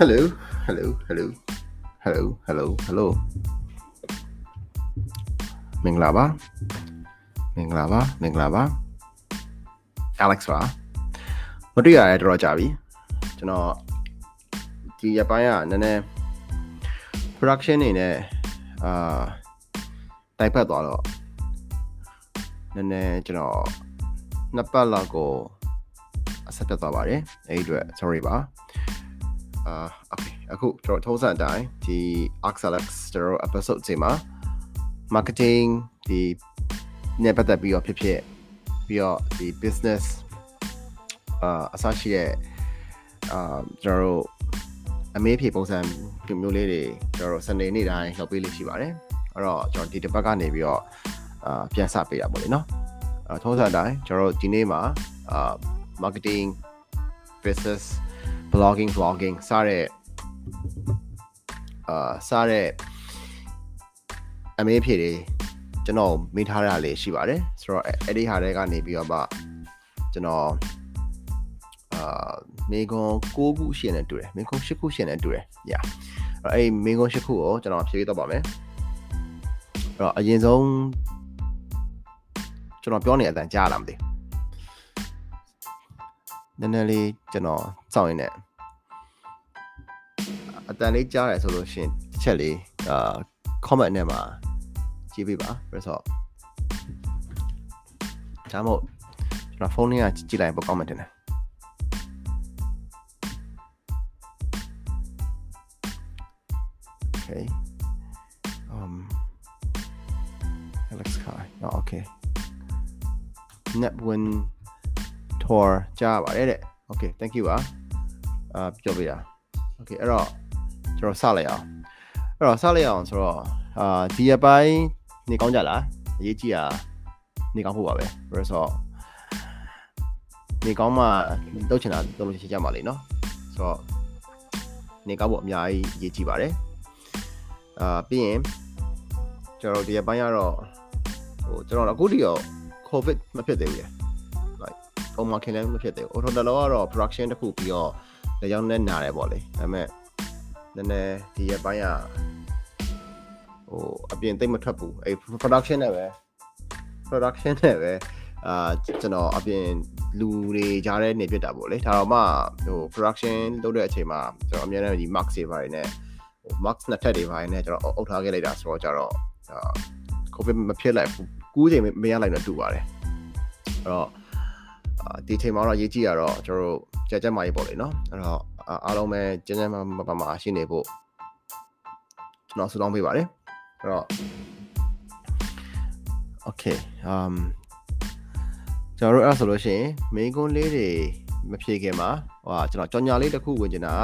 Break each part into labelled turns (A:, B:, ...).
A: Hello, hello, hello, hello, hello, hello. မင်္ဂလာပါမင်္ဂလာပါမင်္ဂလာပါ Alex ပါမတွေ့ရတဲ့တော်တော်ကြာပြီကျွန်တော်ဒီရပိုင်းကနည်းနည်း production နေနဲ့အာတိုက်ဖက်သွားတော့နည်းနည်းကျွန်တော်နှစ်ပတ်လောက်ကိုအဆက်ပြတ်သွားပါတယ်အဲ့ဒီအတွက် sorry ပါ အာ okay အခုကျွန်တော်ထုံးစံအတိုင်းဒီ Axalex ကျွန်တော် episode ချိန်မှာ marketing ဒီနဲ့ပတ်သက်ပြီးတော့ဖြစ်ဖြစ်ပြီးတော့ဒီ business အာအစရှိတဲ့အာကျွန်တော်တို့အမေးဖြေပုံစံမျိုးလေးတွေကျွန်တော်တို့ Sunday နေ့တိုင်းလုပ်ပေးလို့ရှိပါတယ်အဲ့တော့ကျွန်တော်ဒီတစ်ပတ်ကနေပြီးတော့အာပြန်စပေးတာပေါ့လေနော်အဲထုံးစံအတိုင်းကျွန်တော်တို့ဒီနေ့မှာအာ marketing business blogging vlogging စတဲ့အာစတဲ့အမေးဖြေတွေကျွန်တော်မိထားတာလေးရှိပါတယ်ဆိုတော့အဲ့ဒီဟာတွေကနေပြီးတော့မှကျွန်တော်အာမေကွန်6ခုရှင်းနေတူတယ်မေကွန်10ခုရှင်းနေတူတယ်ညာအဲ့အဲ့မေကွန်10ခုကိုကျွန်တော်ဖြည့်တော့ပါမယ်အဲ့တော့အရင်ဆုံးကျွန်တော်ပြောနေတဲ့အတန်ကြားလာမသိ နည်းနည်းလေးကျွန်တော်စောင့်ရင်းနဲ့အတန်လေးကြားရဆိုလို့ရှင်တစ်ချက်လေးအာ comment နဲ့မှာကြည့်ပေးပါပြီးတော့ဒါမှမဟုတ်ကျွန်တော်ဖုန်းလေးကကြည့်လိုက်ပို့ကောင်းမှတင်တယ် Okay. Um Alex Kai. Oh, okay. Netwin Tour ကြားပါတယ်တဲ့ Okay, thank you ပါအာပြောပြရ Okay အဲ့တော့ကျွန်တော်စလိုက်အောင်အဲ့တော့စလိုက်အောင်ဆိုတော့အာဒီအပိုင်းနေကောင်းကြလားအရေးကြီးတာနေကောင်းဖို့ပါပဲပြီးတော့နေကောင်းမှတုတ်ချင်တာတုတ်လို့ရှိကြမှာလေနော်ဆိုတော့နေကောင်းဖို့အများကြီးအရေးကြီးပါတယ်အာပြီးရင်ကျွန်တော်ဒီအပိုင်းကတော့ဟိုကျွန်တော်အခုတည်းရော covid မဖြစ်သေးဘူးလေ like ပုံမှန်ခင်လည်းမဖြစ်သေးဘူး auto တလောကတော့ production တစ်ခုပြီးတော့လက်ရောက်နဲ့နားတယ်ပေါ့လေဒါပေမဲ့နည်းနည်းဒီအပိုင်းကဟိုအပြင်သိမ့်မထွက်ဘူးအဲ production နဲ့ပဲ production နဲ့ပဲအာကျွန်တော်အပြင်လူတွေကြားထဲနေပြစ်တာပေါ့လေဒါတော့မှဟို production လုပ်တဲ့အချိန်မှာကျွန်တော်အများနဲ့ဒီ max တွေပါတယ်နဲ့ဟို max နှစ်ထပ်တွေပါတယ်နဲ့ကျွန်တော်အုပ်ထားခဲ့လိုက်တာဆိုတော့ကြတော့အာ covid မဖြစ်လိုက်ဘူးကူးချိန်မရလိုက်တော့တူပါတယ်အဲ့တော့အာ ဒီချိန်မှာတော့ရေးကြည့်ရတော့ကျွန်တော်တို့ကြက်ကြက်မာရေးပေါ့လေနော်အဲ့တော့အားလုံးပဲကျန်းကျန်းမာမာမာရှိနေဖို့ကျွန်တော်ဆုတောင်းပေးပါတယ်အဲ့တော့ okay um ကျွန်တော်တို့အဲ့ဆိုလို့ရှိရင် main ကွန်းလေးတွေမဖြေခင်မှာဟိုကျွန်တော်ကြော်ညာလေးတစ်ခုဝင်နေတာ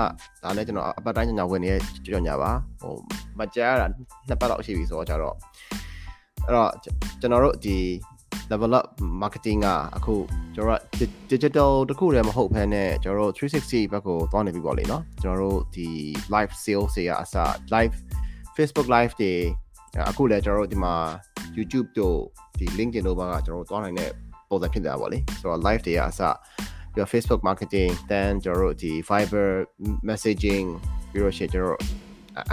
A: ကဒါလည်းကျွန်တော်အပတ်တိုင်းကြော်ညာဝင်နေတဲ့ကြော်ညာပါဟိုမကြားရတာနှစ်ပတ်လောက်ရှိပြီဆိုတော့ကြတော့အဲ့တော့ကျွန်တော်တို့ဒီ level up marketing ကအခုကျွန်တော်တို့ digital တခုတည်းမဟုတ်ဘဲနဲ့ကျွန်တော်တို့360ဘက်ကိုသွားနေပြီပေါ့လေနော်ကျွန်တော်တို့ဒီ live sales တွေကအစ live Facebook live တွေအခုလည်းကျွန်တော်တို့ဒီမှာ YouTube တို့ဒီ LinkedIn တို့ဘာကကျွန်တော်တို့သွားနိုင်တဲ့ပုံစံဖြစ်နေတာပေါ့လေဆိုတော့ live တွေကအစပြီးတော့ Facebook marketing then ကျွန်တော်တို့ဒီ Fiverr messaging ပြီးတော့ရှင်ကျွန်တော်တို့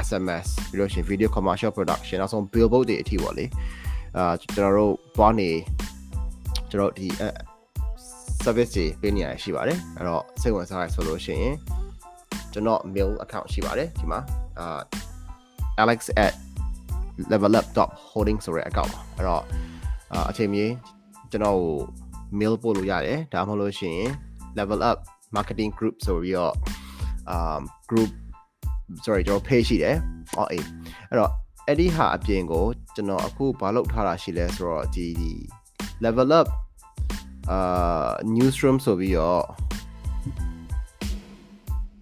A: SMS ပြီးတော့ရှင် video commercial production နောက်ဆုံး billboard တွေအထိပေါ့လေ အာကျွန်တော်တို့သွားနေကျွန်တော်ဒီ service တွေပေးနေရရှိပါတယ်အဲ့တော့စိတ်ဝင်စားရဆိုလို့ရှိရင်ကျွန်တော် mail account ရှိပါတယ်ဒီမှာအာ alex@levelup.holding ဆိုတဲ့ account ပါအဲ့တော့အချိန်မြေကျွန်တော်ကို mail ပို့လို့ရတယ်ဒါမှမဟုတ်လို့ရှိရင် level up marketing group ဆိုပြီးတော့ um group sorry ကျွန်တော် page ရှိတယ်ဟောအေးအဲ့တော့ အဲ့ဒီဟာအပြင်ကိုကျွန်တော်အခုဘာလုပ်ထားတာရှိလဲဆိုတော့ဒီ level up အာ newsroom ဆိုပြီးတော့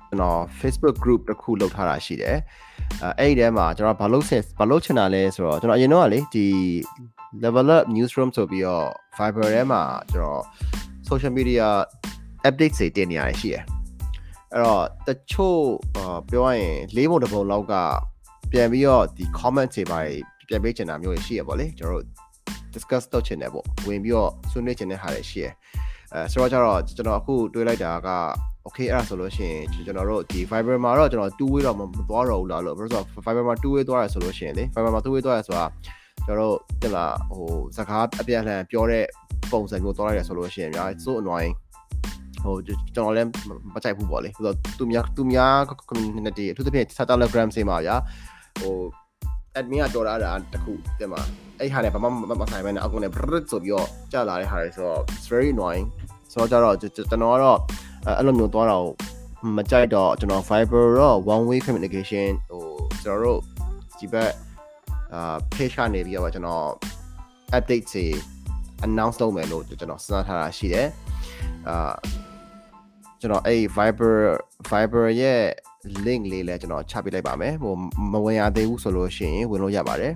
A: ကျွန်တော် Facebook group တစ်ခုလုပ်ထားတာရှိတယ်အဲအဲ့ဒီထဲမှာကျွန်တော်ဘာလုပ်ဆင်ဘာလုပ်ချင်တာလဲဆိုတော့ကျွန်တော်အရင်တော့ကလေဒီ level up newsroom ဆိုပြီးတော့ Fiverr ထဲမှာကျွန်တော် social media update တွေတင်နေရတယ်ရှိတယ်အဲ့တော့တချို့ပြောရရင်လေးပုံတစ်ပုံလောက်က ပြန်ပြီးတော့ဒီ comment တွေပါပြန်ပေးချင်တာမျိုးရှိရပေါ့လေကျွန်တော်တို့ discuss လုပ်ချင်တယ်ပေါ့ဝင်ပြီးတော့ဆွေးနွေးချင်တဲ့ဟာတွေရှိရအဲဆိုတော့ကျတော့ကျွန်တော်အခုတွေးလိုက်တာက okay အဲ့ဒါဆိုလို့ရှိရင်ကျွန်တော်တို့ဒီ Viber မှာတော့ကျွန်တော်2 way တော့မသွားတော့ဘူးလားလို့ဘာလို့ဆိုတော့ Viber မှာ2 way သွားရဆိုလို့ရှိရင်လေ Viber မှာ2 way သွားရဆိုတာကျွန်တော်တို့တင်လာဟိုစကားအပြန်အလှန်ပြောတဲ့ပုံစံမျိုးသွားရတယ်ဆိုလို့ရှိရင်ညာ so annoying ဟိုကျွန်တော်လည်းမကြိုက်ဘူးပေါ့လေဆိုတော့သူများသူများ community အထူးသဖြင့် Telegram စေမှာဗျာ ဟို admin ကတော်လာတာတခုတင်မှာအဲ့ဟာလည်းဘာမှမဆိုင်ဘဲနဲ့အကုန်လည်း brrr ဆိုပြီးတော့ကြာလာတဲ့ဟာတွေဆိုတော့ it's very annoying ဆိုတော့ကြတော့ကျွန်တော်ကတော့အဲ့လိုမျိုးသွားတာကိုမကြိုက်တော့ကျွန်တော် Viber တော့ one way communication ဟိုကျွန်တော်တို့ဒီဘက်အာ page ကနေပြီးတော့ကျွန်တော် update တွေ announce လုပ်မယ်လို့ကျွန်တော်စဉ်းစားထားတာရှိတယ်အာကျွန်တော်အဲ့ Viber Viber ရဲ့ link လေးလည်းကျွန်တော်ချပေးလိုက်ပါမယ်ဟိုမဝင်ရသေးဘူးဆိုလို့ရှိရင်ဝင်လို့ရပါတယ်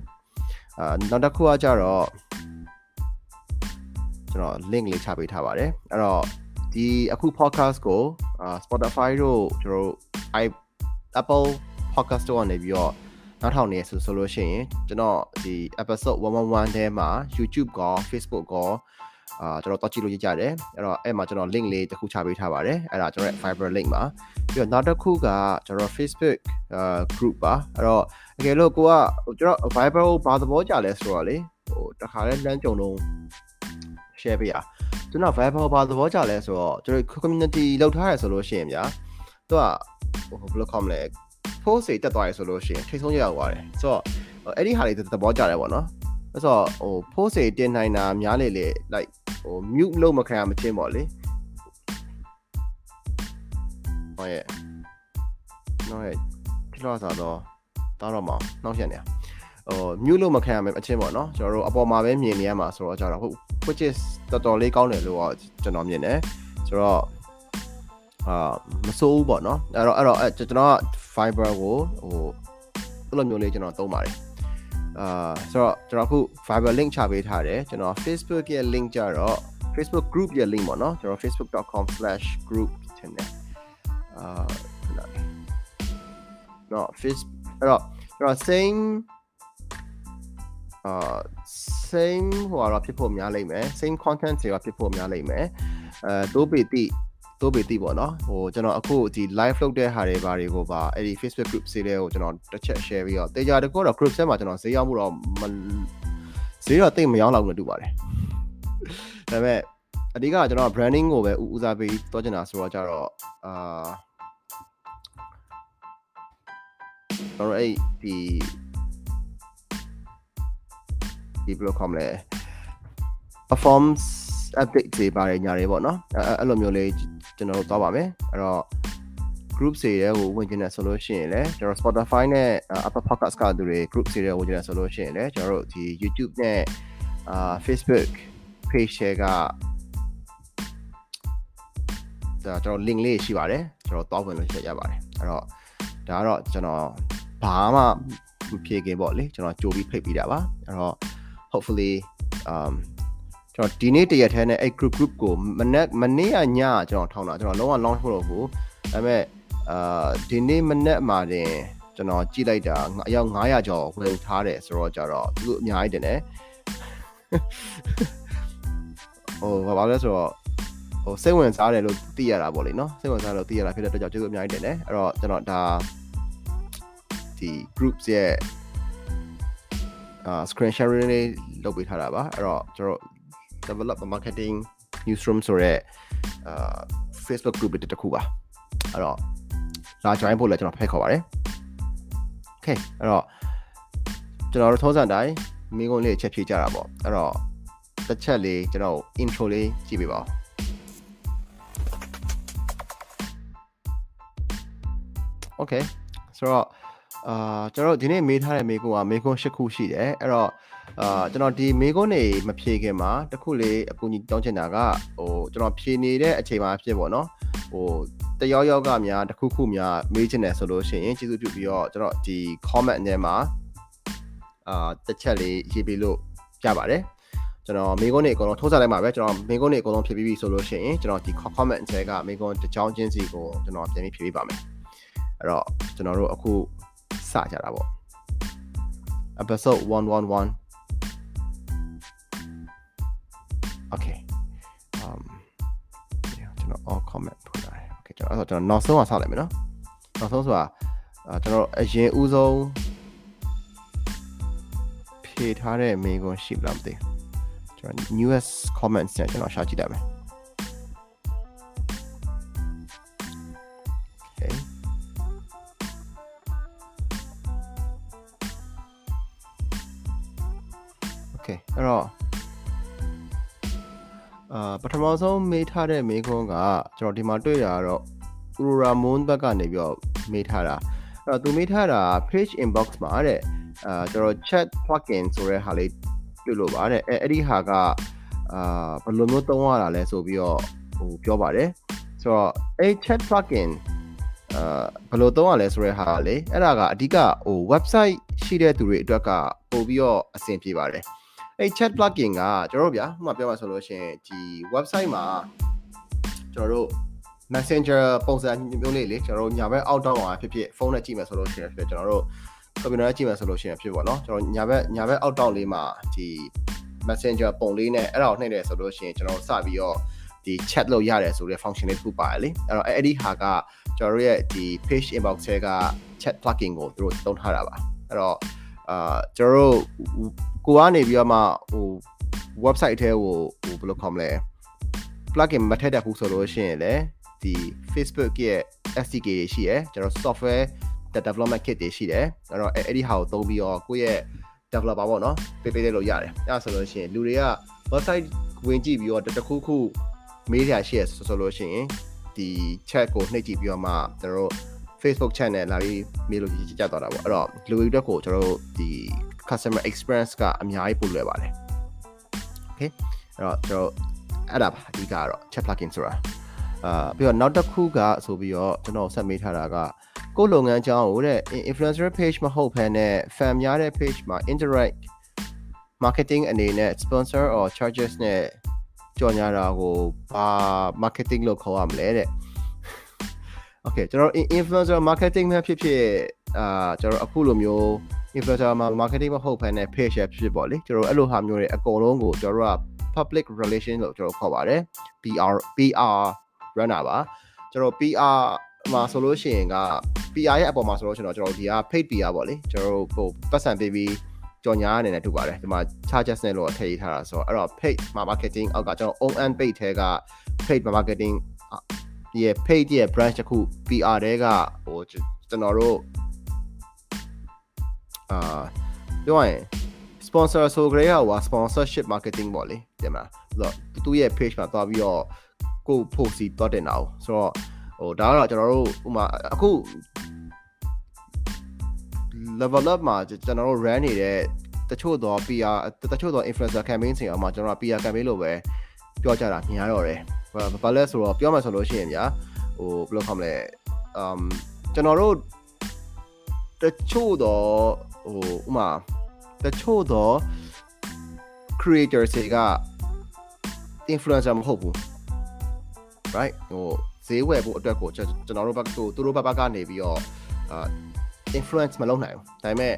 A: အာနောက်တစ်ခုကကြတော့ကျွန်တော် link လေးချပေးထားပါတယ်အဲ့တော့ဒီအခု podcast ကို Spotify တို့ကျွန်တော်တို့ i Apple podcast တို့ကနေပြီးတော့နောက်ထောင်နေဆိုဆိုလို့ရှိရင်ကျွန်တော်ဒီ episode 111ထဲမှာ YouTube ကော Facebook ကော အာကျွန်တော်တော့ကြည့်လို့ရကြတယ်အဲ့တော့အဲ့မှာကျွန်တော် link လေးတစ်ခုချပေးထားပါတယ်အဲ့ဒါကျွန်တော်ရဲ့ Viber link ပါပြီးတော့နောက်တစ်ခုကကျွန်တော် Facebook အာ group ပါအဲ့တော့တကယ်လို့ကိုကကျွန်တော် Viber ကိုဘာသဘောကြလဲဆိုတော့လေဟိုတခါလဲလမ်းကြုံတော့ share ပေးရကျွန်တော် Viber ဘာသဘောကြလဲဆိုတော့ကျွန်တော် community လောက်ထားရဆိုလို့ရှိရင်ဗျာသူကဟိုဘယ်လိုခေါမလဲ post တွေတက်သွားရဆိုလို့ရှိရင်ထိတ်ဆုံးရောက်သွားတယ်ဆိုတော့အဲ့ဒီဟာလေးသဘောကြတယ်ပေါ့နော် အဲ့ဆိုဟို post တွေတင်နိုင်တာများလေလေ like ဟို mute လုပ်မခံရမချင်းပေါ့လေဟောရဲ့နော်ရဲ့ပြလို့ဆိုတော့တောင်းတော့မအောင်နှောက်ရက်နေဟို mute လုပ်မခံရမချင်းပေါ့နော်ကျွန်တော်တို့အပေါ်မှာပဲမြင်နေရမှာဆိုတော့ကြတော့ဟုတ် which is တော်တော်လေးကောင်းတယ်လို့ကျွန်တော်မြင်တယ်ဆိုတော့အာမစိုးဘူးပေါ့နော်အဲ့တော့အဲ့တော့ကျွန်တော်က fiber ကိုဟိုအဲ့လိုမျိုးလေးကျွန်တော်သုံးပါတယ် အာဆိုတော့ကျွန်တော်အခု fiber link ချပေးထားတယ်ကျွန်တော် Facebook ရဲ့ link ကြတော့ Facebook group ရဲ့ link ပေါ့နော်ကျွန်တော် facebook.com/group ထင်တယ်အာနော် Facebook အဲ့တော့ကျွန်တော် same အာ same ဟိုကတော့ဖြစ်ဖို့များလိမ့်မယ် same content တွေကဖြစ်ဖို့များလိမ့်မယ်အဲတိုးပေတိ တိုးပေတိပေါ့နော်ဟိုကျွန်တော်အခုဒီ live လုပ်တဲ့ဟာတွေဘာတွေကိုပါအဲ့ဒီ Facebook group စီးတဲ့ကိုကျွန်တော်တစ်ချက် share ပြီးတော့တေချာတကောတော့ group ဆက်မှာကျွန်တော်ဈေးရောက်မှုတော့ဈေးတော့တိတ်မရောက်လောက်လို့တူပါတယ်ဒါပေမဲ့အဓိကကျွန်တော် branding ကိုပဲဦးစားပေးတော့ချင်တာဆိုတော့ကြတော့အာကျွန်တော်အဲ့ဒီဒီဘယ်လိုခေါမလဲ performance update တွေပါတယ်ညာတွေပေါ့နော်အဲအဲ့လိုမျိုးလေး ကျွန်တော်တို့သွားပါမယ်အဲ့တော့ group တွေရဲ့ကိုဝင်ကျင်တယ်ဆိုလို့ရှိရင်လည်းကျွန်တော် Spotify နဲ့ Apple Podcast ကသူတွေ group တွေရဲ့ဝင်ကျင်တယ်ဆိုလို့ရှိရင်လည်းကျွန်တော်တို့ဒီ YouTube နဲ့အာ Facebook page share ကဒါကျွန်တော် link လေးရှိပါတယ်ကျွန်တော်တောက်ဝင်လို့ရပါတယ်အဲ့တော့ဒါကတော့ကျွန်တော်ဘာမှမဖြေခင်ပေါ့လေကျွန်တော်ကြိုပြီးဖိတ်ပြီးတာပါအဲ့တော့ hopefully um ကျွန်တော်ဒီနေ့တရက်ထဲနဲ့အဲ့ group group ကိုမနေ့မနေ့ကညကျွန်တော်ထောင်းတာကျွန်တော်လုံးဝ launch ဖို့လို့ဘူးဒါပေမဲ့အာဒီနေ့မနေ့မှာတင်ကျွန်တော်ကြည့်လိုက်တာအယောက်900ကျော်ဝင်ထားတယ်ဆိုတော့ကြတော့သူအများကြီးတင်တယ်ဟိုဘာလဲဆိုတော့ဟိုစိတ်ဝင်စားတယ်လို့သိရတာပေါ့လေနော်စိတ်ဝင်စားလို့သိရတာဖြစ်တဲ့အတွက်ကြောင့်ကျေးဇူးအများကြီးတင်တယ်အဲ့တော့ကျွန်တော်ဒါဒီ groups ရဲ့အာ screen sharing လေးလုပ်ပေးထားတာပါအဲ့တော့ကျွန်တော် develop marketing newsroom ဆိုရဲအာ Facebook group တစ်ခုပါအဲ့တော့လာ join ဖို့လည်းကျွန်တော်ဖိတ်ခေါ်ပါတယ် okay အဲ့တော့ကျွန်တော်တို့ထုံးစံတိုင်းမိကုန်းလေးချက်ဖြေကြတာပေါ့အဲ့တော့တစ်ချက်လေးကျွန်တော် intro လေးကြည့်ပေးပါဦး okay ဆိုတော့အာကျွန်တော်ဒီနေ့မေးထားတဲ့မေးခွန်းကမေးခွန်း၈ခုရှိတယ်အဲ့တော့ အာကျွန်တော်ဒီမေးခွန်းတွေမဖြေခင်မှာတခုလေးအကူအညီတောင်းချင်တာကဟိုကျွန်တော်ဖြေနေတဲ့အချိန်မှာဖြစ်ပေါ့နော်ဟိုတယောက်ယောက်ကများတခုခုများမေးချင်တယ်ဆိုလို့ရှိရင်ကျေးဇူးပြုပြီးတော့ကျွန်တော်ဒီ comment ထဲမှာအာတစ်ချက်လေးရေးပေးလို့ပြပါတယ်ကျွန်တော်မိကုန်းတွေအကုန်လုံးထိုးစားလိုက်မှာပဲကျွန်တော်မိကုန်းတွေအကုန်လုံးဖြည့်ပြီးပြီဆိုလို့ရှိရင်ကျွန်တော်ဒီ comment ထဲကမိကုန်းတစ်ချောင်းချင်းစီကိုကျွန်တော်ပြန်ပြီးဖြည့်ပေးပါမယ်အဲ့တော့ကျွန်တော်တို့အခုစကြတာပေါ့ episode 111 okay um ကျွန်တော် all comment ပို့လာတယ် okay ကျွန်ကျွန်တော်အဲ့တော့ကျွန်တော်နောက်ဆုံးကစလိုက်မယ်နော်နောက်ဆုံးဆိုတာအာကျွန်တော်အရင်ဦးဆုံးဖြေထားတဲ့မေးခွန်းရှိမလားမသိဘူးကျွန်တော် newest comments နဲ့ကျွန်တော်ရှာကြည့်လိုက်မယ် Okay Okay အဲ့တော့ အာပထမဆုံးမေးထားတဲ့မေးခွန်းကကျွန်တော်ဒီမှာတွေ့တာကတော့ Aurora Moon ဘက်ကနေပြီးတော့မေးထားတာအဲ့တော့သူမေးထားတာ page inbox မှာတဲ့အာကျွန်တော် chat plugin ဆိုတဲ့ဟာလေးတွေ့လို့ပါတဲ့အဲအဲ့ဒီဟာကအာဘယ်လိုမျိုးသုံးရတာလဲဆိုပြီးတော့ဟိုပြောပါတယ်ဆိုတော့အဲ chat plugin အာဘယ်လိုသုံးရလဲဆိုတဲ့ဟာကလေအဲ့ဒါကအဓိကဟို website ရှိတဲ့သူတွေအတွက်ကပို့ပြီးတော့အဆင်ပြေပါတယ် အဲ့ chat plugin ကကျွန်တော်တို့ဗျာဥပမာပြောမှဆိုလို့ရှိရင်ဒီ website မှာကျွန်တော်တို့ messenger ပုံစံမျိုးလေးလေကျွန်တော်တို့ညာဘက်အောက်တောင်းအောင်ဖြစ်ဖြစ်ဖုန်းနဲ့ကြည့်မယ်ဆိုလို့ရှိရင်ဖြစ်ကျွန်တော်တို့ computer နဲ့ကြည့်မယ်ဆိုလို့ရှိရင်ဖြစ်ပေါ့နော်ကျွန်တော်ညာဘက်ညာဘက်အောက်တောင်းလေးမှာဒီ messenger ပုံလေးနဲ့အဲ့ဒါကိုနှိမ့်တယ်ဆိုလို့ရှိရင်ကျွန်တော်စပြီးတော့ဒီ chat လုပ်ရတယ်ဆိုတဲ့ function လေးတစ်ခုပါတယ်လေအဲ့တော့အဲ့ဒီဟာကကျွန်တော်တို့ရဲ့ဒီ page inbox ထဲက chat plugin ကိုသူတို့သုံးထားတာပါအဲ့တော့ အာကျွန်တော်တို့ကိုကနေပြီးတော့မှဟို website ထဲကိုဟိုဘယ်လိုခေါ်မလဲ plugin မထည့်တတ်ဘူးဆိုလို့ရှိရင်လည်းဒီ Facebook ရဲ့ SDK တွေရှိရယ်ကျွန်တော် software development kit တွေရှိတယ်အဲ့တော့အဲ့ဒီဟာကိုသုံးပြီးတော့ကိုယ့်ရဲ့ developer ပေါ့နော်ပေးပေးလို့ရတယ်အဲ့ဒါဆိုလို့ရှိရင်လူတွေက website ဝင်ကြည့်ပြီးတော့တခုခုမေးရရှိရဆိုလို့ရှိရင်ဒီ chat ကိုနှိပ်ကြည့်ပြီးတော့မှကျွန်တော်တို့ Facebook chat နဲ့လာပြီးမေးလို့ကြည့်ကြတော့တာပေါ့အဲ့တော့လူတွေအတွက်ကိုကျွန်တော်တို့ဒီ customer experience ကအများကြီးပိုလွယ်ပါတယ် okay အဲ့တော့ကျွန်တော်အဲ့ဒါပါအဓိကကတော့ chat plugin ဆိုတာအာပြီးတော့နောက်တစ်ခုကဆိုပြီးတော့ကျွန်တော်ဆက်မေးထားတာကကိုယ်လုပ်ငန်းအကြောင်းကိုတဲ့ influencer page မဟုတ်ဘဲနဲ့ fan များတဲ့ page မှာ indirect marketing အနေနဲ့ sponsor or charges နဲ့ကြော်ညာတာကိုဘာ marketing လို့ခေါ်ရမလဲတဲ့ Okay ကျွန်တော် influencer marketing မှာဖြစ်ဖြစ်အာကျွန်တော်အခုလိုမျိုး influencer marketing မဟုတ်ဘဲနဲ့ page ဖြစ်ဖြစ်ပေါ့လေကျွန်တော်အဲ့လိုဟာမျိုးတွေအကုန်လုံးကိုကျွန်တော်တို့က public relation လို့ကျွန်တော်ခေါ်ပါတယ် PR PR runner ပါကျွန်တော် PR မှာဆိုလို့ရှိရင်က PR ရဲ့အပေါ်မှာဆိုလို့ကျွန်တော်ကျွန်တော်ဒီက paid PR ပေါ့လေကျွန်တော်ဟိုပတ်စံပေးပြီးကြော်ညာအနေနဲ့ထုတ်ပါတယ်ဒီမှာ charges နဲ့လို့ထည့်ထားတာဆိုတော့အဲ့တော့ paid marketing အောက်ကကျွန်တော် own and paid ထဲက paid marketing ဒီ ရဲ့ paid ရဲ့ branch တစ်ခု PR တဲကဟိုကျွန်တော်တို့အာပြောရင် sponsor ဆိုကြရဟို sponsorship marketing ပေါ့လေတင်မလားဆိုတော့သူ့ရဲ့ page မှာသွားပြီးတော့ကိုဖို့စီတော့တင်တာ哦ဆိုတော့ဟိုဒါကတော့ကျွန်တော်တို့ဥမာအခု level up မှာကျွန်တော်တို့ run နေတဲ့တချို့တော့ PR တချို့တော့ influencer campaign တွေအောင်မှာကျွန်တော် PR campaign လို့ပဲ ပြောကြတာမြင်ရတော့တယ်ဘာလဲဆိုတော့ပြောမှဆိုလို့ရှိရင်ဗျာဟိုဘယ်လိုခေါ်မလဲ um ကျွန်တော်တို့တချို့တော့ဟိုဥမာတချို့တော့ creator တွေက influencer မဟုတ်ဘူး right ဟိုဈေးဝယ်ဖို့အတွက်ကိုကျွန်တော်တို့ဘက်ကိုသူတို့ဘက်ကနေပြီးတော့အာ influence မလုပ်နိုင်ဘူးဒါပေမဲ့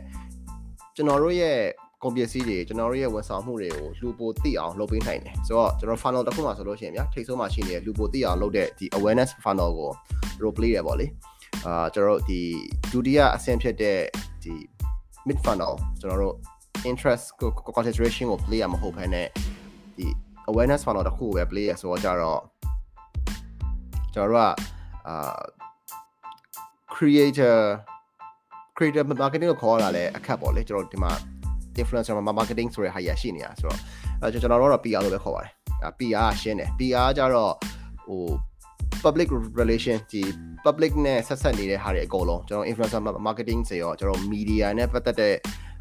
A: ကျွန်တော်တို့ရဲ့ ကုန်ပစ္စည်းတွေကျွန်တော်တို့ရဲ့ဝန်ဆောင်မှုတွေကိုလူပိုသိအောင်လုပ်ပေးနိုင်တယ်ဆိုတော့ကျွန်တော် funnel တစ်ခုမှဆိုလို့ရှိရင်ဗျာထိတ်ဆုံးမှရှိနေတဲ့လူပိုသိအောင်လုပ်တဲ့ဒီ awareness funnel ကို role play ရပါလေအာကျွန်တော်တို့ဒီဒုတိယအဆင့်ဖြစ်တဲ့ဒီ mid funnel ကျွန်တော်တို့ interest concentration ကို play ရမဟုတ်ဘဲနဲ့ဒီ awareness funnel တစ်ခုပဲ play ရဆိုတော့ကြတော့ကျွန်တော်တို့ကအာ creator creator marketing ကိုခေါ်ရတာလဲအခက်ပေါ့လေကျွန်တော်ဒီမှာ influencer marketing ဆိုတဲ့ဟာရရှိနေတာဆိုတော့အဲကျွန်တော်တို့တော့ PR လို့ပဲခေါ်ပါတယ်အဲ PR ရှင်းတယ် PR ကြတော့ဟို public relation ဒီ public နဲ့ဆက်ဆက်နေတဲ့ဟာတွေအကုန်လုံးကျွန်တော် influencer marketing တွေရောကျွန်တော် media နဲ့ပတ်သက်တဲ့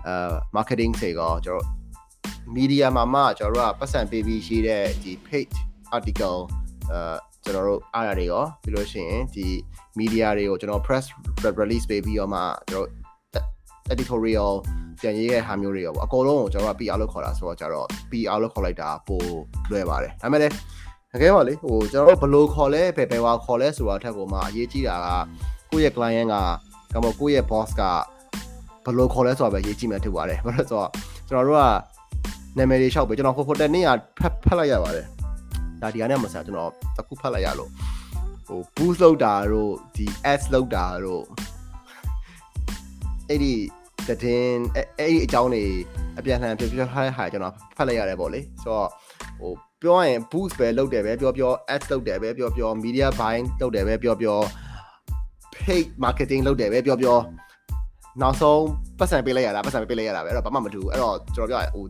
A: အဲ marketing တွေရောကျွန်တော် media မှာမှကျွန်တော်တို့ကပတ်စံပေးပြီးရေးတဲ့ဒီ page article အဲကျွန်တော်တို့အားရတွေရောပြီးလို့ရှိရင်ဒီ media တွေကိုကျွန်တော် press release ပေးပြီးတော့မှကျွန်တော် editorial ပြန်ရေးတဲ့ဟာမျိုးတွေရောပေါ့အကုန်လုံးကိုကျွန်တော်က PR လို့ခေါ်တာဆိုတော့ကျတော့ PR လို့ခေါ်လိုက်တာပိုလွယ်ပါတယ်ဒါပေမဲ့လည်းတကယ်ပါလေဟိုကျွန်တော်တို့ဘယ်လိုခေါ်လဲဘယ်ဘယ်ဝါခေါ်လဲဆိုတာအထက်ကိုမှအရေးကြီးတာကကိုယ့်ရဲ့ client ကကမကိုယ့်ရဲ့ boss ကဘယ်လိုခေါ်လဲဆိုတာပဲရေးကြည့်မှထင်ပါတယ်ဘာလို့ဆိုတော့ကျွန်တော်တို့ကနာမည်တွေလျှောက်ပဲကျွန်တော်ဟိုဟိုတနေ့ကဖတ်ဖတ်လိုက်ရပါတယ်ဒါဒီကနေ့မစားကျွန်တော်တခုဖတ်လိုက်ရလို့ဟို boost လုပ်တာတို့ဒီ ads လုပ်တာတို့အဲ့ဒီ တည်င်းအဲ့ဒီအကြောင်းတွေအပြန်လှန်ပြောပြောထားတဲ့ဟာကျွန်တော်ဖတ်လိုက်ရတယ်ပေါ့လေဆိုတော့ဟိုပြောရင် boost ပဲလုပ်တယ်ပဲပြောပြော ads လုပ်တယ်ပဲပြောပြော media buying လုပ်တယ်ပဲပြောပြော paid marketing လုပ်တယ်ပဲပြောပြောနောက်ဆုံးပတ်စံပေးလိုက်ရတာပတ်စံပေးလိုက်ရတာပဲအဲ့တော့ဘာမှမတူဘူးအဲ့တော့ကျွန်တော်ပြောရဟို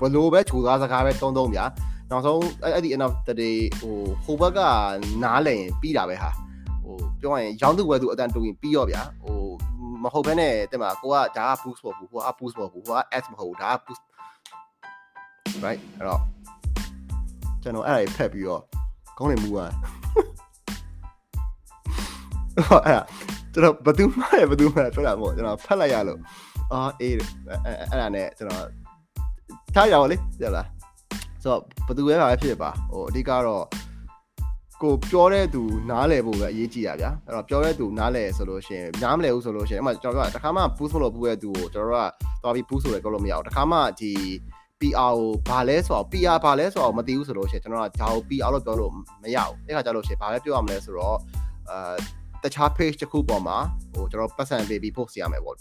A: ဘလို့ပဲခြူသားစကားပဲတုံးတုံးဗျာနောက်ဆုံးအဲ့ဒီ end of the day ဟိုဟိုဘက်ကနားလည်ပြီးတာပဲဟာဟိုပြောရရင်ရောင်းသူဝယ်သူအတန်တူရင်ပြီးရောဗျာဟို မဟုတ်ဘဲနဲ့တဲ့မှာကိုကဒါက boost ပေါ့ဘူးဟိုက boost ပေါ့ဘူးဟိုက ads မဟုတ်ဘူးဒါက boost right အဲ့တော့ကျွန်တော်အဲ့ဒါဖက်ပြီးတော့ခေါင်းနေမူอ่ะအဲ့ဒါကျွန်တော်ဘယ်သူမှလည်းဘယ်သူမှပြောတာမဟုတ်ကျွန်တော်ဖတ်လိုက်ရလို့အာအေးအဲ့ဒါနဲ့ကျွန်တော်ထားရအောင်လေရလားဆိုတော့ဘယ်သူပဲပါပဲဖြစ်ပါဟိုအဓိကတော့ ကိုပြောတဲ့သူနားလည်ဖို့ပဲအရေးကြီးတာဗျာအဲ့တော့ပြောတဲ့သူနားလည်ဆိုလို့ရှိရင်နားမလည်ဘူးဆိုလို့ရှိရင်အမှကျွန်တော်ကတခါမှ boost မလုပ်ဘူးရဲ့သူကိုကျွန်တော်တို့ကသွားပြီး boost ဆိုလည်းပြောလို့မရဘူးတခါမှဒီ PR ကိုဘာလဲဆိုတော့ PR ဘာလဲဆိုတော့မသိဘူးဆိုလို့ရှိရင်ကျွန်တော်ကဒါကို PR လို့ပြောလို့မရဘူးအဲ့ခါကျလို့ရှိရင်ဘာပဲပြောရမလဲဆိုတော့အာတခြား page တစ်ခုပေါ်မှာဟိုကျွန်တော်ပတ်စံပေးပြီး post ရမယ်ပေါ့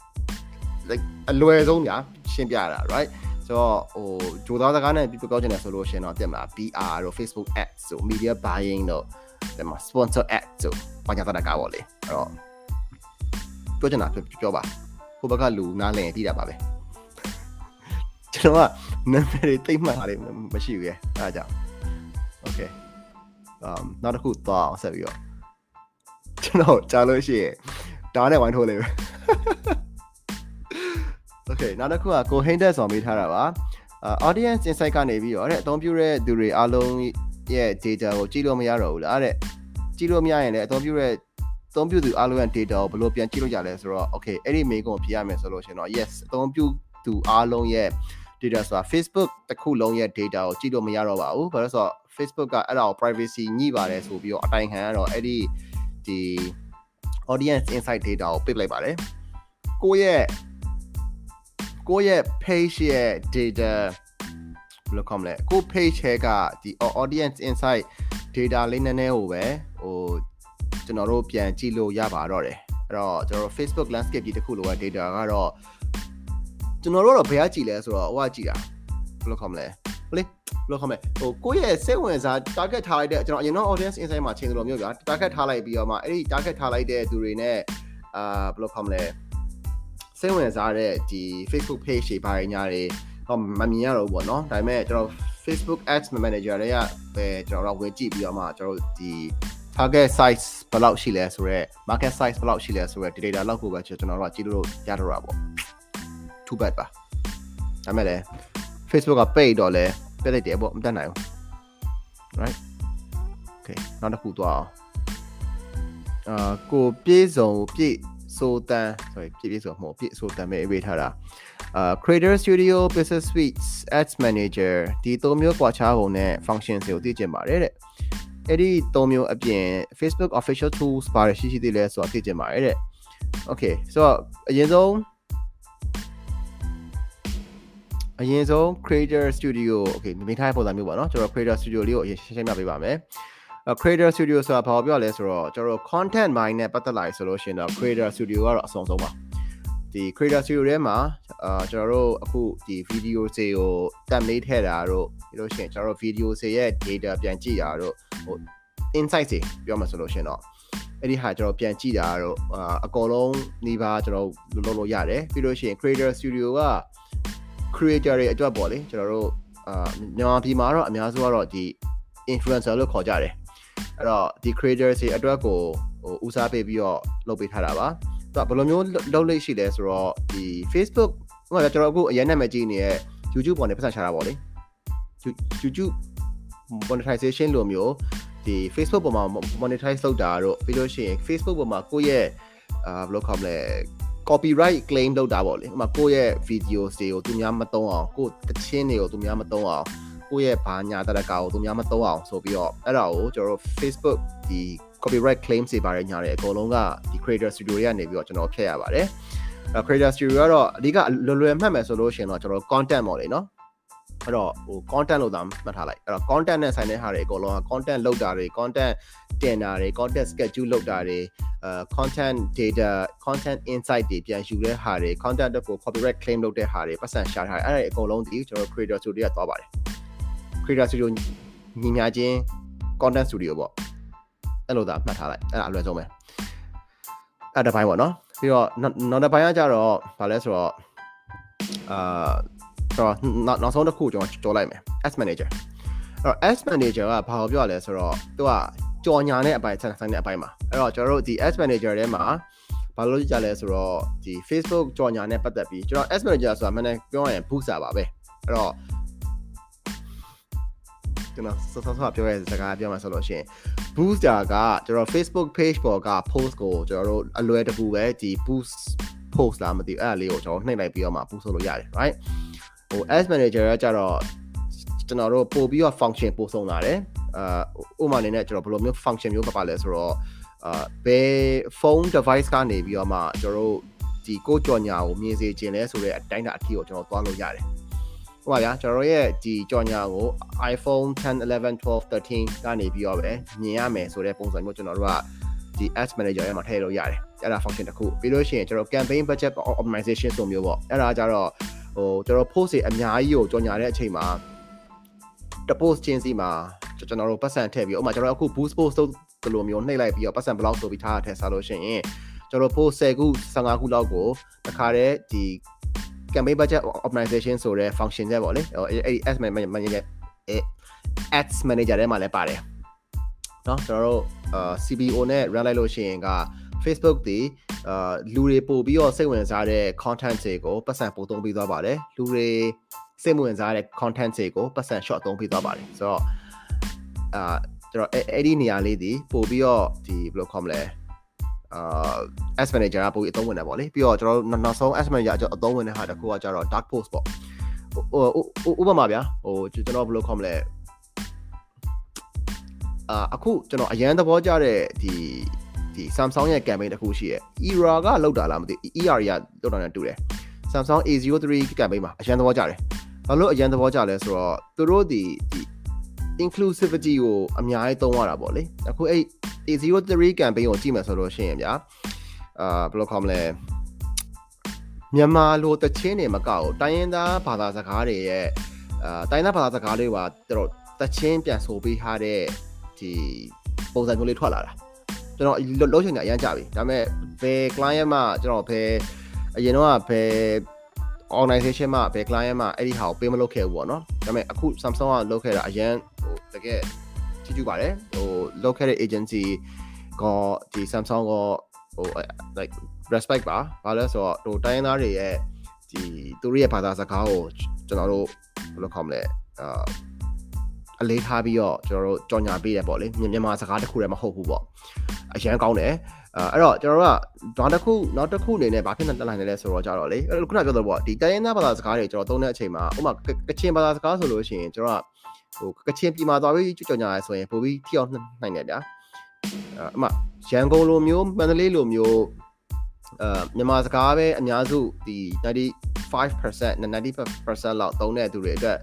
A: like အလွယ်ဆုံးညာရှင်းပြတာ right ဆိုတော့ဟိုဂျိုသားစကားနဲ့ပြောချင်တယ်ဆိုလို့ရှင်တော့တက်မှာ PR တို့ Facebook ads ဆို media buying တို့တက်မှာ sponsor ads ဆိုဘာညာတာကားပေါ့လေအဲ့တော့ပြောချင်တာပြောပါဟိုဘက်ကလူနားလည်သိတာပါပဲကျွန်တော်ကနာမည်တွေတိတ်မှတ်တာတွေမရှိဘူးရဲ့အဲဒါကြောင့် okay um နောက်တစ်ခုသွားအောင်ဆက်ပြီးတော့ကျွန်တော်ကြားလို့ရှိရင်ဒါနဲ့ဝိုင်းထိုးလေးပဲ Okay နောက်တစ်ခုကကိုဟိန်းတက်ဆောင်ပေးထားတာပါ audience insight ကနေပြီးတော့တဲ့အသုံးပြုတဲ့သူတွေအားလုံးရဲ့ data ကိုကြည့်လို့မရတော့ဘူးလားတဲ့ကြည့်လို့မရရင်လည်းအသုံးပြုတဲ့အသုံးပြုသူအားလုံးရဲ့ data ကိုဘယ်လိုပြန်ကြည့်လို့ရလဲဆိုတော့ okay အဲ့ဒီမေးခွန်းဖြေရမယ်ဆိုလို့ရှင်တော့ yes အသုံးပြုသူအားလုံးရဲ့ data ဆိုတာ Facebook တစ်ခုလုံးရဲ့ data ကိုကြည့်လို့မရတော့ပါဘူးဘာလို့ဆိုတော့ Facebook ကအဲ့ဒါကို privacy ညှိပါတယ်ဆိုပြီးတော့အတိုင်ခံရတော့အဲ့ဒီဒီ audience insight data ကိုပိတ်လိုက်ပါတယ်ကိုယ့်ရဲ့ ကိုယ့်ရဲ့ page ရဲ့ data ဘယ်လိုခေါ်မလဲကို page ထဲကဒီ audience insight data လေးနည်းနည်းကိုပဲဟိုကျွန်တော်တို့ပြန်ကြည့်လို့ရပါတော့တယ်အဲ့တော့ကျွန်တော်တို့ Facebook landscape ကြီးတစ်ခုလိုက data ကတော့ကျွန်တော်တို့တော့ဘယ်ကကြည့်လဲဆိုတော့ဟိုကကြည့်တာဘယ်လိုခေါ်မလဲဟိုလေဘယ်လိုခေါ်မလဲဟိုကိုယ့်ရဲ့စိတ်ဝင်စား target ထားလိုက်တဲ့ကျွန်တော်အရင်တော့ audience insight မှာချိန်တယ်လို့မျိုးဗျာ target ထားလိုက်ပြီးတော့မှအဲ့ဒီ target ထားလိုက်တဲ့သူတွေနဲ့အာဘယ်လိုခေါ်မလဲ စိတ်ဝင်စားတဲ့ဒီ Facebook page တွေဘာတွေညာတွေတော့မမြင်ရတော့ဘူးပေါ့နော်ဒါပေမဲ့ကျွန်တော် Facebook Ads Manager တွေကပဲကျွန်တော်တို့ဝင်ကြည့်ပြီးတော့မှကျွန်တော်တို့ဒီ target size ဘယ်လောက်ရှိလဲဆိုတော့ market size ဘယ်လောက်ရှိလဲဆိုတော့ data လောက်ကိုပဲကျွန်တော်တို့ကကြည့်လို့ရတော့တာပေါ့ too bad ပါဒါမဲ့လည်း Facebook က pay တော့လဲပြလိုက်တယ်ပေါ့မတတ်နိုင်ဘူး right okay နောက်တစ်ခုသွားအောင်အာကိုပြေးစုံပြေး ဆိုတန် sorry ပြေးပြေးဆိုမဟုတ်ပြေးဆိုတန်ပဲအေးထားတာအာ Creator Studio Business Suites Ads Manager ဒီသုံးမျိုးကွာခြားပုံနဲ့ function တွေကိုသိကျင်ပါတယ်တဲ့အဲ့ဒီသုံးမျိုးအပြင် Facebook Official Tools ပါရရှိရှိသေးလဲဆိုတာသိကျင်ပါတယ်တဲ့ Okay ဆိုတော့အရင်ဆုံးအရင်ဆုံး Creator Studio okay မိထားတဲ့ပုံစံမျိုးပေါ့နော်ကျွန်တော် Creator Studio လေးကိုအရင်ရှင်းရှင်းပြပေးပါမယ် Creator Studio ဆိုတာဘာပြောလဲဆိုတော့ကျွန်တော် content mind နဲ့ပတ်သက်လာဆိုလို့ရှိရင်တော့ Creator Studio ကတော့အဆုံးဆုံးပါဒီ Creator Studio ထဲမှာအာကျွန်တော်တို့အခုဒီ video တွေကို template ထည့်တာတို့ပြီးလို့ရှိရင်ကျွန်တော်တို့ video တွေရဲ့ data ပြန်ကြည့်တာတို့ဟို insight တွေပြောမှဆိုလို့ရှိရင်တော့အဲ့ဒီဟာကျွန်တော်ပြန်ကြည့်တာတော့အကုန်လုံးနေပါကျွန်တော်လုပ်လို့ရတယ်ပြီးလို့ရှိရင် Creator Studio က creator တွေအတွက်ပေါ့လေကျွန်တော်တို့အာမြန်မာပြည်မှာတော့အများစုကတော့ဒီ influencer လို့ခေါ်ကြတယ် အဲ့တော့ဒီ creators တွေအတွက်ကိုဟိုဦးစားပေးပြီးတော့လုပ်ပေးထားတာပါသူကဘယ်လိုမျိုးလုပ်လိမ့်ရှိလဲဆိုတော့ဒီ Facebook ဟိုကကျွန်တော်အခုအရင်နာမည်ကြီးနေတဲ့ YouTube ပေါ်နေပတ်သက်ချတာပေါ့လေ YouTube monetization လိုမျိုးဒီ Facebook ပေါ်မှာ monetize လုပ်တာတော့ပြီးလို့ရှိရင် Facebook ပေါ်မှာကိုယ့်ရဲ့အာဘယ်လိုခေါ်မလဲ copyright claim လုပ်တာပေါ့လေဥပမာကိုယ့်ရဲ့ video တွေကိုသူများမသုံးအောင်ကိုယ့်တခြင်းတွေကိုသူများမသုံးအောင် ကိုယ့်ရဲ့ဘာညာတရကာကိုသူများမသုံးအောင်ဆိုပြီးတော့အဲ့ဒါကိုကျွန်တော်တို့ Facebook ဒီ copyright claim တွေပါတယ်ညာတယ်အကုန်လုံးကဒီ creator studio တွေကနေပြီးတော့ကျွန်တော်ဖျက်ရပါတယ်အဲ creator studio ကတော့အဓိကလွယ်လွယ်မှတ်မယ်ဆိုလို့ရှိရင်တော့ကျွန်တော် content ပေါ့လေနော်အဲ့တော့ဟို content လို့သာမှတ်ထားလိုက်အဲ့တော့ content နဲ့ဆိုင်တဲ့ဟာတွေအကုန်လုံးက content လောက်တာတွေ content တင်တာတွေ content schedule လောက်တာတွေအဲ content data content insight တွေပြန်ယူတဲ့ဟာတွေ content အတွက်ကို copyright claim လုပ်တဲ့ဟာတွေပတ်စံရှာထားတယ်အဲ့ဒါအကုန်လုံးဒီကျွန်တော် creator studio ကသွားပါတယ် creator studio ညီညာချင်း content studio ပေါ့အဲ့လိုသာမှတ်ထားလိုက်အဲ့ဒါအလွယ်ဆုံးပဲအဲ့တစ်ပိုင်းပေါ့နော်ပြီးတော့နောက်တစ်ပိုင်းကကြတော့ဗာလဲဆိုတော့အာတော့နောက်နောက်ဆုံးတစ်ခုကျွန်တော်ကြောလိုက်မယ် as manager အဲ့တော့ as manager ကဘာကိုပြောရလဲဆိုတော့သူကကြော်ညာတဲ့အပိုင်းဆက်ဆိုင်တဲ့အပိုင်းမှာအဲ့တော့ကျွန်တော်တို့ဒီ as manager ထဲမှာဘာလို့ကြလဲဆိုတော့ဒီ Facebook ကြော်ညာနဲ့ပတ်သက်ပြီးကျွန်တော် as manager ဆိုတာမနေ့ပြောရရင် booster ပါပဲအဲ့တော့ ကျွန်တော်စောစောပြောရတဲ့စကားပြောမှဆိုလို့ရှိရင် booster ကကျွန်တော် Facebook page ပေါ်က post ကိုကျွန်တော်တို့အလွယ်တကူပဲဒီ boost post လာမသိဘူးအဲ့ဒါလေးကိုကျွန်တော်နှိပ်လိုက်ပြီးတော့မှ boost လုပ်လို့ရတယ် right ဟို as manager ကကြတော့ကျွန်တော်တို့ပို့ပြီးတော့ function ပို့送လာတယ်အာဥပမာအနေနဲ့ကျွန်တော်ဘယ်လိုမျိုး function မျိုးပါပါလဲဆိုတော့အာဘယ် phone device ကနေပြီးတော့မှကျွန်တော်တို့ဒီကိုကြော်ညာကိုမြင်စေခြင်းလဲဆိုတဲ့အတိုင်းအတာအထိကိုကျွန်တော်သွားလို့ရတယ် ဟိုပါဗျာကျွန်တော်ရဲ့ဒီကြော်ညာကို iPhone 10 11 12 13ကနေပြီးတော့ပဲမြင်ရမယ်ဆိုတဲ့ပုံစံမျိုးကျွန်တော်တို့ကဒီ ads manager ရဲ့မှာထည့်လို့ရတယ်အဲ့ဒါ function တစ်ခုပြီးလို့ရှိရင်ကျွန်တော် campaign budget optimization ဆိုမျိုးပေါ့အဲ့ဒါကြတော့ဟိုကျွန်တော် post တွေအများကြီးကိုကြော်ညာတဲ့အချိန်မှာတ post ချင်းစီမှာကျွန်တော်တို့ပတ်စံထည့်ပြီးဥပမာကျွန်တော်အခု boost post လုပ်ဒီလိုမျိုးနှိပ်လိုက်ပြီးတော့ပတ်စံဘလောက်ဆိုပြီးထားတာထည့်စားလို့ရှိရင်ကျွန်တော် post 10ခု15ခုလောက်ကိုတခါတည်းဒီ campaign budget optimization ဆိုတဲ့ function ချက်ပေါ့လေအဲ့ဒီ ads manager ads manager ထဲမှာလည်းပါတယ်เนาะကျွန်တော်တို့ CBO နဲ့ run လိုက်လို့ရှိရင်က Facebook ဒီအာလူတွေပို့ပြီးတော့စိတ်ဝင်စားတဲ့ content တွေကိုပတ်စံပို့သုံးပြီးသွားပါတယ်လူတွေစိတ်ဝင်စားတဲ့ content တွေကိုပတ်စံ short သုံးပြီးသွားပါတယ်ဆိုတော့အာကျွန်တော်အဲ့ဒီနေရာလေးဒီပို့ပြီးတော့ဒီဘယ်လိုခေါ်မလဲ အာ as manager ကပို့ပြီးအသုံးဝင်တယ်ပေါ့လေပြီးတော့ကျွန်တော်နောက်ဆုံး as manager အသုံးဝင်တဲ့ဟာတစ်ခုကကျတော့ dark post ပေါ့ဟိုဥပမာဗျာဟိုကျွန်တော်ဘယ်လိုခေါ်မလဲအာအခုကျွန်တော်အရန်သဘောကျတဲ့ဒီဒီ Samsung ရဲ့ campaign တစ်ခုရှိရဲ့ ERA ကလောက်တာလားမသိ ERA ကလောက်တာနဲ့တူတယ် Samsung A03 campaign မှာအရန်သဘောကျတယ်ဘာလို့အရန်သဘောကျလဲဆိုတော့သူတို့ဒီဒီ inclusivity ကိုအများကြီးသုံးရတာပေါ့လေအခုအဲ့ A03 campaign ကိုကြည့်မယ်ဆိုလို့ရှိရင်ဗျာအာဘယ်လိုခေါ်မလဲမြန်မာလိုတချင်းတွေမကောက်တိုင်းရင်းသားဘာသာစကားတွေရဲ့အာတိုင်းသားဘာသာစကားတွေကတော်တချင်းပြန်ဆိုပေးထားတဲ့ဒီပုံစံမျိုးလေးထွက်လာတာကျွန်တော်လုံးချင်တာအရန်ကြပြီဒါပေမဲ့ဘယ် client မှကျွန်တော်ဘယ်အရင်တော့ဘယ် organization မှာဘယ် client မှာအဲ့ဒီဟာကိုပေးမလုပ်ခဲ့ဘူးပေါ့နော်ဒါပေမဲ့အခု Samsung ကလုပ်ခဲ့တာအရန် ဟိုတကယ်ချီးကျူးပါတယ်ဟိုလုပ်ခဲ့တဲ့ agency ကဒီ Samsung ကဟို like respect ပါဘာလဲဆိုတော့ဟိုတိုင်းသားတွေရဲ့ဒီသူတို့ရဲ့ဘာသာစကားကိုကျွန်တော်တို့ဘယ်လိုခေါ်မလဲအာအလေးထားပြီးတော့ကျွန်တော်တို့ကြော်ညာပေးတယ်ပေါ့လေမြန်မာစကားတစ်ခုတည်းမဟုတ်ဘူးပေါ့အရန်ကောင်းတယ်အဲ့တော့ကျွန်တော်တို့ကနောက်တစ်ခုနောက်တစ်ခုအနေနဲ့ဘာဖြစ်နေတက်လာနေလဲဆိုတော့ကြတော့လေအဲ့ခုနပြောတော့ပေါ့ဒီတိုင်းရင်းသားဘာသာစကားတွေကျွန်တော်သုံးတဲ့အချိန်မှာဥပမာကချင်ဘာသာစကားဆိုလို့ရှိရင်ကျွန်တော်က ဟိုကချင်ပြည်မှာသွားပြီးကြော်ညာရဲဆိုရင်ပိုပြီးထိအောင်နိုင်တယ်ဗျာအမရန်ကုန်လိုမျိုးမန္တလေးလိုမျိုးအာမြန်မာစကားပဲအများစုဒီ95% 90%လောက်သုံးတဲ့သူတွေအတွက်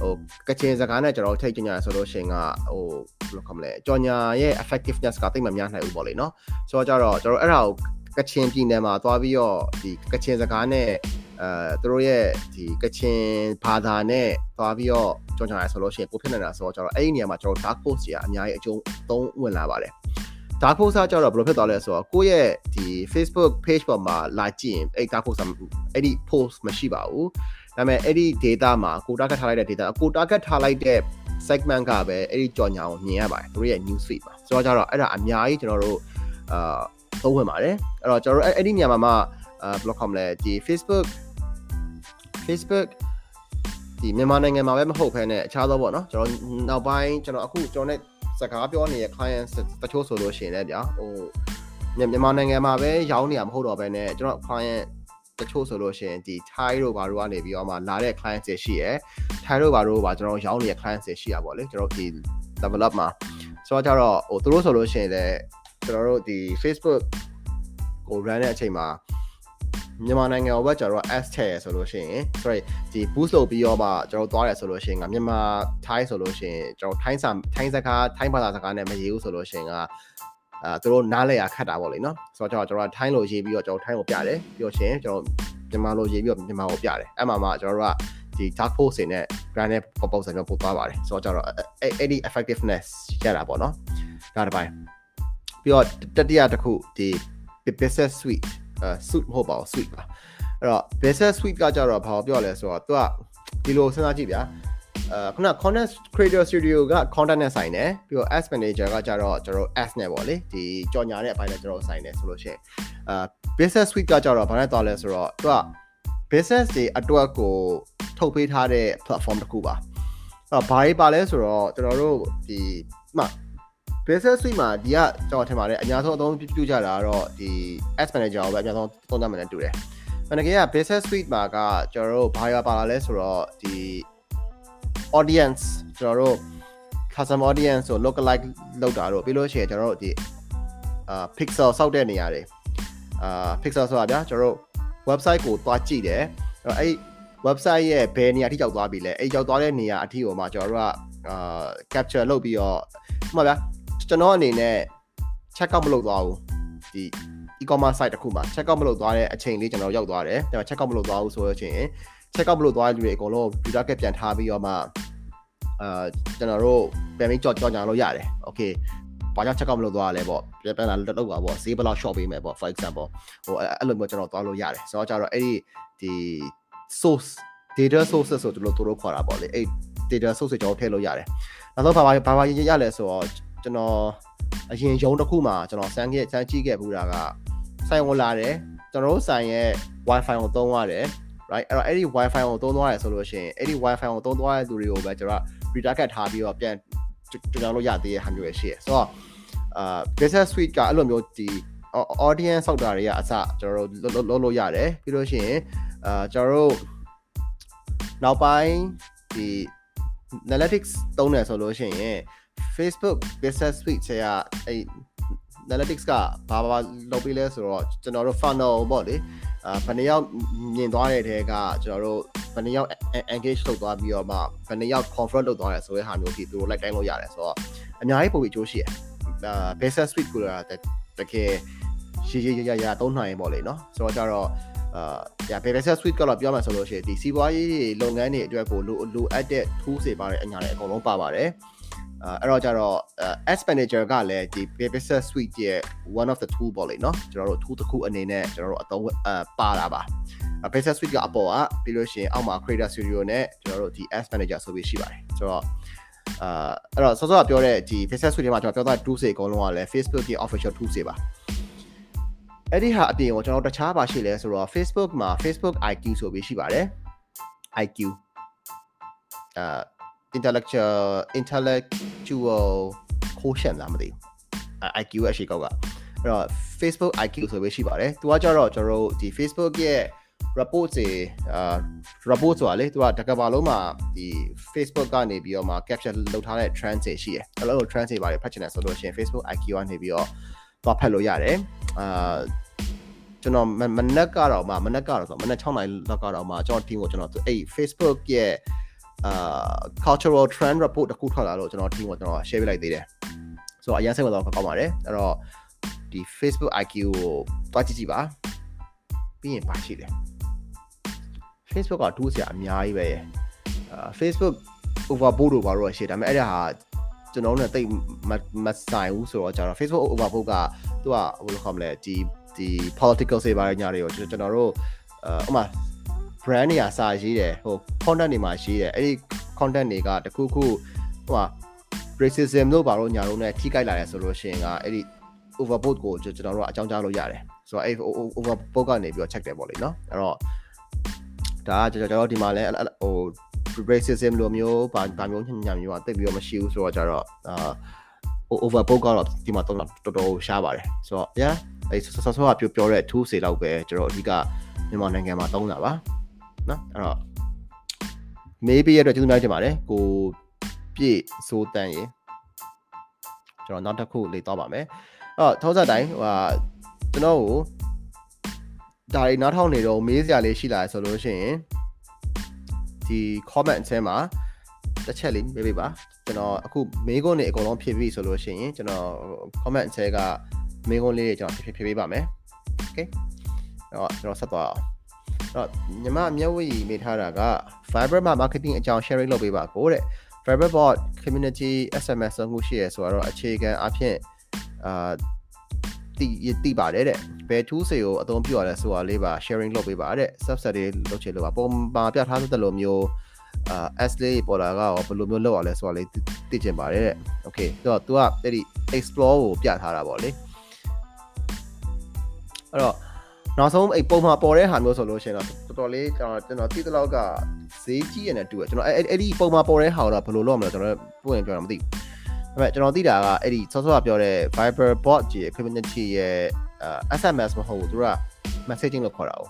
A: ဟိုကချင်စကားနဲ့ကျွန်တော်ထိတ်ကြညာဆိုလို့ရှိရင်ကဟိုဘယ်လိုခေါ်မလဲကြော်ညာရဲ့ effectiveness ကတိတ်မများနိုင်ဘူးပေါ့လေနော်ဆိုတော့ကြတော့ကျွန်တော်အဲ့ဒါကို ကချင်ပြည်နယ်မှာသွားပြီးတော့ဒီကချင်စကားနဲ့အဲသူတို့ရဲ့ဒီကချင်ဘာသာနဲ့သွားပြီးတော့ကြော်ညာရဆိုလို့ရှိရင်ပိုဖြစ်နေတာဆိုတော့ကျွန်တော်အဲ့ဒီနေရာမှာကျွန်တော် dark post ကြီးအများကြီးအကျုံးသုံးဝင်လာပါတယ် dark post ကကြတော့ဘယ်လိုဖြစ်သွားလဲဆိုတော့ကိုယ့်ရဲ့ဒီ Facebook page ပေါ်မှာလာကြည့်ရင်အဲ့ dark post အဲ့ဒီ post မရှိပါဘူးဒါပေမဲ့အဲ့ဒီ data မှာကို target ထားလိုက်တဲ့ data ကို target ထားလိုက်တဲ့ segment ကပဲအဲ့ဒီကြော်ညာကိုမြင်ရပါတယ်သူတို့ရဲ့ news feed မှာဆိုတော့ကြတော့အဲ့ဒါအများကြီးကျွန်တော်တို့အာ သုံးဝင်ပါတယ်အဲ့တော့ကျွန်တော်တို့အဲ့ဒီနေရာမှာမှအာဘယ်လိုခေါ်မလဲဒီ Facebook Facebook ဒီမြန်မာနိုင်ငံမှာပဲမဟုတ်ဘဲနဲ့အခြားသောပေါ့နော်ကျွန်တော်နောက်ပိုင်းကျွန်တော်အခုကျွန်တော် ਨੇ စကားပြောနေတဲ့ client တချို့ဆိုလို့ရှိရင်လည်းဗျာဟိုမြန်မာနိုင်ငံမှာပဲရောင်းနေရမဟုတ်တော့ဘဲနဲ့ကျွန်တော် client တချို့ဆိုလို့ရှိရင်ဒီ Thai တို့ဘာတို့ကနေပြီးတော့မှလာတဲ့ client တွေရှိရယ် Thai တို့ဘာတို့ဘာကျွန်တော်ရောင်းနေတဲ့ client တွေရှိရပါဗောလေကျွန်တော်ဒီ develop မှာဆိုတော့ကြတော့ဟိုသူတို့ဆိုလို့ရှိရင်လည်း ကျွန်တော်တို့ဒီ Facebook ကို run တဲ့အချိန်မှာမြန်မာနိုင်ငံဘက်ကျတော့ S ထည့်ရဆိုလို့ရှိရင် sorry ဒီ boost လုပ်ပြီးတော့မှကျွန်တော်သွားရဆိုလို့ရှိရင်ကမြန်မာ Thai ဆိုလို့ရှိရင်ကျွန်တော် Thai စာ Thai စကား Thai ဘာသာစကားနဲ့မရေးဘူးဆိုလို့ရှိရင်ကအာသူတို့နားလဲရခတ်တာပေါ့လေနော်ဆိုတော့ကျွန်တော်ကျွန်တော် Thai လို့ရေးပြီးတော့ကျွန်တော် Thai ကိုပြတယ်ပြီးတော့ရှင်ကျွန်တော်မြန်မာလို့ရေးပြီးတော့မြန်မာကိုပြတယ်အဲ့မှာမှကျွန်တော်တို့ကဒီ dark post တွေနဲ့ brand နဲ့ proposal မျိုးပို့သွားပါတယ်ဆိုတော့ကျတော့အဲ့ဒီ effectiveness ရတာပေါ့နော်ဒါတစ်ပိုင်း ပြီးတော့တတိယတစ်ခုဒီ business suite အဲ suite မဟုတ်ပါဘူး suite ပါအဲ့တော့ business suite ကကြတော့ဘာပြောလဲဆိုတော့သူကဒီလိုစဉ်းစားကြည့်ဗျာအဲခုန content creator studio က content နဲ့ဆိုင်တယ်ပြီးတော့ ads manager ကကြတော့ကျွန်တော် ads နဲ့ပေါ့လေဒီကြော်ညာတဲ့အပိုင်းနဲ့ကျွန်တော်ဆိုင်တယ်ဆိုလို့ရှိရင်အာ business suite ကကြတော့ဘာနဲ့သွားလဲဆိုတော့သူက business တွေအတွက်ကိုထုတ်ပေးထားတဲ့ platform တစ်ခုပါအဲ့တော့ဘာတွေပါလဲဆိုတော့ကျွန်တော်တို့ဒီမှ business suite မှာဒီကကျွန်တော်ထင်ပါတယ်အများဆုံးအသုံးပြုကြတာကတော့ဒီ ads manager ကိုပဲအများဆုံးသုံးသပ်မှန်းတူတယ်။အဲ့ဒါက business suite မှာကကျွန်တော်တို့ဘာရပါလာလဲဆိုတော့ဒီ audience ကျွန်တော်တို့ custom audience ကို lookalike လောက်တာတော့ပြီးလို့ရှိရင်ကျွန်တော်တို့ဒီအာ pixel စောက်တဲ့နေရာတွေအာ pixel ဆိုတာဗျာကျွန်တော်တို့ website ကိုသွားကြည့်တယ်အဲ့အဲ့ website ရဲ့ဘယ်နေရာထိရောက်သွားပြီလဲအဲ့ရောက်သွားတဲ့နေရာအထိကိုမှကျွန်တော်တို့ကအာ capture လုပ်ပြီးတော့ဥပမာဗျာ ကျွန်တော်အနေနဲ့ check out မလုပ်သွားဘူးဒီ e-commerce site တစ်ခုမှာ check out မလုပ်သွားတဲ့အချိန်လေးကျွန်တော်ရောက်သွားတယ်ဒါပေမဲ့ check out မလုပ်သွားဘူးဆိုတော့ချင်း check out မလုပ်သွားတဲ့လူတွေအကုန်လုံး retarget ပြန်ထားပြီးတော့မှအာကျွန်တော်တို့ပြန်ပြီးကြော်ကြော်ညာလို့ရတယ် okay ဘာကြောင့် check out မလုပ်သွားရလဲပေါ့ပြန်ပြန်လာလောက်ပါပေါ့ဈေးဘယ်လောက် short ပေးမယ်ပေါ့ for example ဟိုအဲ့လိုမျိုးကျွန်တော်သွားလို့ရတယ်ဆိုတော့ကျတော့အဲ့ဒီဒီ source data sources ဆိုတို့တို့ခေါ်တာပေါ့လေအဲ့ data source ကျွန်တော်ထည့်လို့ရတယ်နောက်ဆုံးဘာဘာဘာရလဲဆိုတော့ ကျွန်တော်အရင်ရုံးတစ်ခုမှာကျွန်တော်စမ်းခဲ့စမ်းကြည့်ခဲ့ဘူးတာကဆိုင်ဝင်လာတယ်ကျွန်တော်တို့ဆိုင်ရဲ့ wifi ကိုသုံးရတယ် right အဲ့တော့အဲ့ဒီ wifi ကိုသုံးသွားရဆိုလို့ရှိရင်အဲ့ဒီ wifi ကိုသုံးသွားတဲ့သူတွေကိုပဲကျွန်တော် retarget ထားပြီးတော့ပြန်ကျွန်တော်တို့ရသေးတဲ့ဟာမျိုးရှိရဆိုတော့အာ business suite ကအဲ့လိုမျိုးဒီ audience ဆောက်တာတွေကအစကျွန်တော်တို့လုပ်လို့ရတယ်ပြီးလို့ရှိရင်အာကျွန်တော်တို့နောက်ပိုင်းဒီ analytics သုံးတယ်ဆိုလို့ရှိရင် Facebook business suite ဆရာအဲ့ analytics ကဘာဘာလုပ်ပြီးလဲဆိုတော့ကျွန်တော်တို့ funnel ပေါ့လေအာဘယ်နှယောက်မြင်သွားတဲ့တဲကကျွန်တော်တို့ဘယ်နှယောက် engage လုပ်သွားပြီးတော့မှဘယ်နှယောက် confront လုပ်သွားတယ်ဆိုတဲ့ဟာမျိုးဒီသူတို့လိုက်တိုင်းလို့ရတယ်ဆိုတော့အများကြီးပုံပြီးအကျိုးရှိရအာ business suite ကိုလည်းတကယ်ရှည်ရှည်ရရသုံးနိုင်ပေါ့လေနော်ဆိုတော့ကြတော့အာညာ business suite ကတော့ပြောမှဆိုလို့ရှိရင်ဒီစီးပွားရေးလုပ်ငန်းတွေအတွက်ကိုလိုလိုအပ်တဲ့ tools တွေပါတဲ့အညာတွေအကုန်လုံးပါပါတယ် အဲ့တော့ကျတော့ Ads Manager ကလည်းဒီ Business Suite ရဲ့ one of the tool ပေါ့လေနော်ကျွန်တော်တို့ tool တစ်ခုအနေနဲ့ကျွန်တော်တို့အသုံးပါတာပါ Business Suite ကအပေါ်ကပြီးလို့ရှိရင်အောက်မှာ Creator Studio နဲ့ကျွန်တော်တို့ဒီ Ads Manager ဆိုပြီးရှိပါတယ်ဆိုတော့အာအဲ့တော့စောစောကပြောတဲ့ဒီ Facebook Suite ထဲမှာကျွန်တော်ပြောသား tools တွေအကုန်လုံးကလည်း Facebook ရဲ့ official tools တွေပါအဲ့ဒီဟာအပြင်ကိုကျွန်တော်တခြားပါရှိလဲဆိုတော့ Facebook မှာ Facebook IQ ဆိုပြီးရှိပါတယ် IQ အာ intellectual intellectual quotient လားမသိဘူး IQ ရဲ့အရှိကောက်ကအဲ့တော့ Facebook IQ ဆိုပြီးရှိပါတယ်သူကကြတော့ကျွန်တော်တို့ဒီ Facebook ရဲ့ report တွေအာ report ဆိုတာလေသူကတကဘာလုံးမှာဒီ Facebook ကနေပြီးတော့မှ capture လုပ်ထားတဲ့ trend တွေရှိတယ်အဲ့လို trend တွေပါတယ်ဖတ်ချင်တယ်ဆိုလို့ရှိရင် Facebook IQ ကနေပြီးတော့သွားဖတ်လို့ရတယ်အာကျွန်တော်မနက်ကတော့မှမနက်ကတော့ဆိုမနက်6နာရီလောက်ကတော့မှကျွန်တော် team ကိုကျွန်တော်အဲ့ Facebook ရဲ့ အာ cultural trend report တစ်ခုထွက်လာလို့ကျွန်တော် team ကိုကျွန်တော် share ပေးလိုက်သေးတယ်ဆိုတော့အရင်စိတ်ဝင်စားတော့ကောင်းပါတယ်အဲ့တော့ဒီ Facebook IQ ကိုတွားကြည့်ကြည့်ပါပြီးရင်ပါရှိတယ် Facebook ကတူးစရာအများကြီးပဲအာ Facebook overboard တို့ဘာလို့ရှိတယ်ဒါပေမဲ့အဲ့ဒါဟာကျွန်တော်တို့ ਨੇ တိတ်မဆိုင်ဘူးဆိုတော့ကျတော့ Facebook overboard ကသူကဘယ်လိုခေါ်မလဲဒီဒီ political စေပါညာတွေကိုကျွန်တော်တို့အဥမာ brand တွေကစာရေးတယ်ဟို content တွေမှာရေးတယ်အဲ့ဒီ content တွေကတခုခုဟိုဟာ racism တို့ဘာလို့ညာလို့ ਨੇ ထိကြိုက်လာတယ်ဆိုလို့ရှိရင်ကအဲ့ဒီ overboard ကိုကျွန်တော်တို့အကြောင်းကြားလို့ရတယ်ဆိုတော့အဲ့ overboard ကနေပြီးတော့ check တယ်ပေါ့လေနော်အဲ့တော့ဒါကကျွန်တော်ဒီမှာလဲဟို racism လိုမျိုးဘာဘာမျိုးညာမျိုးอ่ะတိတ်ပြီးတော့မရှိဘူးဆိုတော့ကြတော့အာ overboard ကတော့ဒီမှာတော့တော်တော်ရှားပါတယ်ဆိုတော့ yeah အဲဆောဆောဆောကပြောပြောတဲ့ tool တွေလောက်ပဲကျွန်တော်အဓိကမြန်မာနိုင်ငံမှာသုံးတာပါ နော်အဲ့တော့ maybe ရတော့ကျေးဇူးများတင်ပါတယ်ကိုပြည့်စိုးတန်းရေကျွန်တော်နောက်တစ်ခုလေတော့ပါမယ်အဲ့တော့ထောက်ဆက်တိုင်းဟိုဟာကျွန်တော်ကိုဒါတွေနားထောင်နေတော့မေးစရာလေးရှိလာဆိုလို့ရှိရင်ဒီ comment အထဲမှာတစ်ချက်လေးမေးပေးပါကျွန်တော်အခုမေးခွန်းတွေအကုန်လုံးဖြည့်ပြီဆိုလို့ရှိရင်ကျွန်တော် comment အထဲကမေးခွန်းလေးတွေကျွန်တော်ဖြည့်ဖြည့်ပေးပါမယ် okay အဲ့တော့ကျွန်တော်ဆက်သွားအောင်အဲ့ တော့ညီမမျက်ဝေးမိထားတာက Fiber မှာ marketing အကြောင်း sharing လုပ်ပေးပါကိုတဲ့ Fiberbot community SMS ဆုံးမှုရှိရဆိုတော့အခြေခံအဖြစ်အာတီတီပါတယ်တဲ့ဘယ် tool တွေကိုအသုံးပြုရလဲဆိုတာလေးပါ sharing လုပ်ပေးပါတဲ့ subset တွေလုပ်ချင်လို့ပါပုံမှာပြထားတဲ့လိုမျိုးအာ S လေးပေါ်လာကရောဘယ်လိုမျိုးလုပ်ရလဲဆိုတာလေးသိချင်ပါတယ်တဲ့ okay ဆိုတော့ तू ကအဲ့ဒီ explore ကိုပြထားတာပေါ့လေအဲ့တော့ နောက်ဆုံးအဲ့ပုံမှာပေါ်တဲ့ဟာမျိုးဆိုလို့ရှိရင်တော့တော်တော်လေးကျွန်တော်ကျွန်တော်သိသလောက်ကဈေးကြီးရနေတူတယ်ကျွန်တော်အဲ့အဲ့ဒီပုံမှာပေါ်တဲ့ဟာတော့ဘယ်လိုလုပ်မလဲကျွန်တော်ပွင့်ပြောတာမသိဘူးဒါပေမဲ့ကျွန်တော်သိတာကအဲ့ဒီစောစောကပြောတဲ့ Viber bot ကြီး community ရဲ့ SMS မဟုတ်ဘူးသူက messaging လို့ခေါ်တာ哦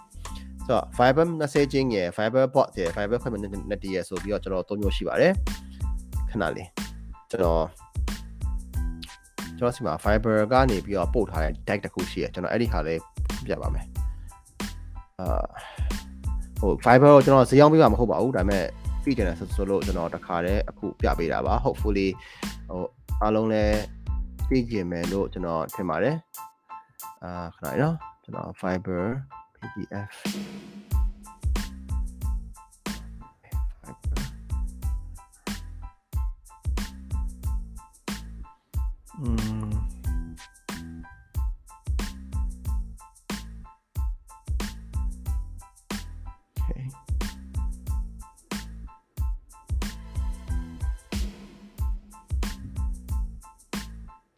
A: ဆိုတော့ Viber messaging ရဲ့ Viber bot ရဲ့ Viber community ရဲ့ဆိုပြီးတော့ကျွန်တော်သုံးမျိုးရှိပါတယ်ခဏလေးကျွန်တော်ကျွန်တော်စီမှာ Viber ကနေပြီးတော့ပို့ထားတဲ့ deck တစ်ခုရှိရကျွန်တော်အဲ့ဒီဟာလေးပြပါမယ် အာဟို Viber ကိုကျွန်တော်ဈေးရောက်ပေးမှာမဟုတ်ပါဘူးဒါပေမဲ့ပြည့်ကျင်တယ်ဆိုလို့ကျွန်တော်တခါတည်းအခုပြပေးတာပါ hopefully ဟိုအားလုံးလည်းပြည့်ကျင်မယ်လို့ကျွန်တော်ထင်ပါတယ်အာခဏလေးနော်ကျွန်တော် Viber PDF อื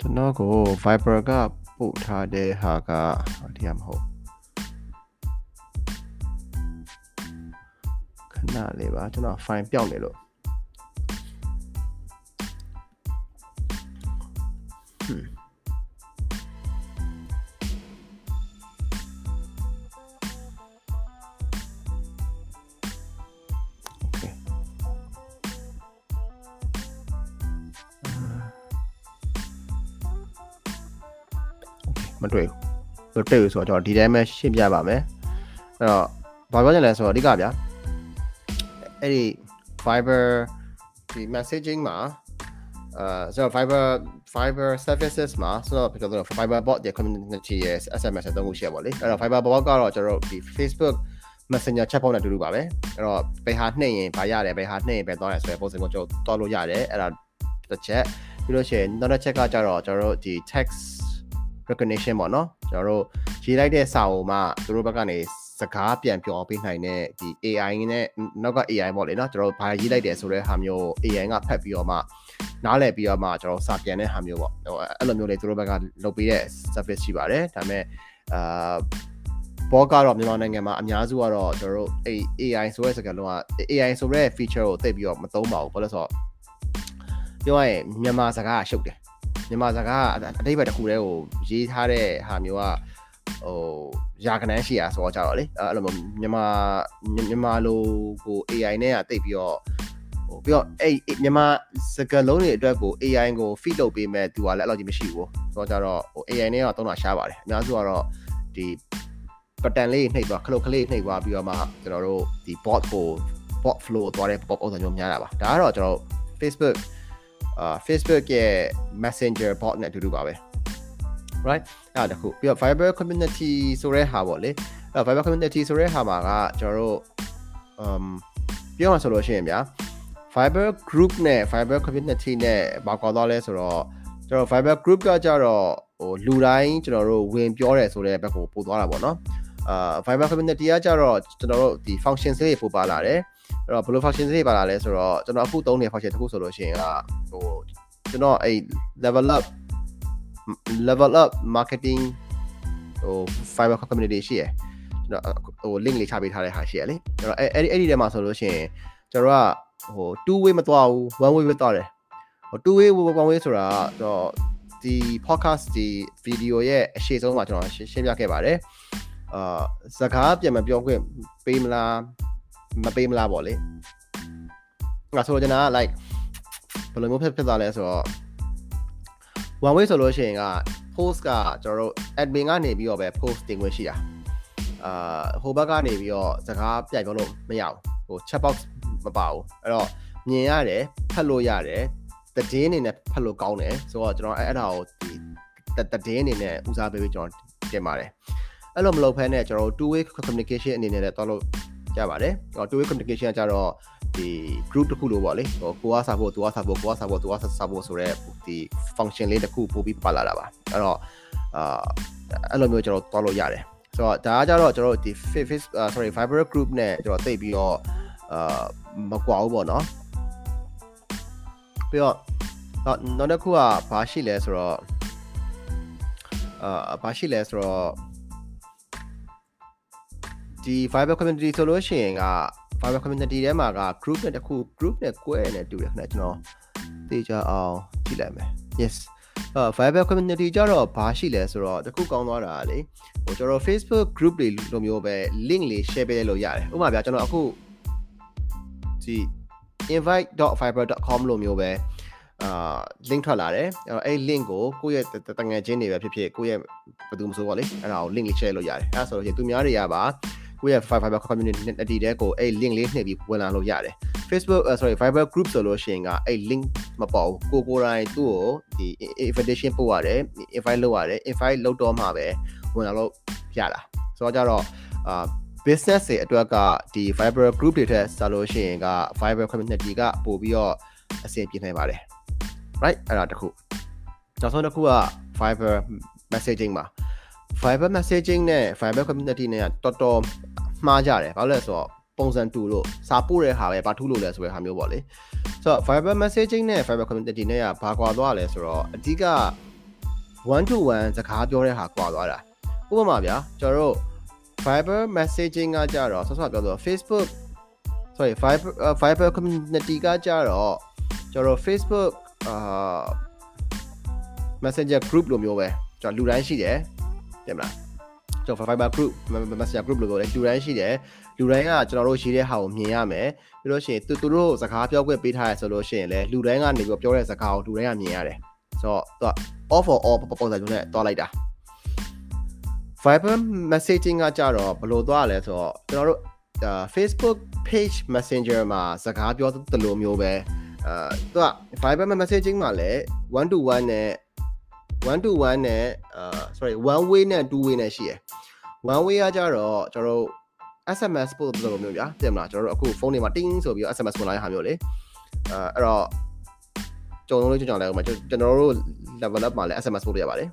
A: ကျွန်တော်ကို Viber ကပို့ထားတဲ့ဟာကဒီမှာမဟုတ်ခဏလေးပါကျွန်တော် file ပြောင်းနေလို့ဟွန်း မတွေ့ဘူးမတွေ့ဘူးဆိုတော့ကျွန်တော်ဒီတိုင်းပဲရှင်းပြပါမယ်အဲ့တော့ဘာပြောချင်လဲဆိုတော့အဓိကဗျာအဲ့ဒီ Viber ဒီ messaging မှာအာဆိုတော့ Viber Viber services မှာဆိုတော့ပြောတော့ Viber bot ရဲ့ community ရဲ့ SMS အသုံးခုရှိရပါလေအဲ့တော့ Viber bot ကတော့ကျွန်တော်တို့ဒီ Facebook Messenger chatbot နဲ့အတူတူပါပဲအဲ့တော့ဘယ်ဟာနှိမ့်ရင်ဘာရတယ်ဘယ်ဟာနှိမ့်ရင်ဘယ်သွားရဆိုတဲ့ပုံစံကိုကျွန်တော်တော်လို့ရတယ်အဲ့ဒါတစ်ချက်ပြီးလို့ရှိရင်နောက်တစ်ချက်ကကြတော့ကျွန်တော်တို့ဒီ text recognition ပေါ့နော်ကျွန်တော်တို့ရေးလိုက်တဲ့စာအုံမှာသူတို့ဘက်ကနေစကားပြန်ပြောပေးနိုင်တဲ့ဒီ AI နဲ့နောက်က AI ပေါ့လေနော်ကျွန်တော်တို့ဘာရေးလိုက်တယ်ဆိုတဲ့ဟာမျိုး AI ကဖတ်ပြီးတော့မှနားလည်ပြီးတော့မှကျွန်တော်စာပြန်တဲ့ဟာမျိုးပေါ့ဟိုအဲ့လိုမျိုးလေးသူတို့ဘက်ကလုပ်ပေးတဲ့ service ရှိပါတယ်ဒါပေမဲ့အာဘောကတော့မြန်မာနိုင်ငံမှာအများစုကတော့ကျွန်တော်တို့အဲ့ AI ဆိုတဲ့စကားလုံးက AI ဆိုတဲ့ feature ကိုသိပြီးတော့မသုံးပါဘူးဘာလို့လဲဆိုတော့ပြောရရင်မြန်မာစကားကရှုပ်တယ် မြန်မာစကားအတိတ်ဘက်တစ်ခုတည်းကိုရေးထားတဲ့ဟာမျိုးကဟိုရာခဏန်းရှိရဆိုတော့ကြတော့လေအဲ့လိုမြန်မာမြန်မာလိုကို AI နဲ့ကတိတ်ပြီးတော့ဟိုပြီးတော့အဲ့မြန်မာစကားလုံးတွေအတွက်ကို AI ကို feed လုပ်ပေးမဲ့သူကလည်းအဲ့လိုကြီးမရှိဘူးဆိုတော့ကြတော့ဟို AI နဲ့ကသုံးတာရှားပါတယ်အများစုကတော့ဒီ pattern လေးနှိပ်သွားခလုတ်ကလေးနှိပ်သွားပြီးတော့မှကျွန်တော်တို့ဒီ bot ကို bot flow သွားတဲ့ pop ပုံစံမျိုးများတာပါဒါကတော့ကျွန်တော် Facebook အာ Facebook ရဲ့ Messenger bot နဲ့အတူတူပါပဲ right အဲ့ဒါတခုပြီးတော့ Viber community ဆိုတဲ့ဟာပေါ့လေအဲ့ Viber community ဆိုတဲ့ဟာမှာကကျွန်တော်တို့ um ပြောမှဆိုလို့ရှိရင်ဗျာ Viber group နဲ့ Viber community နဲ့ဘာကွာသွားလဲဆိုတော့ကျွန်တော် Viber group ကကြတော့ဟိုလူတိုင်းကျွန်တော်တို့ဝင်ပြောတယ်ဆိုတဲ့ဘက်ကိုပို့သွားတာပေါ့နော်အာ Viber community ကကြတော့ကျွန်တော်တို့ဒီ function တွေပို့ပါလာတယ် အဲ့တော့ဘယ်လို function တွေပါလာလဲဆိုတော့ကျွန်တော်အခုသုံးနေတဲ့ function တစ်ခုဆိုလို့ရှိရင်ကဟိုကျွန်တော်အဲ့ level up level up marketing ဟို Fiverr community ရှိရယ်ကျွန်တော်ဟို link လေးချပေးထားတဲ့ဟာရှိရယ်လေကျွန်တော်အဲ့အဲ့ဒီအဲ့ဒီထဲမှာဆိုလို့ရှိရင်ကျွန်တော်ကဟို2 way မသွားဘူး1 way ပဲသွားတယ်ဟို2 way 1 way ဆိုတာတော့ဒီ podcast ဒီ video ရဲ့အရှိဆုံးမှာကျွန်တော်ရှင်းပြခဲ့ပါတယ်အာစကားပြန်မပြောခွင့်ပေးမလား မပေးမလားပေါ့လေငါဆိုချင်တာက like ဘယ်လိုမျိုးဖြစ်ဖြစ်သွားလဲဆိုတော့ one way ဆိုလို့ရှိရင်က post ကကျွန်တော်တို့ admin ကနေပြီးတော့ပဲ post တင်ခွင့်ရှိတာအာဟိုဘက်ကနေပြီးတော့စကားပြိုင်ပြောလို့မရဘူးဟို chat box မပါဘူးအဲ့တော့မြင်ရတယ်ဖတ်လို့ရတယ်တည်င်းအနေနဲ့ဖတ်လို့ကောင်းတယ်ဆိုတော့ကျွန်တော်အဲ့ဒါကိုဒီတည်င်းအနေနဲ့ဦးစားပေးပြီးကျွန်တော်တင်ပါတယ်အဲ့လိုမလုပ်ဖဲနဲ့ကျွန်တော် two way communication အနေနဲ့လည်းတော့လို့ ကြပါတယ်ဟို two way communication ကကြတော့ဒီ group တစ်ခုလို့ပေါ့လေဟိုကိုကစားဖို့သူကစားဖို့ကိုကစားဖို့သူကစားဖို့ဆိုတော့ဒီ function လေးတစ်ခုပို့ပြီးပါလာတာပါအဲ့တော့အာအဲ့လိုမျိုးကျွန်တော်တွားလို့ရတယ်ဆိုတော့ဒါကကြတော့ကျွန်တော်ဒီ face sorry fiber group နဲ့ကျွန်တော်တိတ်ပြီးတော့အာမကွာဘူးပေါ့နော်ပြီးတော့နောက်တစ်ခုကဘာရှိလဲဆိုတော့အာဘာရှိလဲဆိုတော့ ဒီ fiber community ဆိုလို့ရှိရင်က fiber community ထဲမှာက group နဲ့တခု group နဲ့꿰နဲ့တူတယ်ခင်ဗျကျွန်တော်သိကြအောင်ကြည့်လိုက်မယ် yes အာ fiber community ကြတော့ဘာရှိလဲဆိုတော့တခုကောင်းသွားတာလေဟိုကျွန်တော် Facebook group တွေလိုမျိုးပဲ link လေး share ပေးလို့ရတယ်ဥပမာပြကျွန်တော်အခုဒီ invite.fiber.com လိုမျိုးပဲအာ link ထွက်လာတယ်အဲ့ link ကိုကိုယ့်ရဲ့တငယ်ချင်းတွေပဲဖြစ်ဖြစ်ကိုယ့်ရဲ့ဘယ်သူမှမဆိုပေါ့လေအဲ့ဒါကို link လေး share လို့ရတယ်အဲ့ဒါဆိုရင်သူများတွေကပါ ကိုယ့်ရဲ့ Fiverr community နဲ့တည်တဲ့ကိုအဲ့ link လေးနှိပ်ပြီးဝင်လာလို့ရတယ် Facebook uh, sorry Fiverr group ဆိုလို့ရှိရင်ကအဲ့ link မပေါ်ဘူးကိုကိုယ်တိုင်သူ့ကိုဒီ invitation ပို့ရတယ် invite လုပ်ရတယ် invite လုပ်တော့မှပဲဝင်လာလို့ရတာဆိုတော့ကြတော့အာ business တွေအတွက်ကဒီ Fiverr group တွေထက်စလို့ရှိရင်က Fiverr community ကပို့ပြီးတော့အဆင်ပြေနိုင်ပါတယ် right အဲ့ဒါတခုနောက်ဆုံးတစ်ခုက Fiverr messaging မှာ Fiverr messaging နဲ့ Fiverr community နဲ့တော်တော်မှားကြတယ်ဘာလို့လဲဆိုတော့ပုံစံတူလို့စာပို့တဲ့ဟာပဲဘာထူးလို့လဲဆိုတဲ့ဟာမျိုးပေါ့လေဆိုတော့ Fiverr messaging နဲ့ Fiverr community နဲ့ကဘာကွာသွားလဲဆိုတော့အဓိက1 to 1စကားပြောတဲ့ဟာကွာသွားတာဥပမာဗျာကျွန်တော်တို့ Fiverr messaging ကကြတော့ဆော့ဆော့ပြောဆို Facebook sorry Fiverr uh, Fiverr community ကကြတော့ကျွန်တော် Facebook အာ Messenger group လိုမျိုးပဲကျွန်တော်လူတိုင်းရှိတယ် တင်မလားကျွန်တော် Fiverr group Messenger group လို့ပြောတယ်လူတိုင်းရှိတယ်လူတိုင်းကကျွန်တော်တို့ရှိတဲ့ဟာကိုမြင်ရမယ်ပြီးလို့ရှိရင်သူသူတို့စကားပြောခွင့်ပေးထားရဆိုလို့ရှိရင်လည်းလူတိုင်းကနေပြီးပြောတဲ့စကားကိုလူတိုင်းကမြင်ရတယ်ဆိုတော့သူက off for all ပုံစံမျိုးနဲ့တွားလိုက်တာ Viber messaging ကကြတော့ဘယ်လိုသွားလဲဆိုတော့ကျွန်တော်တို့ Facebook page messenger မှာစကားပြောသလိုမျိုးပဲအာသူက Viber messaging မှာလည်း1 to 1နဲ့ 1 to 1နဲ့အာ sorry one way နဲ့2 way နဲ့ရှိရယ် one way ကကြတော့ကျွန်တော်တို့ SMS ပို့သလိုမျိုးဗျာတင်မလားကျွန်တော်တို့အခုဖုန်းတွေမှာတင်းဆိုပြီးတော့ SMS ဝင်လာတဲ့ဟာမျိုးလေအဲအဲ့တော့ကြုံလုံးလေးကြုံကြလဲဥမာကျွန်တော်တို့ level up မှာလည်း SMS ပို့လို့ရပါတယ်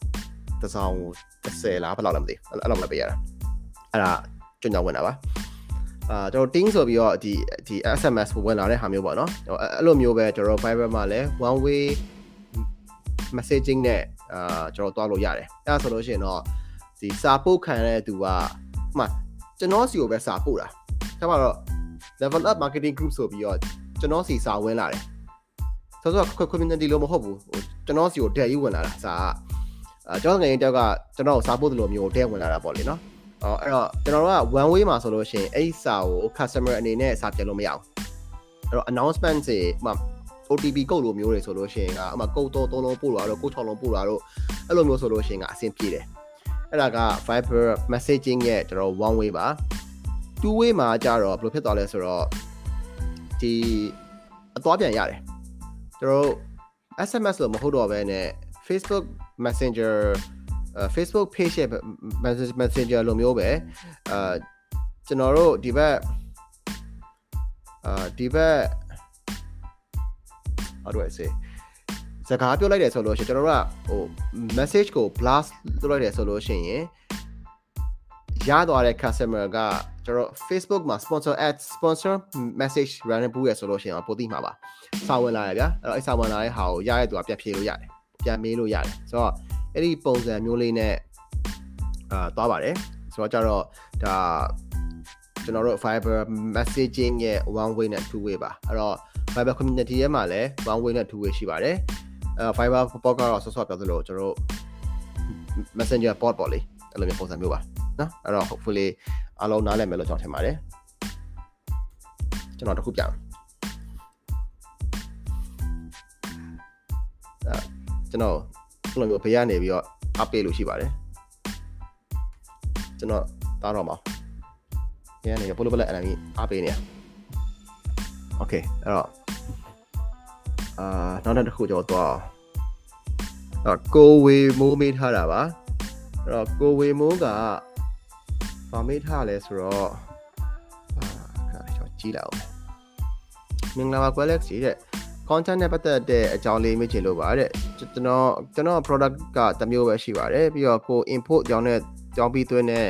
A: တစ်စောင်30လားဘယ်လောက်လဲမသိအဲ့လောက်လည်းပေးရတာအဲ့ဒါကြုံကြဝင်တာပါအာကျွန်တော် ting ဆိုပြီးတော့ဒီဒီ SMS ဝင်လာတဲ့ဟာမျိုးပေါ့နော်အဲ့လိုမျိုးပဲကျွန်တော် Viber မှာလည်း one way messaging နဲ့ အာကျွန်တော်တွားလို့ရတယ်အဲ့ဒါဆိုလို့ရှိရင်တော့ဒီစာပို့ခံရတဲ့သူကမှကျွန်တော်စီကိုပဲစာပို့တာဒါမှတော့ level up marketing group ဆိုပြီးတော့ကျွန်တော်စီစာဝင်လာတယ်ဆိုတော့ community လို့မဟုတ်ဘူးဟိုကျွန်တော်စီကို dare ယူဝင်လာတာစာကအဲကျွန်တော်ငယ်ရင်တယောက်ကကျွန်တော်စာပို့တယ်လို့မျိုး dare ဝင်လာတာပေါ့လေနော်အော်အဲ့တော့ကျွန်တော်တို့က one way မှာဆိုလို့ရှိရင်အဲ့စာကို customer အနေနဲ့စာပြန်လို့မရအောင်အဲ့တော့ announcement တွေမှ OTP ကုတ်လိုမျိုးတွေဆိုလို့ရှိရင်ကအမှကုတ်တော့3လုံးပို့လာတော့ကုတ်6လုံးပို့လာတော့အဲ့လိုမျိုးဆိုလို့ရှိရင်ကအဆင်ပြေတယ်အဲ့ဒါက Viber messaging ရဲ့ကျွန်တော် one way ပါ two way မှာကြတော့ဘယ်လိုဖြစ်သွားလဲဆိုတော့ဒီအသွားပြန်ရတယ်ကျွန်တော် SMS လို့မဟုတ်တော့ဘဲနဲ့ Facebook Messenger Facebook page ရဲ့ Messenger လိုမျိုးပဲအာကျွန်တော်တို့ဒီဘက်အာဒီဘက် how do I say စကားပြောလိုက်တယ်ဆိုလို့ရှိရင်ကျွန်တော်တို့ကဟို message ကို blast လုပ်လိုက်တယ်ဆိုလို့ရှိရင်ရသွားတဲ့ customer ကကျွန်တော် Facebook မှာ sponsor ad sponsor message run ပူးရဆိုလို့ရှိရင်ပိုသိမှာပါစာဝင်လာရဗျာအဲ့တော့အဲ့စာဝင်လာတဲ့ဟာကိုရတဲ့သူကပြတ်ဖြေလို့ရတယ်ပြန်မေးလို့ရတယ်ဆိုတော့အဲ့ဒီပုံစံမျိုးလေးနဲ့အာသွားပါတယ်ဆိုတော့ကြတော့ဒါကျွန်တော်တို့ Fiber messaging ရဲ့ one way နဲ့ two way ပါအဲ့တော့ Fiber community ရဲ့မှာလည်း one way နဲ့ two way ရှိပါတယ်အဲ Fiber bot ကတော့ဆော့ဆော့ပြောသလိုကျွန်တော်တို့ Messenger bot ပေါ့လေအဲ့လိုမျိုးပုံစံမျိုးပါနော်အဲ့တော့ hopefully အားလုံးနားလည်မယ်လို့ကျွန်တော်ထင်ပါတယ်ကျွန်တော်တခုပြအောင်အဲကျွန်တော်ဘယ်လိုမျိုးဖေးရနေပြီးတော့ update လို့ရှိပါတယ်ကျွန်တော်တားတော့မှာရန်နေဘလိုဘလက် enemy အားပေးနေရ okay အဲ့တော့အာနောက်တစ်ခုကျွန်တော်သွားအောင်အဲ့ကိုဝေမိုးမေးထားတာပါအဲ့တော့ကိုဝေမိုးကဗာမေးထားလဲဆိုတော့အာခါကျွန်တော်ကြည့်လိုက်အောင်မင်္ဂလာပါ Qualex ကြီးတဲ့ content နဲ့ပတ်သက်တဲ့အကြောင်းလေးမေးချင်လို့ပါတဲ့ကျွန်တော်ကျွန်တော် product ကတစ်မျိုးပဲရှိပါတယ်ပြီးတော့ကို input ကြောင်းနဲ့ကြောင်းပြီးသွင်းတဲ့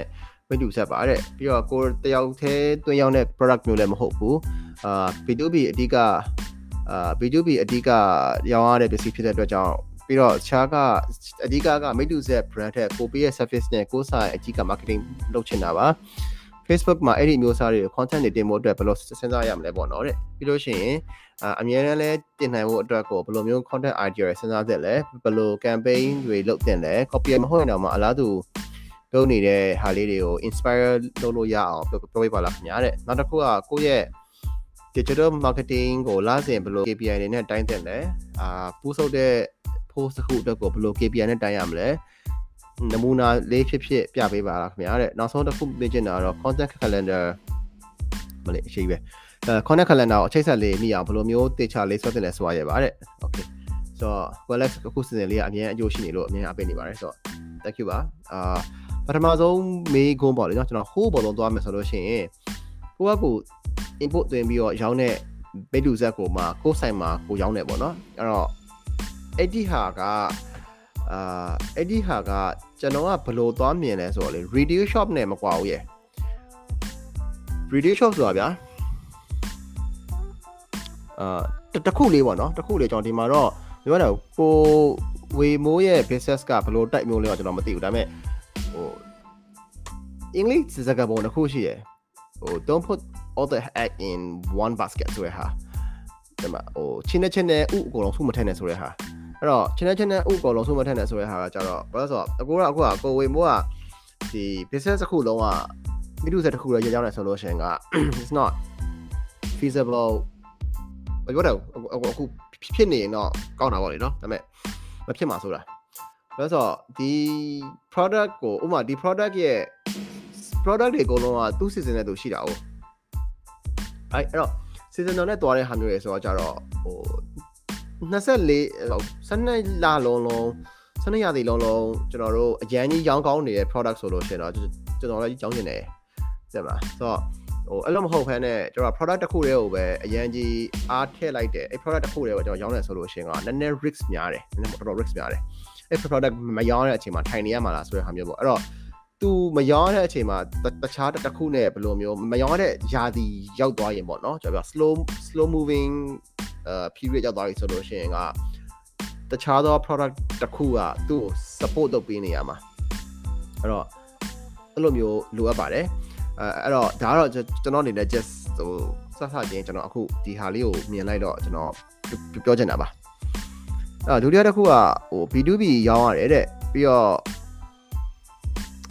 A: ဝိတုဆက်ပါတဲ့ပြီးတော့ကိုတယောက်သေးသွင်းရောက်တဲ့ product မျိုးလည်းမဟုတ်ဘူး အာ B2B အဓိကအာ B2B အဓိကရောင်းရတဲ့ပစ္စည်းဖြစ်တဲ့အတွက်ကြောင့်ပြီးတော့ခြားကအဓိကကမိတုဆက် brand ထက်ကိုပေးရဲ့ service နဲ့ကိုဆိုင်အဓိက marketing လုပ်ချင်တာပါ Facebook မှာအဲ့ဒီမျိုးစားတွေကို content တွေတင်ဖို့အတွက်ဘယ်လိုစဉ်းစားရမလဲပေါ့နော်တဲ့ပြီးလို့ရှိရင်အမြဲတမ်းလဲတင်နိုင်ဖို့အတွက်ကိုဘယ်လိုမျိုး content idea တွေစဉ်းစားသင့်လဲဘယ်လို campaign တွေလုပ်သင့်လဲ copy မဟုတ်ရင်တော့မှအလားတူလုပ်နေတဲ့ဟာလေးတွေကို inspire လုပ်လို့ရအောင်ပြောပြပါလားခင်ဗျာတဲ့နောက်တစ်ခုကကိုယ့်ရဲ့ digital marketing ကိုလာစဉ်ဘယ်လို KPI တွေနဲ့တိုင်းသင့်လဲအာပူးဆုပ်တဲ့ post တစ်ခုအတွက်ကိုဘယ်လို KPI နဲ့တိုင်းရမလဲနမူနာလေးဖြစ်ဖြစ်ပြပေးပါလားခင်ဗျာတဲ့နောက်ဆုံးတစ်ခုမေးချင်တာတော့ content calendar မလေးအရှိပဲအဲ content calendar ကိုအချိတ်ဆက်လေးမိအောင်ဘယ်လိုမျိုးတေချာလေးဆွဲတင်လဲဆိုရရပါတဲ့ okay ဆိုတော့ Qualex အခုစီစဉ်လေးကအမြင်အကျိုးရှိနေလို့အမြင်အပေးနေပါတယ်ဆိုတော့ thank you ပါအာပထမဆုံးမေးခွန်းပေါ့လေเนาะကျွန်တော်ဟိုးဘောလုံးသွားမယ်ဆိုလို့ရှိရင် ကိုကကို input သွင်းပြီးတော့ရောင်းတဲ့ဘိတ်လူဇက်ကိုမှကိုယ်ဆိုင်မှာကိုရောင်းတယ်ပေါ့နော်အဲ့တော့အဲ့ဒီဟာကအာအဲ့ဒီဟာကကျွန်တော်ကဘယ်လိုသွားမြင်လဲဆိုတော့လေ retail shop နဲ့မကွာဘူးရဲ့ retail shop ဆိုတာဗျာအာတခုလေးပေါ့နော်တခုလေးကျွန်တော်ဒီမှာတော့ပြောတာကိုဝေမိုးရဲ့ business ကဘယ်လို type မျိုးလဲတော့ကျွန်တော်မသိဘူးဒါပေမဲ့ဟိုအင်္ဂလိပ်စကားပုံတစ်ခုရှိရယ် ဟို don't put all the egg in one basket ဆိုရဟာဒီမှာဟိုချင်းနဲ့ချင်းနဲ့ဥအကုန်လုံးစုမထည့်နဲ့ဆိုရဟာအဲ့တော့ချင်းနဲ့ချင်းနဲ့ဥအကုန်လုံးစုမထည့်နဲ့ဆိုရဟာကကြတော့ဘာလို့ဆိုတော့အကိုကအခုကကိုဝေမိုးကဒီ business တစ်ခုလုံးကမိတုဆက်တစ်ခုရရကြောင်းနဲ့ဆိုလို့ရှိရင်က it's not feasible ဘာပြောတော့အခုဖြစ်နေရင်တော့ကောင်းတာပေါ့လေနော်ဒါပေမဲ့မဖြစ်မှာဆိုတာဘာလို့ဆိုတော့ဒီ product ကိုဥပမာဒီ product ရဲ့ product တွေအကုန်လုံးကသူ့ season နဲ့သူရှိတာ哦အဲ့အဲ့တော့ seasonal နဲ့တွားတဲ့ဟာမျိုးတွေဆိုတော့ကြတော့ဟို24 12လလုံးလုံး12ရာသီလုံးလုံးကျွန်တော်တို့အရန်ကြီးရောင်းကောင်းနေတဲ့ product ဆိုလို့ရှိရင်တော့ကျွန်တော်လည်းကြောင်းနေတယ်တဲ့ပါဆိုတော့ဟိုအဲ့လိုမဟုတ်ဘဲနဲ့ကျွန်တော် product တစ်ခုတည်းကိုပဲအရန်ကြီးအားထည့်လိုက်တယ်အဲ့ product တစ်ခုတည်းကိုကျွန်တော်ရောင်းနေဆိုလို့ရှိရင်ကနည်းနည်း risk များတယ်နည်းနည်းတော်တော် risk များတယ်အဲ့ product မရောင်းတဲ့အချိန်မှာထိုင်နေရမှာလားဆိုတဲ့ဟာမျိုးပေါ့အဲ့တော့ သူမရောင်းတဲ့အချိန်မှာတခြားတစ်ခုနဲ့ဘယ်လိုမျိုးမရောင်းတဲ့ယာတီရောက်သွားရင်ပေါ့နော်ကျွန်တော်ပြော slow slow moving အဲ period ရောက်သွားပြီဆိုလို့ရှိရင်ကတခြားသော product တစ်ခုကသူ့ကို support လုပ်ပေးနေရမှာအဲ့တော့အဲ့လိုမျိုးလိုအပ်ပါတယ်အဲအဲ့တော့ဒါကတော့ကျွန်တော်အနေနဲ့ just ဟိုစစချင်းကျွန်တော်အခုဒီဟာလေးကိုမြင်လိုက်တော့ကျွန်တော်ပြောချင်တာပါအဲ့ဒုတိယတစ်ခုကဟို B2B ရောင်းရတယ်တဲ့ပြီးတော့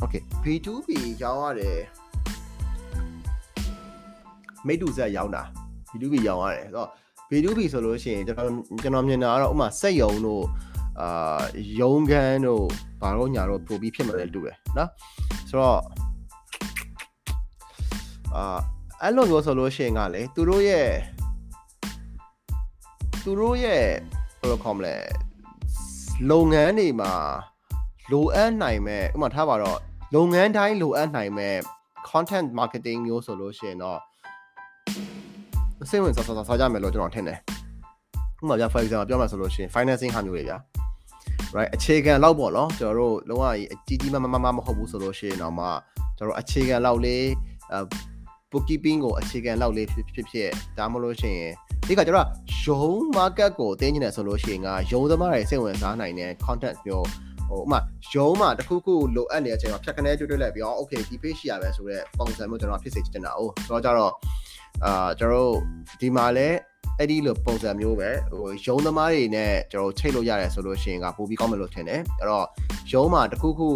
A: okay B2B ရောင်းရတယ်မိတူဆက်ရောင်းတာ B2B ရောင်းရတယ်ဆိုတော့ B2B ဆိုလို့ရှိရင်ကျွန်တော်ကျွန်တော်မြင်တာကတော့ဥမာစက်ယုံတို့အာယုံခန်းတို့ဘာလို့ညာတော့ပို့ပြီးဖြစ်မှာလဲတူတယ်နော်ဆိုတော့အာအဲ့လိုမျိုးဆိုလို့ရှိရင်ကလေသူတို့ရဲ့သူတို့ရဲ့ဘယ်လိုခေါ်မလဲလုပ်ငန်းတွေမှာလိုအပ်နိုင်မဲ့ဥပမာထားပါတော့ လုပ်ငန်းတိုင်းလိုအပ်နိုင်မဲ့ content marketing မျိုးဆိုလို့ရှိရင်တော့စိတ်ဝင်စားစားစားကြမယ်လို့ကျွန်တော်ထင်တယ်ဥပမာပြ for example ပြောမှဆိုလို့ရှိရင် financing ဟာမျိုးတွေဗျာ right အခြေခံလောက်ပေါ့နော်ကျွန်တော်တို့လုံးဝအကြီးကြီးမမမမဟုတ်ဘူးဆိုလို့ရှိရင်တော့မှကျွန်တော်အခြေခံလောက်လေးအဲ bookkeeping ကိုအခြေခံလောက်လေးဖြစ်ဖြစ်ဖြစ်ဒါမှမဟုတ်ရှင်ဒီကကျွန်တော်ရုံး market ကိုတင်းနေတယ်ဆိုလို့ရှိရင်ကရုံးသမားတွေစိတ်ဝင်စားနိုင်တဲ့ content မျိုး ဟိုဥမာရုံးမှာတခုခုလိုအပ်နေတဲ့အချိန်မှာဖြတ်ခနဲကျွတ်တွဲလိုက်ပြီးတော့ okay ဒီ page ရှိရပဲဆိုတော့ပုံစံမျိုးကျွန်တော်ဖြစ်စေချင်တာ哦ဆိုတော့ကြတော့အာကျွန်တော်တို့ဒီမှာလည်းအဲ့ဒီလိုပုံစံမျိုးပဲဟိုရုံးသမားတွေနဲ့ကျွန်တော်ချိတ်လို့ရတယ်ဆိုလို့ရှိရင်ကပိုပြီးကောင်းမယ်လို့ထင်တယ်အဲ့တော့ရုံးမှာတခုခု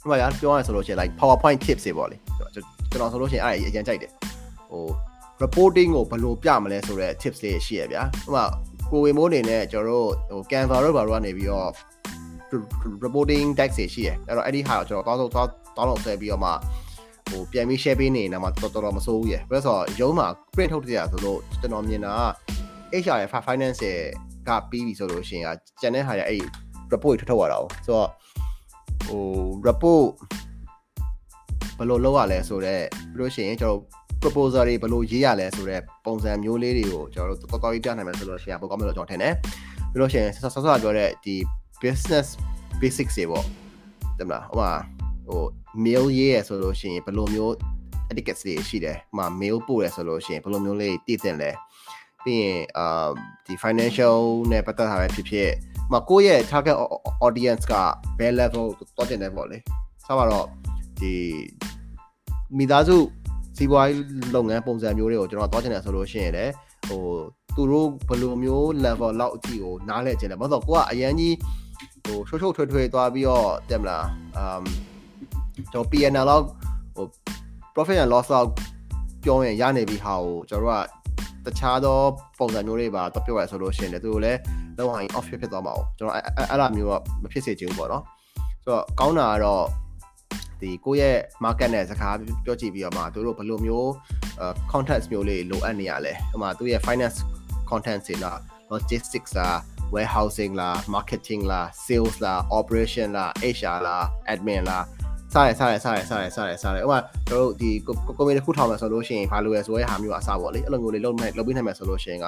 A: ဟိုမှာပြောရဆိုလို့ရှိရင် like PowerPoint tips တွေပေါ့လေကျွန်တော်ဆိုလို့ရှိရင်အဲ့အရင်ကြိုက်တယ်ဟို reporting ကိုဘယ်လိုပြမလဲဆိုတော့ tips လေးရှိရဗျာဟိုမှာကိုဝေမိုးနေနဲ့ကျွန်တော်တို့ဟို Canva တို့ဘာတို့ကနေပြီးတော့ reporting deck တွေရှိရအဲ့တော့အဲ့ဒီဟာကိုကျွန်တော်တောင်းဆိုတောင်းတောင်းလို့ဆွဲပြီးတော့မှဟဟိုပြန်ပြီး share ပေးနေတော့မှတော်တော်မစိုးဘူးရယ်ပြီးတော့ရုံးမှာ print ထုတ်တဲ့ရဆိုလို့ကျွန်တော်မြင်တာ HR ရဲ့ finance ရဲ့ကပြီးပြီဆိုလို့ရှိရင်ကကျန်တဲ့ဟာရအဲ့ report ထုတ်ထုတ်ရတာ哦ဆိုတော့ဟို report ဘယ်လိုလုပ်ရလဲဆိုတော့ပြီးလို့ရှိရင်ကျွန်တော် proposal တွေဘယ်လိုရေးရလဲဆိုတော့ပုံစံမျိုးလေးတွေကိုကျွန်တော်တို့တော်တော်ကြီးပြနိုင်မယ်ဆိုလို့ရှိရင်ပိုကောင်းမယ်လို့ကျွန်တော်ထင်တယ်ပြီးလို့ရှိရင်ဆောဆောပြောတဲ့ဒီ business basics တွေပေါ့တယ်မလားဟိုမှာဟို mail ရေးရဆိုလို့ရှိရင်ဘယ်လိုမျိုး etiquette တွေရှိတယ်ဟိုမှာ mail ပို့ရဆိုလို့ရှိရင်ဘယ်လိုမျိုးလေးတည်တင်လဲပြီးရင်အာဒီ financial နဲ့ပတ်သက်တာပဲဖြစ်ဖြစ်ဟိုမှာကိုယ့်ရဲ့ target audience ကဘယ် level တော့တင်တယ်ပေါ့လေဆက်ပါတော့ဒီမိသားစုစီးပွားရေးလုပ်ငန်းပုံစံမျိုးတွေကိုကျွန်တော်သွားချင်တယ်ဆိုလို့ရှိရင်လည်းဟိုသူတို့ဘယ်လိုမျိုး level လောက်အထိကိုနားလဲချင်တယ်ဘာလို့ဆိုတော့ကိုကအရန်ကြီး ဟိုရှုပ်ရှုပ်ထွေးထွေးသွားပြီးတော့တက်မလားအမ်ကျွန်တော် PNL လောက်ဟို profit and loss လောက်ပြောရင်ရနေပြီဟာကိုကျွန်တော်တို့ကတခြားသောပုံစံမျိုးတွေပါတော့ပြောရဆိုလို့ရှိရင်လည်းသူတို့လည်းလုံးဝ off ဖြစ်သွားမှာ哦ကျွန်တော်အဲ့အဲ့လိုမျိုးတော့မဖြစ်စေချင်ဘူးပေါ့နော်ဆိုတော့ကောင်းတာကတော့ဒီကိုယ့်ရဲ့ market နဲ့စကားပြောကြည့်ပြီးတော့မှတို့တို့ဘယ်လိုမျိုး content မျိုးလေးလိုအပ်နေရလဲဟိုမှာသူရဲ့ finance content တွေလား logistics လား warehousing လား marketing လား sales လား operation လား HR လား admin လားစားရစားရစားရစားရစားရစားရဥပမာတို့ဒီကုမ္ပဏီတစ်ခုထောင်မယ်ဆိုလို့ရှိရင်ဘာလို့လဲဆိုရဲဟာမျိုးအစားပေါ့လေအဲ့လိုမျိုးလေးလုပ်မယ်လုပ်ပေးနိုင်မယ်ဆိုလို့ရှိရင်က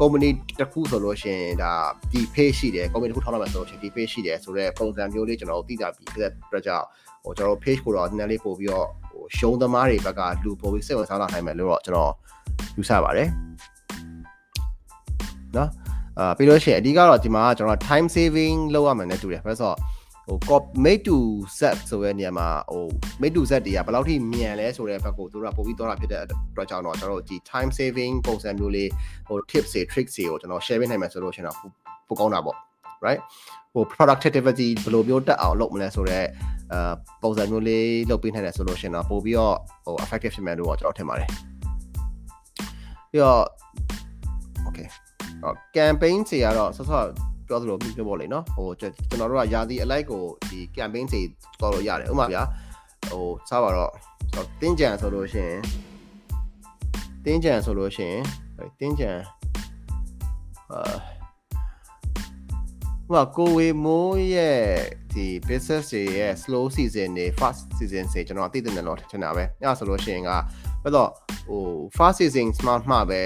A: ကုမ္ပဏီတစ်ခုဆိုလို့ရှိရင်ဒါဒီ page ရှိတယ်ကုမ္ပဏီတစ်ခုထောင်ရမယ်ဆိုလို့ရှိရင်ဒီ page ရှိတယ်ဆိုတော့ပုံစံမျိုးလေးကျွန်တော်တို့သိတာပြီးတဲ့အတွက်ကြောင့်ဟိုကျွန်တော်တို့ page ကိုတော့နည်းနည်းလေးပို့ပြီးတော့ဟိုရှုံးသမားတွေဘက်ကလူပို့ပြီးစိတ်ဝင်စားလာနိုင်မယ်လို့တော့ကျွန်တော်ယူဆပါတယ်နော် အာပြီးလို့ရှိရင်အဓိကတော့ဒီမှာကျွန်တော် time saving လုပ်ရမယ်နဲ့တူတယ်ဘာလို့ဆိုတော့ဟို cop made to set ဆိုတဲ့နေရာမှာဟို made to set တွေကဘယ်လောက်ထိမြန်လဲဆိုတဲ့ဘက်ကိုသူတို့ကပို့ပြီးသွားတာဖြစ်တဲ့အတွက်ကြောင့်တော့ကျွန်တော်တို့ဒီ time saving ပုံစံမျိုးလေးဟို tips တွေ tricks တွေကိုကျွန်တော် share ပေးနိုင်မယ်ဆိုလို့ရှိရင်တော့ပိုကောင်းတာပေါ့ right ဟို productivity ဘယ်လိုမျိုးတက်အောင်လုပ်မလဲဆိုတော့အာပုံစံမျိုးလေးလုပ်ပေးနိုင်တယ်ဆိုလို့ရှိရင်တော့ပို့ပြီးတော့ဟို effective ဖြစ်မယ်လို့ကျွန်တော်ထင်ပါတယ်ပြီးတော့ okay ဟော campaign တွေကတော့ဆော့ဆော့ပြောသလိုပြောပေါ့လေနော်ဟိုကျွန်တော်တို့ကယာတီအလိုက်ကိုဒီ campaign တွေတော်လို့ရတယ်ဥပမာဗျာဟိုစားပါတော့တင်းကြံဆိုလို့ရှိရင်တင်းကြံဆိုလို့ရှိရင်တင်းကြံအာဟိုကိုဝေမိုးရဲ့ဒီ business တွေရဲ့ slow season တွေ fast season တွေကျွန်တော်အသိတယ်လို့ထင်တာပဲအဲ့ဒါဆိုလို့ရှိရင်ကဘယ်တော့ဟို fast season smart မှပဲ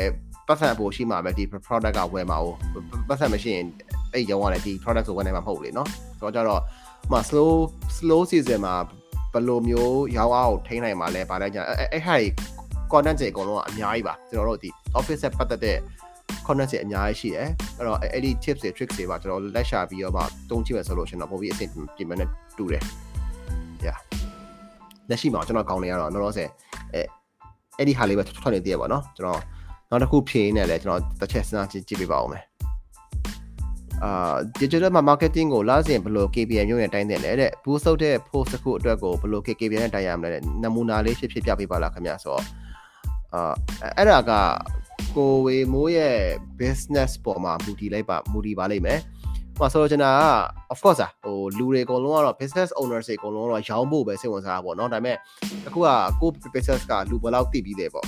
A: ပတ်စံပို့ရှိမှာပဲဒီ product ကဝယ်မှာ哦ပတ်စံမရှိရင်အဲ့ရောင်းရတယ်ဒီ product ကိုဝယ်နိုင်မှာမဟုတ်လေเนาะဆိုတော့ကြတော့ဟို slow slow season မှာဘယ်လိုမျိုးရောင်းအောင်ထိန်းနိုင်မှာလဲဗာလဲကြအဲ့အဲ့ဟာ content တွေအကုန်လုံးကအများကြီးပါကျွန်တော်တို့ဒီ office ဆက်ပတ်သက်တဲ့ content တွေအများကြီးရှိတယ်အဲ့တော့အဲ့ဒီ tips တွေ tricks တွေပါကျွန်တော်လက်ရှာပြီးတော့မှတုံးကြည့်မယ်ဆိုလို့ရှင်တော့ပုံပြီးအဆင်ပြေမယ်နဲ့တူတယ် yeah လက်ရှိမှာကျွန်တော်ကောင်းနေရတော့တော့ဆယ်အဲအဲ့ဒီဟာလေးပဲထွက်နေသေးရပါတော့ကျွန်တော် နောက်တစ်ခုဖြေနေလဲကျွန်တော်တစ်ချက်စဉ်းစားကြည့်ကြည့်ပေးပါဦးမယ်အာ digital marketing ကိုလာစဉ်ဘယ်လို KPI မျိုးနဲ့တိုင်းတယ်လဲတဲ့ဘူးဆုပ်တဲ့ post တစ်ခုအတွက်ကိုဘယ်လို KPI နဲ့တိုင်းရမလဲတဲ့နမူနာလေးဖြစ်ဖြစ်ပြပေးပါလားခင်ဗျာဆိုတော့အာအဲ့ဒါကကိုဝေမိုးရဲ့ business ပေါ်မှာမူတည်လိုက်ပါမူတည်ပါလိမ့်မယ်ဟိုဆိုတော့ကျွန်တော်က of course อ่ะဟိုလူတွေအကုန်လုံးကတော့ business owners တွေအကုန်လုံးတော့ရောင်းဖို့ပဲစိတ်ဝင်စားတာပေါ့เนาะဒါပေမဲ့အခုကကို business ကလူဘယ်လောက်တည်ပြီးတယ်ပေါ့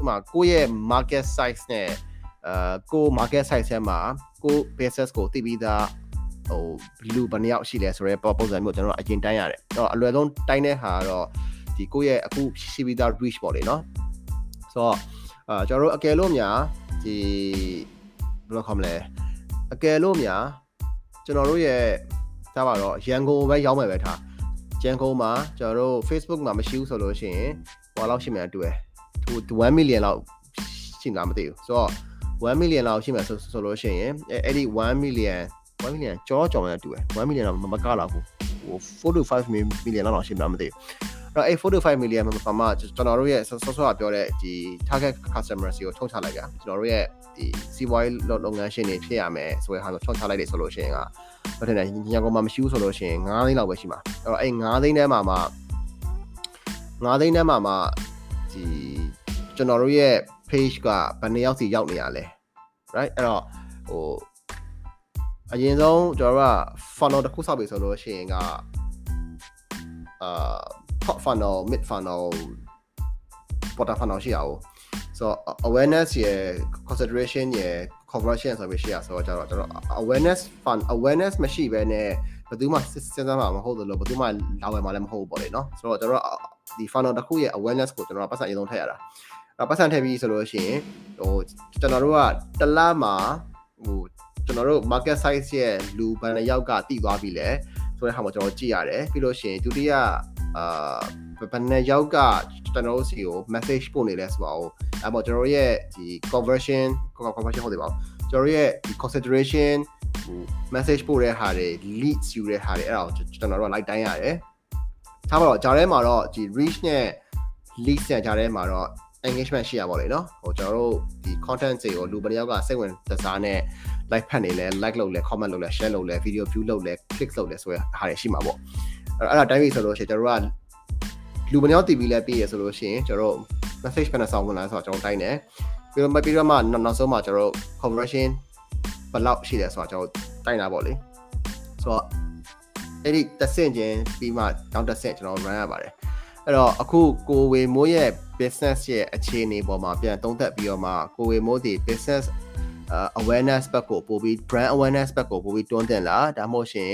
A: ဥမာကိုယ့်ရဲ့ market size နဲ့အဲကို market size ထဲမှာကို business ကိုသိပြီးသားဟိုဘလူဘယ်နှယောက်ရှိလဲဆိုတော့ပုံစံမျိုးကျွန်တော်အရင်တိုင်းရတယ်အဲ့တော့အလွယ်ဆုံးတိုင်းတဲ့ဟာကတော့ဒီကိုယ့်ရဲ့အခုရှိပြီးသား reach ပေါ့လေနော်ဆိုတော့အာကျွန်တော်တို့အကယ်လို့များဒီဘယ်လိုခေါ်မလဲအကယ်လို့များကျွန်တော်တို့ရဲ့ဒါပါတော့ရန်ကုန်ပဲရောက်မယ်ပဲထားရန်ကုန်မှာကျွန်တော်တို့ Facebook မှာမရှိဘူးဆိုလို့ရှိရင်ဟိုလောက်ရှိမှန်တူတယ် 1 million လောက်ရှိလားမသိဘူးဆိုတော့1 million လောက်ရှိမယ်ဆိုဆိုလို့ရှိရင်အဲ့ဒီ1 million 1 million ကြောကြောင်နဲ့တူတယ်1 million တော့မကလောက်ဘူးဟို4 to 5 million လောက်ရှိမှမသိဘူးတော့အဲ့45 million မှာမှကျွန်တော်တို့ရဲ့ဆော့ဆော့ပြောတဲ့ဒီ target customer စီကိုထုံချလိုက်ကြကျွန်တော်တို့ရဲ့ဒီစီးပွားရေးလုပ်ငန်းရှင်တွေဖြစ်ရမယ်ဆိုတဲ့ဟာကိုထုံချလိုက်တယ်ဆိုလို့ရှိရင်ကဘာထင်လဲညံကုန်မှာမရှိဘူးဆိုလို့ရှိရင်9သိန်းလောက်ပဲရှိမှာအဲ့တော့အဲ့9သိန်းထဲမှာမှ9သိန်းထဲမှာမှဒီ ကျွန်တော်တို့ရဲ့ page ကဘယ်နှစ်ယောက်စီရောက်နေရလဲ right အဲ့တော့ဟိုအရင်ဆုံးကျွန်တော်တို့က funnel တစ်ခုစောက်ပြီဆိုလို့ရှိရင်ကအာ top funnel mid funnel bottom funnel ရှိရအောင် so awareness ရယ် consideration ရယ် conversion ဆိုပြီးရှိရဆိုတော့ကျတော့ကျွန်တော် awareness fund awareness မရှိဘဲနဲ့ဘယ်သူမှစဉ်းစားမှာမဟုတ်ဘူးလို့ဘယ်သူမှလာဝယ်မှာလည်းမဟုတ်ဘူးပေါ့လေနော်ဆိုတော့ကျွန်တော်ဒီ funnel တစ်ခုရဲ့ awareness ကိုကျွန်တော်ပတ်စံအရင်ဆုံးထည့်ရတာအဲ့ ပတ်စံထည့်ပြီးဆိုလို့ရှိရင်ဟိုကျွန်တော်တို့ကတလားမှာဟိုကျွန်တော်တို့ market size ရဲ့လူဘယ်နှယောက်ကတည်သွားပြီလဲဆိုတဲ့ဟာမှာကျွန်တော်ကြည့်ရတယ်ပြီးလို့ရှိရင်ဒုတိယအာဘယ်နှယောက်ကကျွန်တော်တို့စီကို message ပို့နေလဲဆိုတော့အဲ့ပေါ့ကျွန်တော်ရဲ့ဒီ conversion conversion ဟုတ်တယ်ပေါ့ကျွန်တော်ရဲ့ဒီ consideration ဟို message ပို့တဲ့ဟာတွေ leads ယူတဲ့ဟာတွေအဲ့ဒါကိုကျွန်တော်တို့ like တိုင်းရတယ်ထားပါတော့ဂျာထဲမှာတော့ဒီ reach နဲ့ leads နဲ့ဂျာထဲမှာတော့ engagement ရှိရပါလိမ့်နော်ဟိုကျွန်တော်တို့ဒီ content တွေကိုလူပတစ်ယောက်ကစိတ်ဝင်စားတဲ့ like ဖတ်နေလဲ like လုပ်လဲ comment လုပ်လဲ share လုပ်လဲ video view လုပ်လဲ click လုပ်လဲဆိုရဟာတွေရှိမှာပေါ့အဲ့အဲ့ဒါတိုင်းပြီဆိုလို့ရှိရင်ကျွန်တော်တို့ကလူပတစ်ယောက်တည်ပြီးလဲပြီးရဆိုလို့ရှိရင်ကျွန်တော်တို့ message ဖက်နဲ့ဆောင်းဝင်လာဆိုတော့ကျွန်တော်တိုင်းတယ်ပြီးတော့ပြီးတော့မှနောက်ဆုံးမှကျွန်တော်တို့ conversion ဘယ်လောက်ရှိလဲဆိုတော့ကျွန်တော်တိုင်းတာပေါ့လေဆိုတော့အဲ့ဒီတက်ဆင့်ခြင်းပြီးမှနောက်တက်ဆင့်ကျွန်တော် run ရပါတယ်အဲ့တော့အခုကိုဝေမိုးရဲ့ business ရဲ့အခြေအနေပေါ်မှာပြန်သုံးသပ်ပြီးတော့မှကိုဝေမိုးဒီ business uh, awareness ဘက်ကိုပို့ပြီး brand awareness ဘက်ကိုပို့ပြီးတွန်းတင်လာဒါမှမဟုတ်ရှင်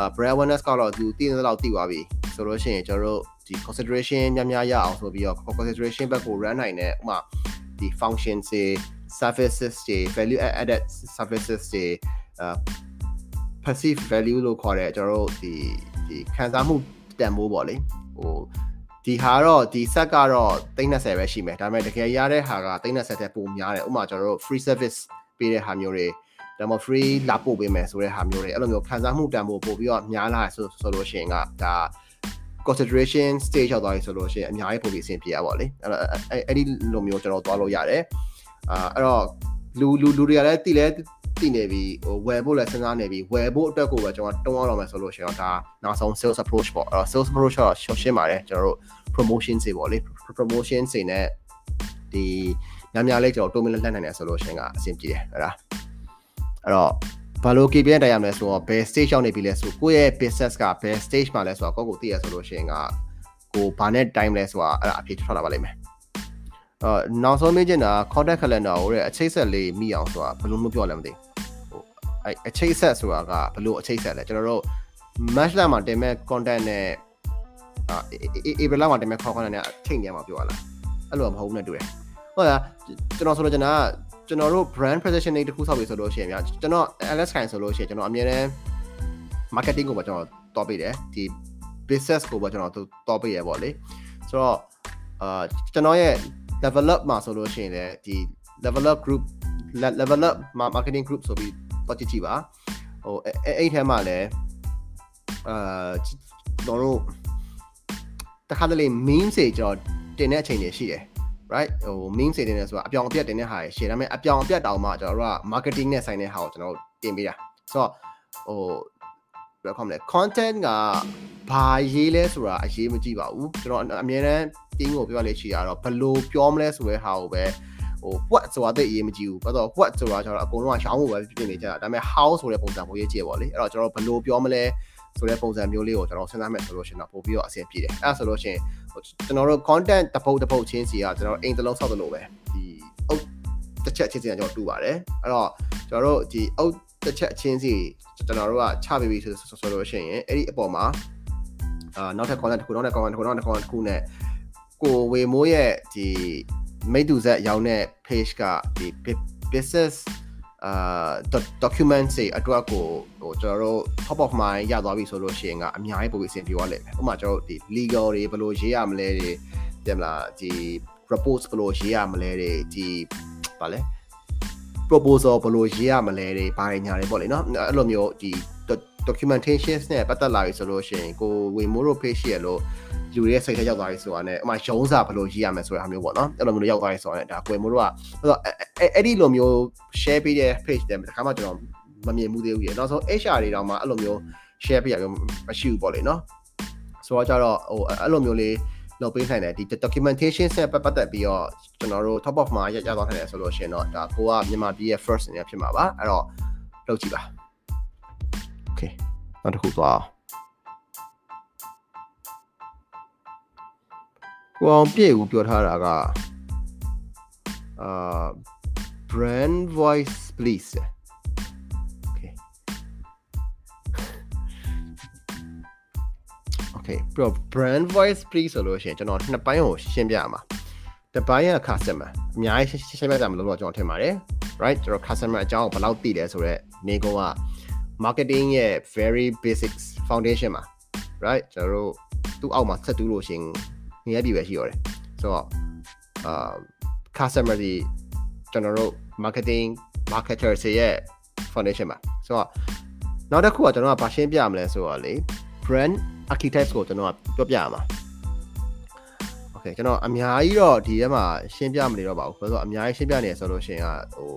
A: uh, brand awareness ကတော့သူတည်နေတော့တည်သွားပြီဆိုလို့ရှိရင်ကျွန်တော်တို့ဒီ consideration များများရအောင်ဆိုပြီးတော့ consideration ဘက်ကို run နိုင်တဲ့ဥမာဒီ function တွေ services တွေ value added services တွေ uh, passive value လို့ခေါ်တဲ့ကျွန်တော်တို့ဒီဒီခံစားမှုတန်ဖိုးပေါ့လေဟို ဒီဟာတော့ဒီ set ကတော့30ပဲရှိမယ်ဒါပေမဲ့တကယ်ရတဲ့ဟာက30တဲ့ပိုများတယ်ဥပမာကျွန်တော်တို့ free service ပေးတဲ့ဟာမျိုးတွေဒါမှ free လာပို့ပေးမယ်ဆိုတဲ့ဟာမျိုးတွေအဲ့လိုမျိုးခံစားမှုတန်ဖိုးပို့ပြီးတော့များလာဆိုဆိုလို့ရှိရင်ကဒါ consideration stage ရောက်သွားပြီဆိုလို့ရှိရင်အများကြီးပို့ပြီးအဆင်ပြေရပါလေအဲ့တော့အဲ့ဒီလိုမျိုးကျွန်တော်သွားလို့ရတယ်အာအဲ့တော့လူလူလူတွေကလည်းတည်လဲ တည်နေပြီဟိုဝယ်ဖို့လည်းစဉ်းစားနေပြီဝယ်ဖို့အတွက်ကိုပဲကျွန်တော်တွန်းအောင်မယ်ဆိုလို့ရှိရင်တော့ဒါနောက်ဆုံး sales approach ပေါ့အဲ့တော့ sales approach တော့ရှင်းရှင်းပါတယ်ကျွန်တော်တို့ promotion တွေပေါ့လေ promotion တွေနဲ့ဒီများများလေးကျွန်တော်တိုးမင်းလက်နိုင်တယ်ဆိုလို့ရှိရင်ကအဆင်ပြေတယ်ဟုတ်လားအဲ့တော့ဘာလို့ KPI တိုင်ရမလဲဆိုတော့ဘယ် stage ရောက်နေပြီလဲဆိုကိုယ့်ရဲ့ business ကဘယ် stage မှာလဲဆိုတော့ကိုယ့်ကိုသိရဆိုလို့ရှိရင်ကကိုဘာနဲ့ time လဲဆိုတာအဲ့ဒါအဖြေထွက်လာပါလိမ့်မယ်အော်နောက်ဆုံးမေးချင်တာ contact calendar ကိုတဲ့အချိတ်ဆက်လေးမိအောင်ဆိုတာဘယ်လိုမျိုးပြောလဲမသိဟို အဲ့အချိတ်ဆက်ဆိုတာကဘယ်လိုအချိတ်ဆက်လဲကျွန်တော်တို့ match လာမှာတင်မဲ့ content နဲ့အာ April လာမှာတင်မဲ့ content နဲ့ချိန်နေမှာပြောရလားအဲ့လိုမဟုတ်ဘူးနဲ့တူတယ်ဟုတ်လားကျွန်တော်ဆိုတော့ကျွန်တော်ကကျွန်တော်တို့ brand positioning တခုဆောက်ပြီဆိုလို့ရှိရင်ဗျာကျွန်တော် Alex Kain ဆိုလို့ရှိရင်ကျွန်တော်အမြဲတမ်း marketing ကိုပဲကျွန်တော်တောပေးတယ်ဒီ business ကိုပဲကျွန်တော်တောပေးရပေါ့လေဆိုတော့အာကျွန်တော်ရဲ့ develop မှာဆိုလို့ရှိရင်လည်းဒီ develop group level up marketing group ဆိုပြီး တော့ကြည့်ကြည့်ပါဟိုအဲ့ထဲမှာလည်းအာကျွန်တော်တို့တခါတလေ meme တွေကျွန်တော်တင်တဲ့အချိန်တွေရှိတယ် right ဟို meme တွေတင်နေဆိုတာအပြောင်အပြတ်တင်တဲ့ဟာရှိတယ်ဒါပေမဲ့အပြောင်အပြတ်တောင်မှကျွန်တော်တို့က marketing နဲ့ဆိုင်တဲ့ဟာကိုကျွန်တော်တို့တင်ပေးတာဆိုတော့ဟိုဘယ်လိုခေါမလဲ content ကဘာရေးလဲဆိုတာအရေးမကြည့်ပါဘူးကျွန်တော်အမြဲတမ်း team ကိုပြောလေချီရတော့ဘယ်လိုပြောမလဲဆိုတဲ့ဟာကိုပဲ ဟို what ဆိုတာတိတ်အရေးမကြည့်ဘူးဘာလို့ what ဆိုတာကျွန်တော်အကုန်လုံးကရှောင်းဖို့ပဲပြင်နေကြတာဒါပေမဲ့ how ဆိုတဲ့ပုံစံမျိုးရေးကြည့်ပါလေအဲ့တော့ကျွန်တော်ဘယ်လိုပြောမလဲဆိုတဲ့ပုံစံမျိုးလေးကိုကျွန်တော်စဉ်းစားမယ်ဆိုလို့ရှိရင်တော့ပို့ပြီးတော့အဆင်ပြေတယ်အဲ့ဒါဆိုလို့ရှိရင်ကျွန်တော်တို့ content တစ်ပုတ်တစ်ပုတ်ချင်းစီကကျွန်တော်အိမ်တစ်လုံးဆောက်သလိုပဲဒီအုပ်တစ်ချက်ချင်းစီကကျွန်တော်တူပါတယ်အဲ့တော့ကျွန်တော်တို့ဒီအုပ်တစ်ချက်ချင်းစီကျွန်တော်တို့ကချပေးပြီးဆိုဆိုလို့ရှိရင်အဲ့ဒီအပေါ်မှာအာနောက်ထပ် content တစ်ခုနောက်ထပ် content တစ်ခုနောက်ထပ် content တစ်ခုနဲ့ကိုဝေမိုးရဲ့ဒီ မိတူဆက်ရောင်းတဲ့ page ကဒီ business အာ document တွေအတွက်ကိုဟိုကျွန်တော်တို့ top of mind ရသွားပြီဆိုလို့ရှိရင်ကအများကြီးပိုပြီးအဆင်ပြေသွားလိမ့်မယ်ဥပမာကျွန်တော်တို့ဒီ legal တွေဘယ်လိုရေးရမလဲတွေတင်မလားဒီ propose ဘယ်လိုရေးရမလဲတွေဒီဗာလဲ proposal ဘယ်လိုရေးရမလဲတွေဘာတွေညာတွေပေါ့လေနော်အဲ့လိုမျိုးဒီ documentation နဲ့ပတ်သက်လာပြီဆိုလို့ရှိရင်ကိုဝေမိုးတို့ page ရလို့လူတွေရဲ့စိတ်ထဲရောက်သွားပြီဆိုတာနဲ့အမှရုံးစာဘယ်လိုရေးရမလဲဆိုတာမျိုးပေါ့နော်အဲ့လိုမျိုးရောက်သွားပြီဆိုတာနဲ့ဒါကိုဝေမိုးတို့ကအဲ့တော့အဲ့ဒီလိုမျိုး share ပေးတဲ့ page တွေတခါမှကျွန်တော်မမြင်ဘူးသေးဘူးရေနောက်ဆုံး HR တွေတောင်မှအဲ့လိုမျိုး share ပေးရမျိုးမရှိဘူးပေါ့လေနော်ဆိုတော့ကြတော့ဟိုအဲ့လိုမျိုးလေးလုပ်ပေးနိုင်တယ်ဒီ documentation ဆက်ပတ်သက်ပြီးတော့ကျွန်တော်တို့ top of မှာရရသွားနိုင်တယ်ဆိုလို့ရှိရင်တော့ဒါကိုကမြန်မာပြည်ရဲ့ first အနေနဲ့ဖြစ်မှာပါအဲ့တော့လုပ်ကြည့်ပါ okay နောက်တစ်ခုသွားအောင်ကိုအောင်ပြည့်ဦးပြောထားတာကအာ brand voice please okay okay ပြီးတော့ brand voice please ဆိုလို့ရှိရင်ကျွန်တော်နှစ်ပိုင်းကိုရှင်းပြရမှာတစ်ပိုင်းက customer အများကြီးရှင်းပြကြမလို့တော့ကျွန်တော်ထင်ပါတယ် right ကျွန်တော် customer အကြောင်းကိုဘယ်လောက်သိလဲဆိုတော့နေကုန်းက marketing ရဲ့ very basics foundation မှာ right ကျွန်တော်တို့သူ့အောက်မှာဆက်တူးလို့ရှင်ငရဲပြီပဲရှိရတယ်ဆိုတော့အာ customer ဒီကျွန်တော်တို့ marketing marketer တွေရဲ့ foundation မှာဆိုတော့နောက်တစ်ခုကကျွန်တော်ကဘာရှင်းပြမလဲဆိုတော့လေ brand architect ကိုကျွန်တော်ကပြောပြရမှာ Okay ကျွန်တော်အများကြီးတော့ဒီထဲမှာရှင်းပြမနေတော့ပါဘူးဆိုတော့အများကြီးရှင်းပြနေရဆိုလို့ရှိရင်ကဟို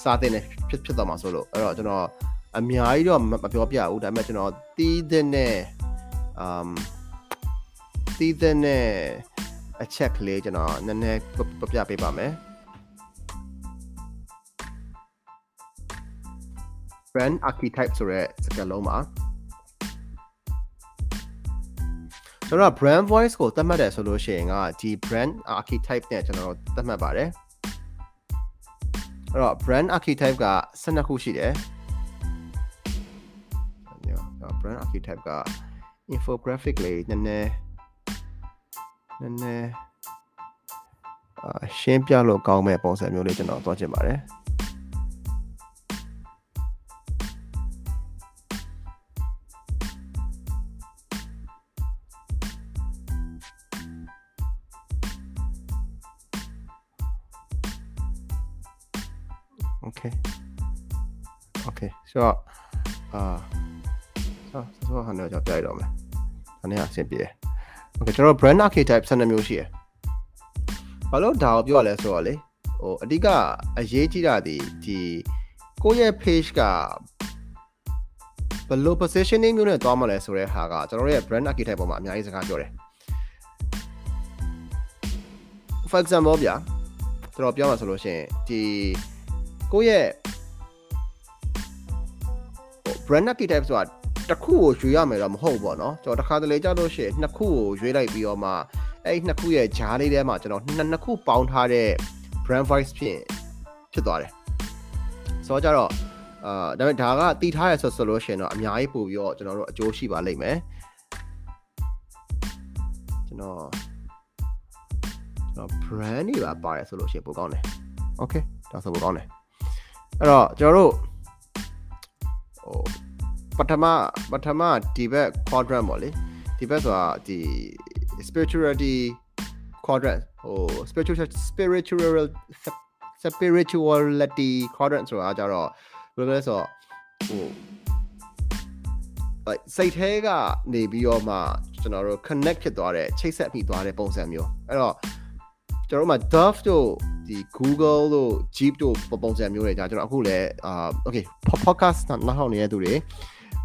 A: စာတင်နေဖြစ်ဖြစ်သွားမှာဆိုလို့အဲ့တော့ကျွန်တော် အများကြီးတော့မပြောပြဘူးဒါပေမဲ့ကျွန်တော်တီးတဲ့နဲ့ um တီးတဲ့နဲ့အချက်ကလေးကျွန်တော်နည်းနည်းပြပြပေးပါမယ် brand archetype ဆိုတဲ့စကားလုံးမှာကျွန်တော် brand voice ကိုသတ်မှတ်တယ်ဆိုလို့ရှိရင်ကဒီ brand archetype နဲ့ကျွန်တော်သတ်မှတ်ပါတယ်အဲ့တော့ brand archetype က12ခုရှိတယ် brand archetype က infographic လေးနည်းနည်းနည်းနည်းအာရှင်းပြလို့ကောင်းမဲ့ပုံစံမျိုးလေးကျွန်တော်သွားချင်ပါတယ် okay okay ဆိုတော့အာ ဆောဆောဟာလည်းကြောက်ပြရတော့မယ်ဒါနဲ့အဆင်ပြေ okay ကျွန်တော် brand archetype 12မျိုးရှိတယ်ဘာလို့ဒါကိုပြောရလဲဆိုတော့လေဟိုအဓိကအရေးကြီးတာဒီဒီကိုယ့်ရဲ့ page ကဘယ်လို positioning မျိုးနဲ့သွားမလဲဆိုတဲ့ဟာကကျွန်တော်ရဲ့ brand archetype ပေါ်မှာအများကြီးစကားပြောတယ် for example ဗျာကျွန်တော်ပြောမှာဆိုလို့ရှိရင်ဒီကိုယ့်ရဲ့ brand archetype ဆိုတာ တစ်ခုကိုရွေရမယ်တော့မဟုတ်ပေါ့နော်ကျွန်တော်တစ်ခါတလေကြလို့ရှိရင်နှစ်ခုကိုရွေးလိုက်ပြီးတော့မှအဲ့နှစ်ခုရဲ့ဂျားလေးထဲမှာကျွန်တော်နှစ်နှစ်ခုပေါင်းထားတဲ့ brand voice ဖြစ်ဖြစ်သွားတယ်ဆိုတော့ကြတော့အာဒါပေမဲ့ဒါကတည်ထားရဆိုဆိုလို့ရှိရင်တော့အများကြီးပို့ပြီးတော့ကျွန်တော်တို့အကျိုးရှိပါလိမ့်မယ်ကျွန်တော်ကျွန်တော် brand တွေပါပါတယ်ဆိုလို့ရှိရင်ပိုကောင်းတယ် okay ဒါဆိုပိုကောင်းတယ်အဲ့တော့ကျွန်တော်တို့ဟို ပထမပထမဒီဘက် quadrant ပေါ့လေဒီဘက်ဆိုတာဒီ spirituality quadrant ဟို spiritual spiritual spirituality quadrant ဆိုတာကြတော့ဘယ်လိုလဲဆိုတော့ဟိုစိတ်ထဲကနေပြီးတော့မှကျွန်တော်တို့ connect ဖြစ်သွားတဲ့ချိတ်ဆက်မိသွားတဲ့ပုံစံမျိုးအဲ့တော့ကျွန်တော်တို့မှာ Dove တို့ဒီ Google တို့ Jeep တို့ပုံစံမျိုးတွေကြာကျွန်တော်အခုလည်းအာ okay podcast နောက်ထောင်နေတဲ့သူတွေ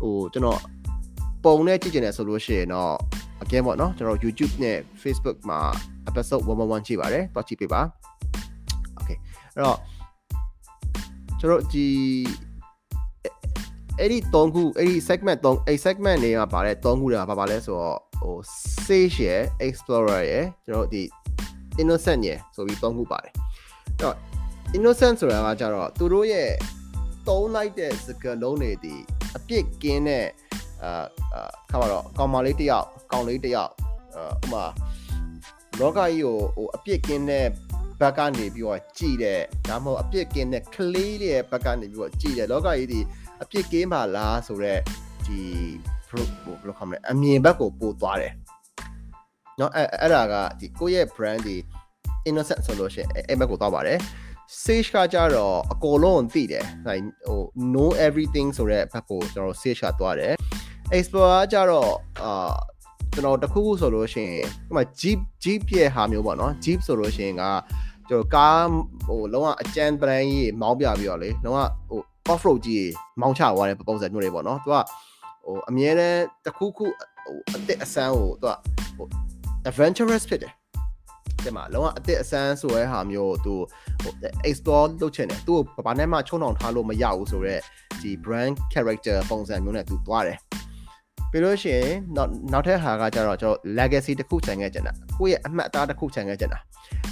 A: ဟိုကျွန်တော်ပုံနဲ့ကြည့်ကျင်တယ်ဆိုလို့ရှိရင်တော့ again ပေါ့နော်ကျွန်တော် YouTube နဲ့ Facebook မှာ episode 111ရှိပါတယ်တော့ကြည့်ပေးပါ okay အဲ့တော့ကျွန်တော်ဒီအဲ့ဒီ3ခုအဲ့ဒီ segment 3အဲ့ segment တွေမှာပါတဲ့3ခုတွေကဘာပါလဲဆိုတော့ဟို sage ရယ် explorer ရယ်ကျွန်တော်ဒီ innocent ရယ်ဆိုပြီး3ခုပါတယ်အဲ့တော့ innocent ဆိုတာကကြတော့သူတို့ရဲ့သုံးလိုက်တဲ့စကားလုံးတွေဒီ အပြစ်ကင်းတဲ့အာခါမှာတော့ကောင်မလေးတယောက်ကောင်လေးတယောက်ဥမာလောကကြီးကိုဟိုအပြစ်ကင်းတဲ့ဘက်ကနေပြီးတော့ကြည်တယ်ဒါမှမဟုတ်အပြစ်ကင်းတဲ့ကလေးရဲ့ဘက်ကနေပြီးတော့ကြည်တယ်လောကကြီးဒီအပြစ်ကင်းပါလားဆိုတော့ဒီဘယ်လိုခေါ်မလဲအမြင်ဘက်ကိုပို့သွားတယ်เนาะအဲ့အဲ့ဒါကဒီကိုယ့်ရဲ့ brand ဒီ innocent ဆိုလို့ရှိရင်အဲ့ဘက်ကိုသွားပါတယ် sage ကကြတော့အကုန်လုံးသိတယ် like ဟို know everything ဆိုတဲ့ဘက်ကိုကျွန်တော် sage ကသွားတယ် explorer ကြတော့အာကျွန်တော်တခုခုဆိုလို့ရှိရင်ဥပမာ jeep jeep ရဲ့ဟာမျိုးပေါ့နော် jeep ဆိုလို့ရှိရင်ကကျွန်တော်ကားဟိုလုံးဝအကျန်းပလန်ကြီးမောင်းပြပြီးတော့လေလုံးဝဟို off road ကြီးမောင်းချသွားတဲ့ပုံစံမျိုးတွေပေါ့နော်သူကဟိုအမြဲတမ်းတခုခုဟိုအစ်အဆန်းကိုသူကဟို adventurous ဖြစ်တယ် တဲ့မှာလုံးဝအစ်အဆန်းဆိုတဲ့ဟာမျိုးသူဟို explore လုပ်ချင်တယ်သူ့ကိုဘာနဲ့မှချုံအောင်ထားလို့မရဘူးဆိုတော့ဒီ brand character ပုံစံမျိုးနဲ့သူသွားတယ်ပြီးလို့ရှိရင်နောက်နောက်ထပ်ဟာကကျတော့ကျွန်တော် legacy တစ်ခုခြံခဲ့ကြတာကိုယ့်ရဲ့အမှတ်အသားတစ်ခုခြံခဲ့ကြတာ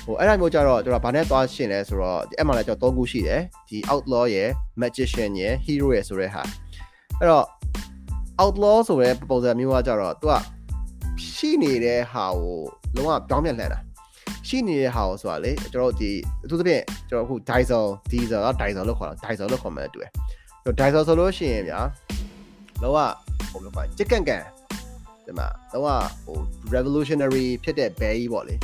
A: ဟိုအဲ့ဒါမျိုးကျတော့ကျွန်တော်ဗာနဲ့သွားရှင်လဲဆိုတော့ဒီအဲ့မှာလည်းကျွန်တော်၃ခုရှိတယ်ဒီ outlaw ရယ် magician ရယ် hero ရယ်ဆိုတဲ့ဟာအဲ့တော့ outlaw ဆိုတဲ့ proposal မျိုးကကြတော့သူကရှိနေတဲ့ဟာကိုလုံးဝပြောင်းပြန်လှန်တာ ရှိနေတဲ့ဟာကိုဆိုတာလေကျွန်တော်တို့ဒီအထူးသဖြင့်ကျွန်တော်အခု diesel diesel က diesel လို့ခေါ်တာ diesel လို့ခေါ်မှတူတယ်ကျွန်တော် diesel ဆိုလို့ရှိရင်ဗျာလုံးဝဟိုလိုပါချစ်ကန်ကန်ဒီမှာလုံးဝဟို revolutionary ဖြစ်တဲ့ bay ပေါ့လေ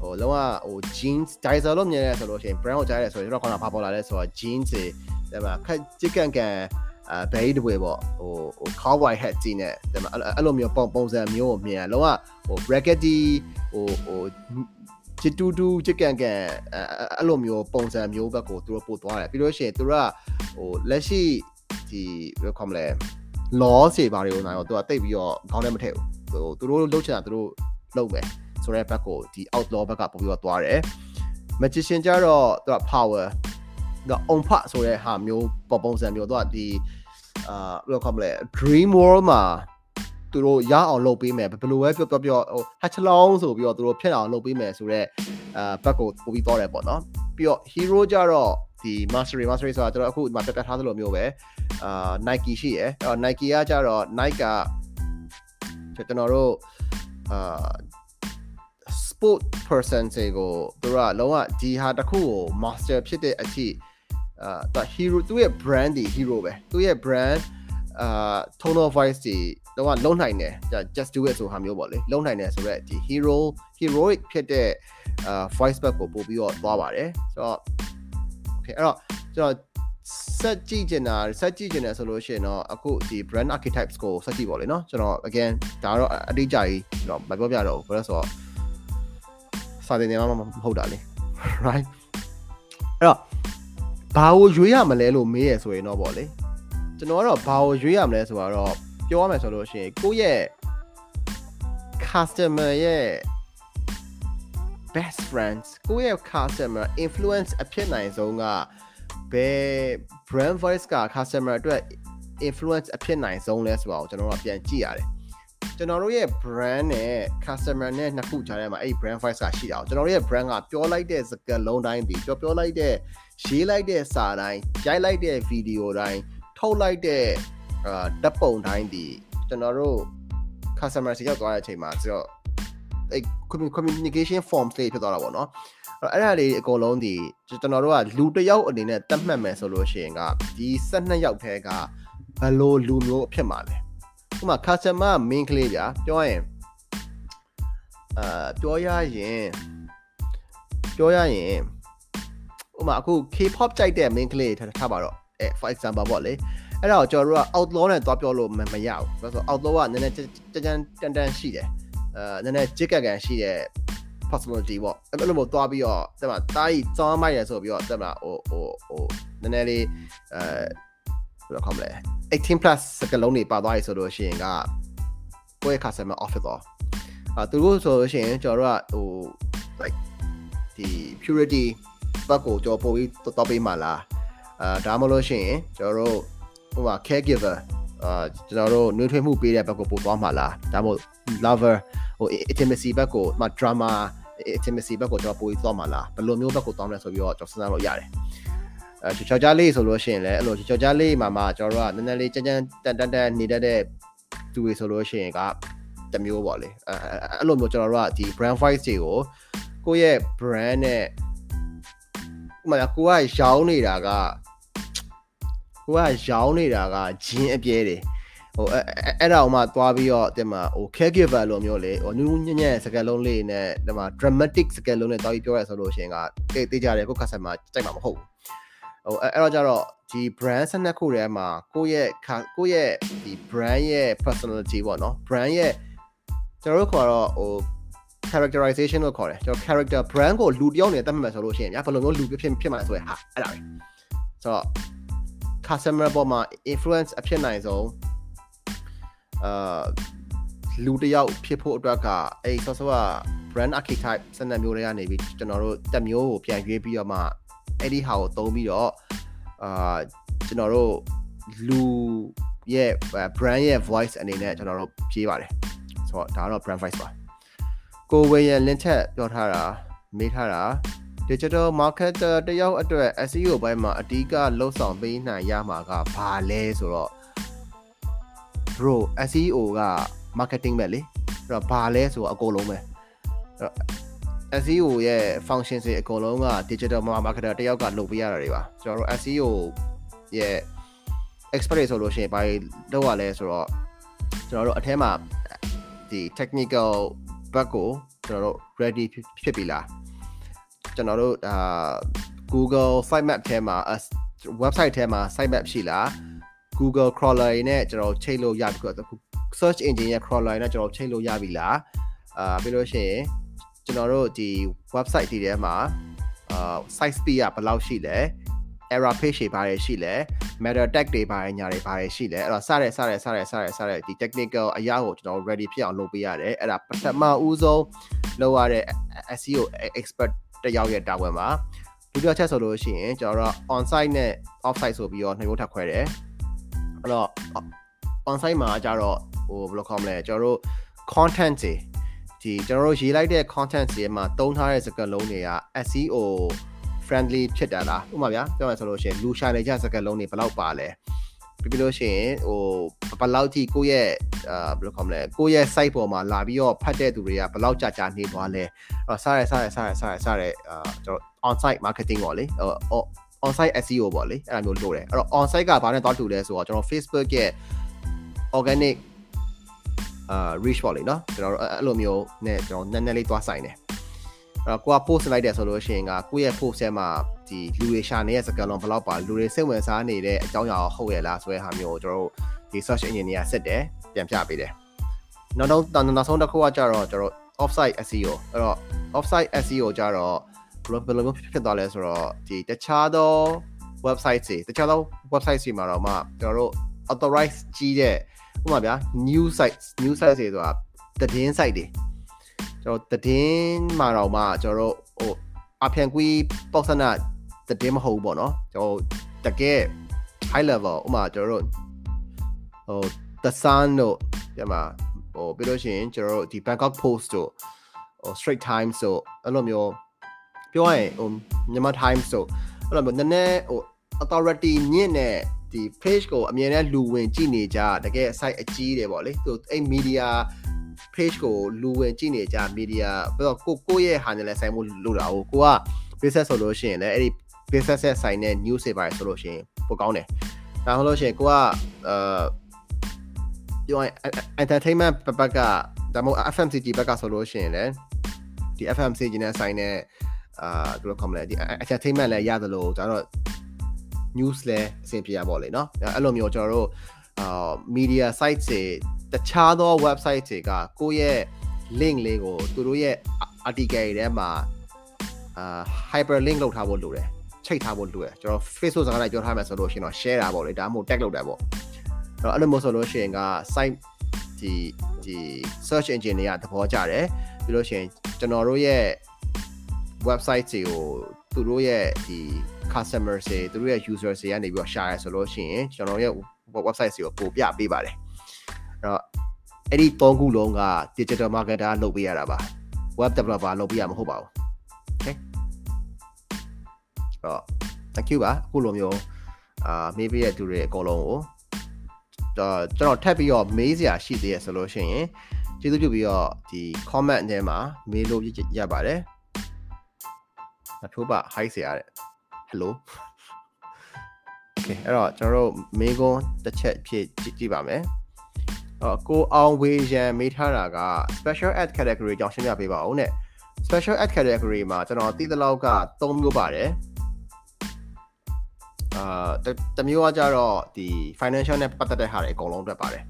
A: ဟိုလုံးဝဟို jeans diesel လို့မြင်ရဆိုလို့ရှိရင် brand ကိုကြားရဆိုရင်ကျွန်တော်ခေါင်းကဘာပေါ်လာလဲဆိုတော့ jeans တွေဒီမှာခက်ချစ်ကန်ကန်အဲဘဲတပွဲပေါ့ဟိုဟို cowboy hat ကြီးနဲ့ဒီမှာအဲ့လိုမျိုးပုံပုံစံမျိုးကိုမြင်ရလုံးဝဟို brackety ဟိုဟို ချစ်တူတူချစ်ကန်ကန်အဲ့လိုမျိုးပုံစံမျိုးဘက်ကိုသူတို့ပို့သွားတယ်ပြီးလို့ရှိရင်သူတို့ကဟိုလက်ရှိဒီဘယ်လိုခေါ်မလဲ law စေပါတွေကိုနိုင်တော့သူကတိတ်ပြီးတော့ခေါင်းထဲမထည့်ဘူးဟိုသူတို့လှုပ်ချင်တာသူတို့လှုပ်မယ်ဆိုတဲ့ဘက်ကိုဒီ outlaw ဘက်ကပို့ပြီးတော့သွားတယ် magician ကြတော့သူက power တော့ on part ဆိုတဲ့ဟာမျိုးပုံပုံစံမျိုးတော့ဒီအာဘယ်လိုခေါ်မလဲ dream world မှာ သူတို့ရအောင်လုပ်ပေးမယ်ဘယ်လိုပဲပြောပြောပြောဟို hatch long ဆိုပြီးတော့သူတို့ဖြစ်အောင်လုပ်ပေးမယ်ဆိုတော့အာဘက်ကိုပို့ပြီးတော့တယ်ပေါ့နော်ပြီးတော့ hero ကြတော့ဒီ mastery mastery ဆိုတာကျွန်တော်အခုဒီမှာပြတ်ပြတ်ထားသလိုမျိုးပဲအာ Nike ရှိရယ်အဲ့တော့ Nike ကကြတော့ Nike ကကျွန်တော်တို့အာ sport person တွေကိုသူကလုံးဝဒီဟာတစ်ခုကို master ဖြစ်တဲ့အထိအာသူ hero သူ့ရဲ့ brand ဒီ hero ပဲသူ့ရဲ့ brand အာ tone of voice ဒီ တော့လုံးနိုင်တယ် just do it ဆိုဟာမျိုးပေါ့လေလုံးနိုင်တယ်ဆိုတော့ဒီ hero heroic ဖြစ်တဲ့အာ voice back ကိုပို့ပြီးတော့သွားပါတယ်ဆိုတော့ okay အဲ့တော့ကျွန်တော်ဆက်ကြည့်ကျင်တာဆက်ကြည့်ကျင်တယ်ဆိုလို့ရှိရင်တော့အခုဒီ brand archetypes ကိုဆက်ကြည့်ပါလေเนาะကျွန်တော် again ဒါတော့အတိအကျကြီးကျွန်တော်မပြောပြတော့ဘူးဘာလို့ဆိုတော့စာတင်နေမှမဟုတ်တာလေ right အဲ့တော့ဘာကိုရွေးရမလဲလို့မေးရဆိုရင်တော့ဗောလေကျွန်တော်ကတော့ဘာကိုရွေးရမလဲဆိုတော့ ပြောရမယ်ဆိုလို့ရှိရင်ကိုယ့်ရဲ့ customer ရဲ့ best friends ကိုယ့်ရဲ့ customer influence အဖြစ်နိုင်ဆုံးကဘယ် brand voice က customer အတွက် influence အဖြစ်နိုင်ဆုံးလဲဆိုတော့ကျွန်တော်တို့ပြန်ကြည့်ရတယ်ကျွန်တော်တို့ရဲ့ brand နဲ့ customer နဲ့နှစ်ခုကြားထဲမှာအဲ့ brand voice ကရှိတာကျွန်တော်တို့ရဲ့ brand ကပြောလိုက်တဲ့စကားလုံးတိုင်းဒီပြောပြောလိုက်တဲ့ရေးလိုက်တဲ့စာတိုင်းရိုက်လိုက်တဲ့ video တိုင်းထုတ်လိုက်တဲ့ အာတပ်ပုံတိုင်းဒီကျွန်တော်တို့ customer စီရောက်သွားတဲ့အချိန်မှာဆိုတော့အဲ့ communication form လေးဖြစ်သွားတာပေါ့နော်အဲ့ဒါလေးအကုန်လုံးဒီကျွန်တော်တို့ကလူတစ်ယောက်အနေနဲ့တတ်မှတ်မယ်ဆိုလို့ရှိရင်ကဒီ12ယောက်ထဲကဘယ်လိုလူမျိုးအဖြစ်မှာလဲဥပမာ customer main ကလေးဗျာပြောရင်အာပြောရရင်ပြောရရင်ဥပမာအခု K-pop ကြိုက်တဲ့ main ကလေးထားပါတော့အဲ for example ပေါ့လေ အဲ့ဒါကိုကျွန်တော်တို့က outlaw နဲ့သွားပြောလို့မရဘူးဘာလို့ဆို outlaw ကနည်းနည်းကြမ်းကြမ်းတန်တန်ရှိတယ်အဲနည်းနည်းကြစ်ကက်ကန်ရှိတဲ့ personality ပေါ့အဲ့လိုမျိုးသွားပြီးတော့တဲ့မှာတားကြီးစောင်းမိုက်ရဆိုပြီးတော့တဲ့မှာဟိုဟိုဟိုနည်းနည်းလေးအဲဘယ်လိုခေါ်မလဲ18 plus စကလုံးတွေပါသွားပြီဆိုလို့ရှိရင်ကကိုယ့်ရဲ့ customer offer တော့အာသူတို့ဆိုလို့ရှိရင်ကျွန်တော်တို့ကဟို like ဒီ purity ဘက်ကိုကျွန်တော်ပို့ပြီးတော့ပေးမှလားအာဒါမှမဟုတ်ရှိရင်ကျွန်တော်တို့ ဟိုမှာ caregiver အာကျွန်တော်တို့နှွေးထွေးမှုပေးတဲ့ဘက်ကိုပို့သွားမှာလားဒါမှမဟုတ် lover ဟို intimacy ဘက်ကိုမှာ drama intimacy ဘက်ကိုကျွန်တော်ပို့ပြီးသွားမှာလားဘယ်လိုမျိုးဘက်ကိုသွားမလဲဆိုပြီးတော့ကျွန်တော်စဉ်းစားလို့ရတယ်အဲချော်ကြားလေးဆိုလို့ရှိရင်လည်းအဲ့လိုချော်ကြားလေးမှာမှကျွန်တော်တို့ကနည်းနည်းလေးကြမ်းကြမ်းတန်တန်တန်နေတတ်တဲ့သူတွေဆိုလို့ရှိရင်ကတမျိုးပေါ့လေအဲအဲ့လိုမျိုးကျွန်တော်တို့ကဒီ brand voice တွေကိုကိုယ့်ရဲ့ brand နဲ့ဥပမာကိုကရောင်းနေတာက ကိုကရောင်းနေတာကဂျင်းအပြဲတယ်ဟိုအဲ့ဒါအောင်မှသွားပြီးတော့တင်မှာဟို caregiver လိုမျိုးလေဟိုနူးညံ့ညံ့စကားလုံးလေးနဲ့ဒီမှာ dramatic စကားလုံးနဲ့သွားပြီးပြောရဆိုလို့ရှိရင်ကတေးတေးကြတယ်ကို customer ကြိုက်မှာမဟုတ်ဘူးဟိုအဲ့တော့ကြတော့ဒီ brand ဆက်နှစ်ခုထဲမှာကိုယ့်ရဲ့ကိုယ့်ရဲ့ဒီ brand ရဲ့ personality ပေါ့နော် brand ရဲ့ကျွန်တော်တို့ခေါ်တော့ဟို characterization လို့ခေါ်တယ်ကျွန်တော် character brand ကိုလူတယောက်နဲ့တတ်မှတ်မယ်ဆိုလို့ရှိရင်ညာဘယ်လိုမျိုးလူဖြစ်ဖြစ်မှာလဲဆိုရင်ဟာအဲ့ဒါပဲဆိုတော့ customer ပေါ်မှာ influence အဖြစ်နိုင်ဆုံးအာလူတယောက်ဖြစ်ဖို့အတွက်ကအဲ့ဆောဆောက brand archetype စနစ်မျိုးတွေကနေပြီးကျွန်တော်တို့တက်မျိုးကိုပြန်ရွေးပြီးတော့မှအဲ့ဒီဟာကိုသုံးပြီးတော့အာကျွန်တော်တို့လူရဲ့ brand ရဲ့ voice အနေနဲ့ကျွန်တော်တို့ဖြေးပါတယ်ဆိုတော့ဒါကတော့ brand voice ပါကိုဝေရန်လင်းချက်ပြောထားတာမေးထားတာ digital marketer တယောက်အတွက် SEO ဘိုင်းမှာအဓိကလှုပ်ဆောင်ပေးနိုင်ရမှာကဘာလဲဆိုတော့ bro SEO က marketing ပဲလေအဲ့တော့ဘာလဲဆိုတော့အကုန်လုံးပဲအဲ့တော့ SEO ရဲ့ function တွေအကုန်လုံးက digital marketer တယောက်ကလုပ်ပေးရတာတွေပါကျွန်တော်တို့ SEO ရဲ့ expert ဆိုလို့ရှိရင်ဘာလုပ်ရလဲဆိုတော့ကျွန်တော်တို့အထဲမှာဒီ technical bug ကိုကျွန်တော်တို့ ready ဖြစ်ပြီလား ကျွန်တော်တို့အာ Google sitemap ထဲမှာ website ထဲမှာ sitemap ရှိလား Google crawler နဲ့ကျွန်တော်ချိန်လို့ရပြီဆိုတော့ search engine ရဲ့ crawler နဲ့ကျွန်တော်ချိန်လို့ရပြီလားအာပြီးလို့ရှိရင်ကျွန်တော်တို့ဒီ website ဒီထဲမှာအာ site speed ကဘယ်လောက်ရှိလဲ error page တွေပါတယ်ရှိလဲ meta tag တွေပါတယ်ညာတွေပါတယ်ရှိလဲအဲ့တော့စတဲ့စတဲ့စတဲ့စတဲ့စတဲ့ဒီ technical အရာကိုကျွန်တော် ready ဖြစ်အောင်လုပ်ပေးရတယ်အဲ့ဒါပထမဦးဆုံးလုပ်ရတဲ့ SEO expert တယောက်ရဲ့တာဝန်ပါဒုတိယချက်ဆိုလို့ရှိရင်ကျွန်တော်တို့ on site နဲ့ off site ဆိုပြီးတော့နှစ်မျိုးထပ်ခွဲတယ်အဲ့တော့ on site မှာကျတော့ဟိုဘယ်လိုခေါ်မလဲကျွန်တော်တို့ content တွေဒီကျွန်တော်တို့ရေးလိုက်တဲ့ content တွေမှာတုံးထားတဲ့စကားလုံးတွေက SEO friendly ဖြစ်တာလားဥပမာဗျာပြောမှဆိုလို့ရှိရင်လူရှာနေကြစကားလုံးတွေဘယ်လောက်ပါလဲ ပြီးပြီးလို့ရှိရင်ဟိုဘယ်လောက်ထိကိုယ့်ရဲ့အာဘယ်လိုခေါ်မလဲကိုယ့်ရဲ့ site ပေါ်မှာလာပြီးတော့ဖတ်တဲ့သူတွေကဘယ်လောက်ကြာကြာနေသွားလဲအဲ့တော့စားရစားရစားရစားရစားရအာကျွန်တော် on site marketing ပေါ့လေဟို on site SEO ပေါ့လေအဲ့လိုမျိုးလုပ်တယ်အဲ့တော့ on site ကဘာနဲ့သွားတူလဲဆိုတော့ကျွန်တော် Facebook ရဲ့ organic အာ reach ပေါ့လေเนาะကျွန်တော်တို့အဲ့လိုမျိုးနဲ့ကျွန်တော်နည်းနည်းလေးသွားဆိုင်တယ်အဲ့ တော့ကိုက post လိုက်တယ်ဆိုလို့ရှိရင်ကကိုယ့်ရဲ့ post ထဲမှာဒီလူတွေရှာနေတဲ့စကားလုံးဘယ်လောက်ပါလူတွေစိတ်ဝင်စားနေတဲ့အကြောင်းအရာဟုတ်ရဲ့လားဆိုတဲ့ဟာမျိုးကိုကျွန်တော်တို့ဒီ search engine တွေကဆက်တယ်ပြန်ပြပေးတယ်နောက်တော့နောက်ဆုံးတစ်ခုကကြတော့ကျွန်တော် offsite SEO အဲ့တော့ offsite SEO ကြတော့ဘယ်လိုဘယ်လိုမျိုးဖြစ်သွားလဲဆိုတော့ဒီတခြားသော website တွေတခြားသော website တွေမှာတော့မှကျွန်တော်တို့ authorize ကြီးတဲ့ဥပမာဗျာ new site new site တွေဆိုတာသတင်း site တွေ ကျွန်တော်သတင်းမှာတော့မှကျွန်တော်တို့ဟိုအဖျံကွီးပေါက်စနာသတင်းမဟုတ်ဘူးပေါ့နော်ကျွန်တော်တကယ် high level ဥပမာကျွန်တော်တို့ဟို the sun တို့ပြမှာဟိုပြီးလို့ရှိရင်ကျွန်တော်တို့ဒီ Bangkok Post တို့ဟို Straight Times တို့အဲ့လိုမျိုးပြောရရင်ဟိုမြန်မာ Times တို့အဲ့လိုမျိုးနည်းနည်းဟို authority ညင့်တဲ့ဒီ page ကိုအမြဲတမ်းလူဝင်ကြည့်နေကြတကယ် site အကြီးတယ်ပေါ့လေသူအဲ့ media page ကိုလူဝင်ကြည့်နေကြ media ပြီးတော့ကိုကိုရဲ့ဟာနဲ့လည်းဆိုင်မှုလို့တာကိုကိုက business ဆိုလို့ရှိရင်လည်းအဲ့ဒီ business ရဲ့ဆိုင်တဲ့ news တွေပါတယ်ဆိုလို့ရှိရင်ပိုကောင်းတယ်ဒါမှမဟုတ်လို့ရှိရင်ကိုကအာပြောရင် entertainment ဘက်ကဒါမှမဟုတ် FMCG ဘက်ကဆိုလို့ရှိရင်လည်းဒီ FMCG နဲ့ဆိုင်တဲ့အာဘယ်လိုခေါ်မလဲဒီ entertainment လည်းရတယ်လို့ဒါတော့ news လည်းအဆင်ပြေရပါလေเนาะအဲ့လိုမျိုးကျွန်တော်တို့အာ media site တွေ တခြားသော website တွေကကိုယ့်ရဲ့ link လေးကိုသူတို့ရဲ့ article တွေထဲမှာအာ hyperlink လုပ်ထားဖို့လိုတယ်ချိတ်ထားဖို့လိုတယ်ကျွန်တော် Facebook စကားလိုက်ပြောထားမယ်ဆိုလို့ရှိရင်တော့ share တာပေါ့လေဒါမှမဟုတ် tag လုပ်တာပေါ့အဲ့တော့အဲ့လိုမျိုးဆိုလို့ရှိရင်က site ဒီဒီ search engine တွေကသဘောကျတယ်ပြီးလို့ရှိရင်ကျွန်တော်တို့ရဲ့ website တွေကိုသူတို့ရဲ့ဒီ customer တွေသူတို့ရဲ့ user တွေကနေပြီးတော့ share ရဆိုလို့ရှိရင်ကျွန်တော်ရဲ့ website တွေကိုပို့ပြပေးပါတယ်အဲ့ တော့အဲ့ဒီ၃ခုလုံးက digital marketer လုပ်ပေးရတာပါ web developer လုပ်ပေးရမှာမဟုတ်ပါဘူး okay တော့ thank you ပါအခုလိုမျိုးအာမေးပေးတဲ့သူတွေအကုန်လုံးကိုတော့ကျွန်တော်ထပ်ပြီးတော့မေးစရာရှိသေးရဆိုလို့ရှိရင်ကျေးဇူးပြုပြီးတော့ဒီ comment ထဲမှာမေးလို့ရပါတယ်အထိုးပါ hi ဆရာတဲ့ hello okay အဲ့တော့ကျွန်တော်တို့မေးခွန်းတစ်ချက်ဖြည့်ကြည့်ပါမယ်အော် ကိုအောင်ဝေရန်မေးထားတာက special ad category ကြောင့်ရှင်းပြပေးပါဦးတဲ့ special ad category မှာကျွန်တော်သိသလောက်က3မျိုးပါတယ်အာတမျိုးကကြတော့ဒီ financial နဲ့ပတ်သက်တဲ့ဟာတွေအကုန်လုံးအတွက်ပါတယ်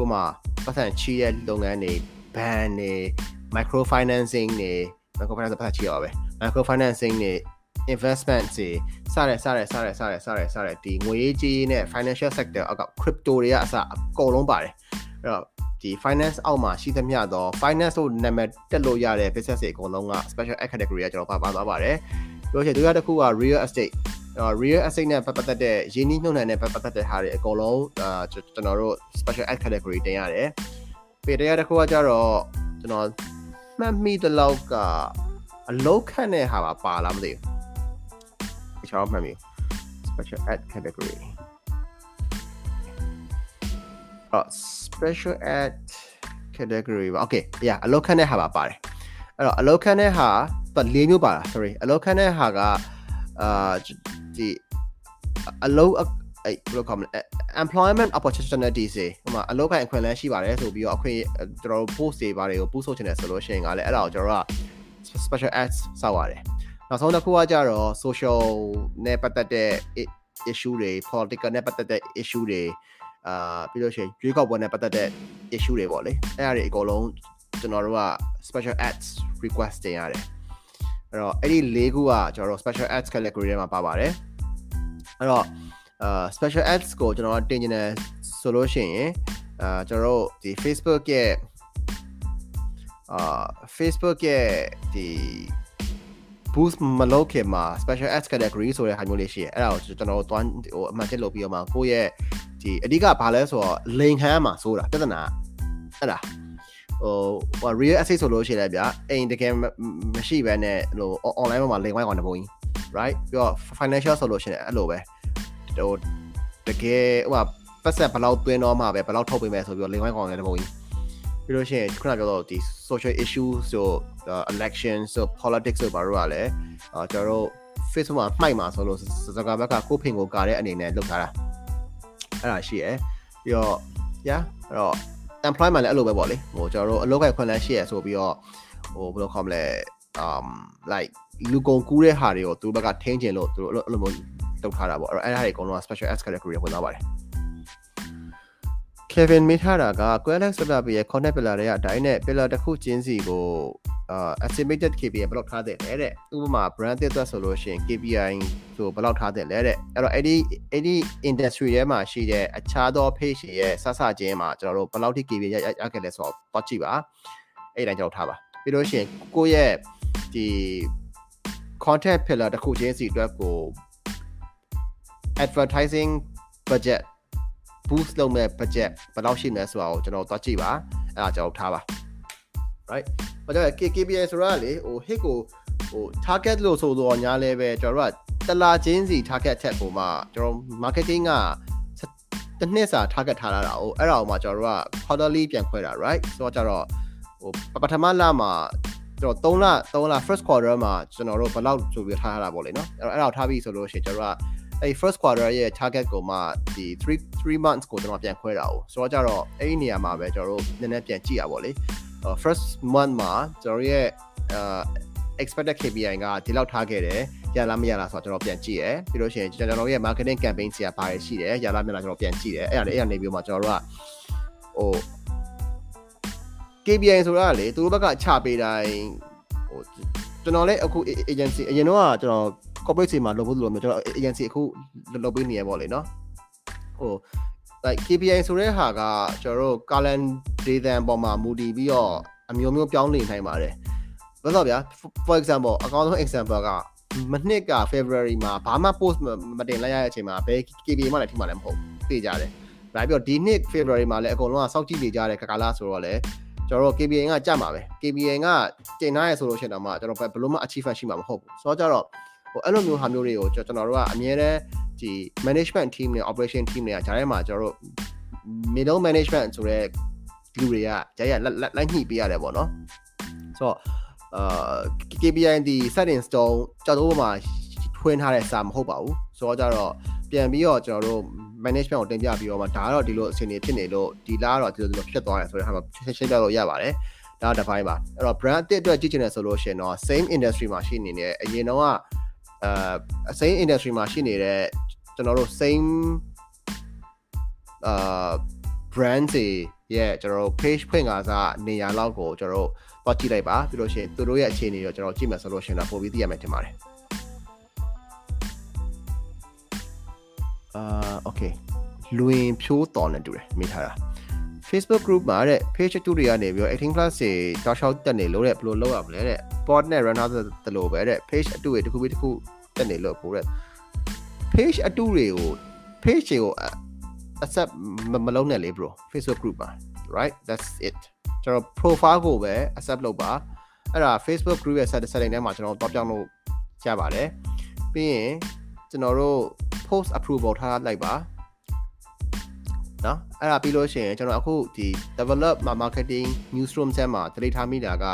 A: ဥပမာပတ်သက်ချီးတဲ့လုပ်ငန်းတွေ ban တွေ micro financing တွေ micro finance ပတ်သက်ချီးရပါပဲ micro financing တွေ investment တွေစတဲ့စတဲ့စတဲ့စတဲ့စတဲ့စတဲ့ဒီငွေရေးကြေးနဲ့ financial sector အောက်က crypto တွေကအစအကုန်လုံးပါတယ် အဲ့တော့ဒီ finance အောက်မှာရှိသမျှတော့ finance လို့နာမည်တက်လို့ရတဲ့ business တွေအကုန်လုံးက special category ကကျွန်တော်ပါပါသွားပါတယ်ပြောချင်ဒုတိယတစ်ခုက real estate real estate နဲ့ပတ်သက်တဲ့ရင်းနှီးမြှုပ်နှံတဲ့ပတ်သက်တဲ့ဟာတွေအကုန်လုံးအာကျွန်တော်တို့ special ad category တင်ရတယ်ပေတရားတစ်ခုကကြတော့ကျွန်တော်မှတ်မိတဲ့လောက်ကအလောက်ခန့်တဲ့ဟာပါပါလားမသိဘူးကျွန်တော်မှတ်မိ special ad category အော် special ad category ပါ okay yeah အလောက်ခန့်တဲ့ဟာပါပါတယ်အဲ့တော့အလောက်ခန့်တဲ့ဟာပတ်၄မျိုးပါလား sorry အလောက်ခန့်တဲ့ဟာကအာဒီအလောက်အဲ့ဘယ်လိုခေါ်မလဲ employment opportunities တွေဟိုမှာအလုပ်ခိုင်အခွင့်အလမ်းရှိပါတယ်ဆိုပြီးတော့အခွင့်ကျွန်တော်တို့ post တွေပါတယ်ကို post လုပ်ချင်တယ်ဆိုလို့ရှိရင်ကလည်းအဲ့ဒါကိုကျွန်တော်တို့က special ads စောက်ရတယ်နောက်ဆုံးတစ်ခုကကြတော့ social နဲ့ပတ်သက်တဲ့ issue တွေ political နဲ့ပတ်သက်တဲ့ issue တွေ အာပြီးလို့ရှိရင်ရွေးကောက်ပွဲနဲ့ပတ်သက်တဲ့ issue တွေပေါ့လေအဲ့ဒါတွေအကုန်လုံးကျွန်တော်တို့က special ads request တင်ရတယ်အဲ့တော့အဲ့ဒီ၄ခုကကျွန်တော်တို့ special ads category ထဲမှာပါပါတယ်အဲ့တော့အာ special ads ကိုကျွန်တော်တင်နေတယ်ဆိုလို့ရှိရင်အာကျွန်တော်တို့ဒီ Facebook ရဲ့အာ Facebook ရဲ့ဒီ boost မလုပ်ခင်မှာ special ads category ဆိုတဲ့ဟာမျိုးလေးရှိတယ်အဲ့ဒါကိုကျွန်တော်တို့သွားဟိုအမှန်ချက်လုပ်ပြီးတော့မှကိုယ့်ရဲ့ ဒီအဓိကဘာလဲဆိုတော့လိန်ဟမ်းမှာဆိုတာပြဿနာအဲ့ဒါဟို real estate ဆိုလို့ရှိရင်ဗျာအိမ်တကယ်မရှိဘဲနဲ့ဟို online မှာလိန်ဝိုင်းအောင်တပုံကြီး right ပြီးတော့ financial ဆိုလို့ရှိရင်အဲ့လိုပဲဟိုတကယ်ဟိုပတ်ဆက်ဘယ်လောက်တွင်းတော့မှပဲဘယ်လောက်ထုတ်ပေးမယ်ဆိုပြီးတော့လိန်ဝိုင်းကောင်လည်းတပုံကြီးပြီးလို့ရှိရင်ခုနပြောတော့ဒီ social issues ဆို election ဆို politics ဆိုဘာလို့ ਆ လဲအာကျွန်တော်တို့ Facebook မှာမှိုက်မှာဆိုလို့စကားဘက်ကကိုဖင်ကိုကာတဲ့အနေနဲ့လုပ်ထားတာ အဲ့ဒါရှိရယ်ပြီးတော့ yeah အဲ့တော့ employment လည်းအဲ့လိုပဲပေါ့လေဟိုကျွန်တော်တို့အလုပ်ခိုင်ခွင့်လန်းရှိရဆိုပြီးတော့ဟိုဘယ်လိုခေါ်မလဲ um like လူကုန်ကူးတဲ့ဟာတွေကိုသူတို့ဘက်ကထိန်းကျင်လို့သူတို့အဲ့လိုမျိုးလုပ်ထားတာပေါ့အဲ့တော့အဲ့ဒါတွေအကုန်လုံးက special ads category ဝင်သွားပါတယ် Kevin မေးထားတာက Quelex Developer ရဲ့ content pillar တွေကအတိုင်းနဲ့ pillar တစ်ခုချင်းစီကိုအာ estimated KPI ဘယ်လောက်ထားတဲ့လဲတဲ့ဥပမာ brand တစ်သက်ဆိုလို့ရှိရင် KPI ဆိုဘယ်လောက်ထားတဲ့လဲတဲ့အဲ့တော့အဲ့ဒီအဲ့ဒီ industry ထဲမှာရှိတဲ့အခြားသော page ရဲ့ဆက်ဆချင်းမှာကျွန်တော်တို့ဘယ်လောက်ထိ KPI ရရခဲ့လဲဆိုတော့တော့ကြည့်ပါအဲ့တိုင်းကျွန်တော်ထားပါပြီးလို့ရှိရင်ကိုယ့်ရဲ့ဒီ content pillar တစ်ခုချင်းစီအတွက်ကို advertising budget boost လုပ်မဲ့ budget ဘယ်လောက်ရှိမလဲဆိုတာကိုကျွန်တော်သွားကြည့်ပါအဲ့ဒါကျွန်တော်ထားပါ right ဘာကြောင့် KPI ဆိုတာလေဟို hit ကိုဟို target လို့ဆိုတော့ညာလဲပဲကျွန်တော်တို့ကတလာချင်းစီ target ချက်ပုံမှာကျွန်တော် marketing ကတစ်နှစ်စာ target ထားလာတာ哦အဲ့ဒါကိုမှကျွန်တော်တို့က quarterly ပြန်ခွဲတာ right ဆိုတော့ကျတော့ဟိုပထမလမှာကျွန်တော်3လ3လ first quarter မှာကျွန်တော်တို့ဘယ်လောက်ဆိုပြီးထားရတာပေါ့လေနော်အဲ့တော့အဲ့ဒါကိုထားပြီးဆိုလို့ရှိရင်ကျွန်တော်တို့က အဲ့ first quarter ရဲ့ target ကိုမှဒီ3 3 months ကိုကျွန်တော်ပြန်ခွဲတာ哦ဆိုတော့ကြတော့အဲ့ဒီနေရာမှာပဲကျွန်တော်တို့နည်းနည်းပြန်ကြည့်ရပါလေ first month မှာကျွန်တော်ရဲ့ expected KPI ကဒီလောက်ထားခဲ့တယ်ရလားမရလားဆိုတော့ကျွန်တော်ပြန်ကြည့်ရယ်ပြီးလို့ရှိရင်ကျွန်တော်ရဲ့ marketing campaign စီကဘာတွေရှိတယ်ရလားမရလားကျွန်တော်ပြန်ကြည့်တယ်အဲ့ဒါလည်းအဲ့ဒါနေပြီးမှကျွန်တော်တို့ကဟို KPI ဆိုတာလေသူတို့ဘက်ကချပေးတိုင်းဟိုကျွန်တော်လည်းအခု agency အရင်တော့ကျွန်တော် corporate စီမှာလုပ်ဖို့လို့မျိုးကျွန်တော် agency အခုလုပ်ပေးနေရပေါ့လေနော်ဟို like KPI ဆိုတဲ့ဟာကကျွန်တော်တို့ calendar ပေါ်မှာမူတည်ပြီးတော့အမျိုးမျိုးပြောင်းလဲနိုင်ပါတယ်။ဘာလို့ဗျာ for example အကောင်းဆုံး example ကမနှစ်က February မှာဘာမှ post မတင်လိုက်ရတဲ့အချိန်မှာဘယ် KPI မှလည်းထိမှလည်းမဟုတ်သိကြတယ်။ဒါပြီးတော့ဒီနှစ် February မှာလည်းအကုန်လုံးကစောင့်ကြည့်နေကြတဲ့ကာလဆိုတော့လေကျွန်တော်တို့ KPI ကကြမှာပဲ KPI ကတင်ထားရဆိုလို့ရှိရင်တော့မှကျွန်တော်ဘယ်လိုမှ achieve ရှိမှာမဟုတ်ဘူး။ဆိုတော့ကြတော့ ဟိုအဲ့လိုမျိုးဟာမျိုးတွေကိုကျွန်တော်တို့ကအမြဲတမ်းဒီ management team နဲ့ operation team တွေကဂျားထဲမှာကျွန်တော်တို့ middle management ဆိုတဲ့လူတွေကဂျားရလိုက်ညှိပေးရတယ်ပေါ့နော်ဆိုတော့အာ KPI ဒီ set in stone ကြောက်တော့မှာထွင်းထားတဲ့စာမဟုတ်ပါဘူးဆိုတော့ကြတော့ပြန်ပြီးတော့ကျွန်တော်တို့ management ကိုတင်ပြပြီးတော့မှဒါကတော့ဒီလိုအချိန်နေဖြစ်နေလို့ဒီလားတော့ဒီလိုဒီလိုဖြစ်သွားတယ်ဆိုတဲ့ဟာမှာရှင်းပြလို့ရပါတယ်ဒါတစ်ပိုင်းပါအဲ့တော့ brand အသစ်အတွက်ကြည့်ချင်တယ်ဆိုလို့ရှိရင်တော့ same industry မှာရှိနေတဲ့အရင်တော့က အဲ same industry မှာရှိနေတဲ့ကျွန်တော်တို့ same အာ brand တွေရဲ့ကျွန်တော်တို့ page ဖွင့်ကားစားနေရာလောက်ကိုကျွန်တော်တို့တော့ကြည့်လိုက်ပါပြီးလို့ရှိရင်သူတို့ရဲ့အခြေအနေကိုကျွန်တော်ကြည့်မယ်ဆိုလို့ရှိရင်တော့ပိုပြီးသိရမယ်ထင်ပါတယ်အာ okay လွင်ဖြိုးတော်နဲ့တူတယ်မိထားတာ Facebook group မှာတဲ့ page 2တွေကနေပြီးတော့18 plus တွေတောက်လျှောက်တက်နေလို့တဲ့ဘယ်လိုလုပ်ရမလဲတဲ့ bot နဲ့ runner တလို့ပဲတဲ့ page အတူတွေတစ်ခုပြီးတစ်ခုတက်နေလို့ပို့တဲ့ page အတူတွေကို page တွေကို accept မလုပ်နဲ့လေ bro Facebook group ပါ right that's it ကျွန်တော် profile ကိုပဲ accept လုပ်ပါအဲ့ဒါ Facebook group ရဲ့ setting ထဲမှာကျွန်တော်တော့ပြောင်းလို့ရပါတယ်ပြီးရင်ကျွန်တော်တို့ post approval ထားလိုက်ပါ နော်အဲ့ဒါပြီးလို့ရှိရင်ကျွန်တော်အခုဒီ develop marketing newsroom ထဲမှာတရိထားမိတာက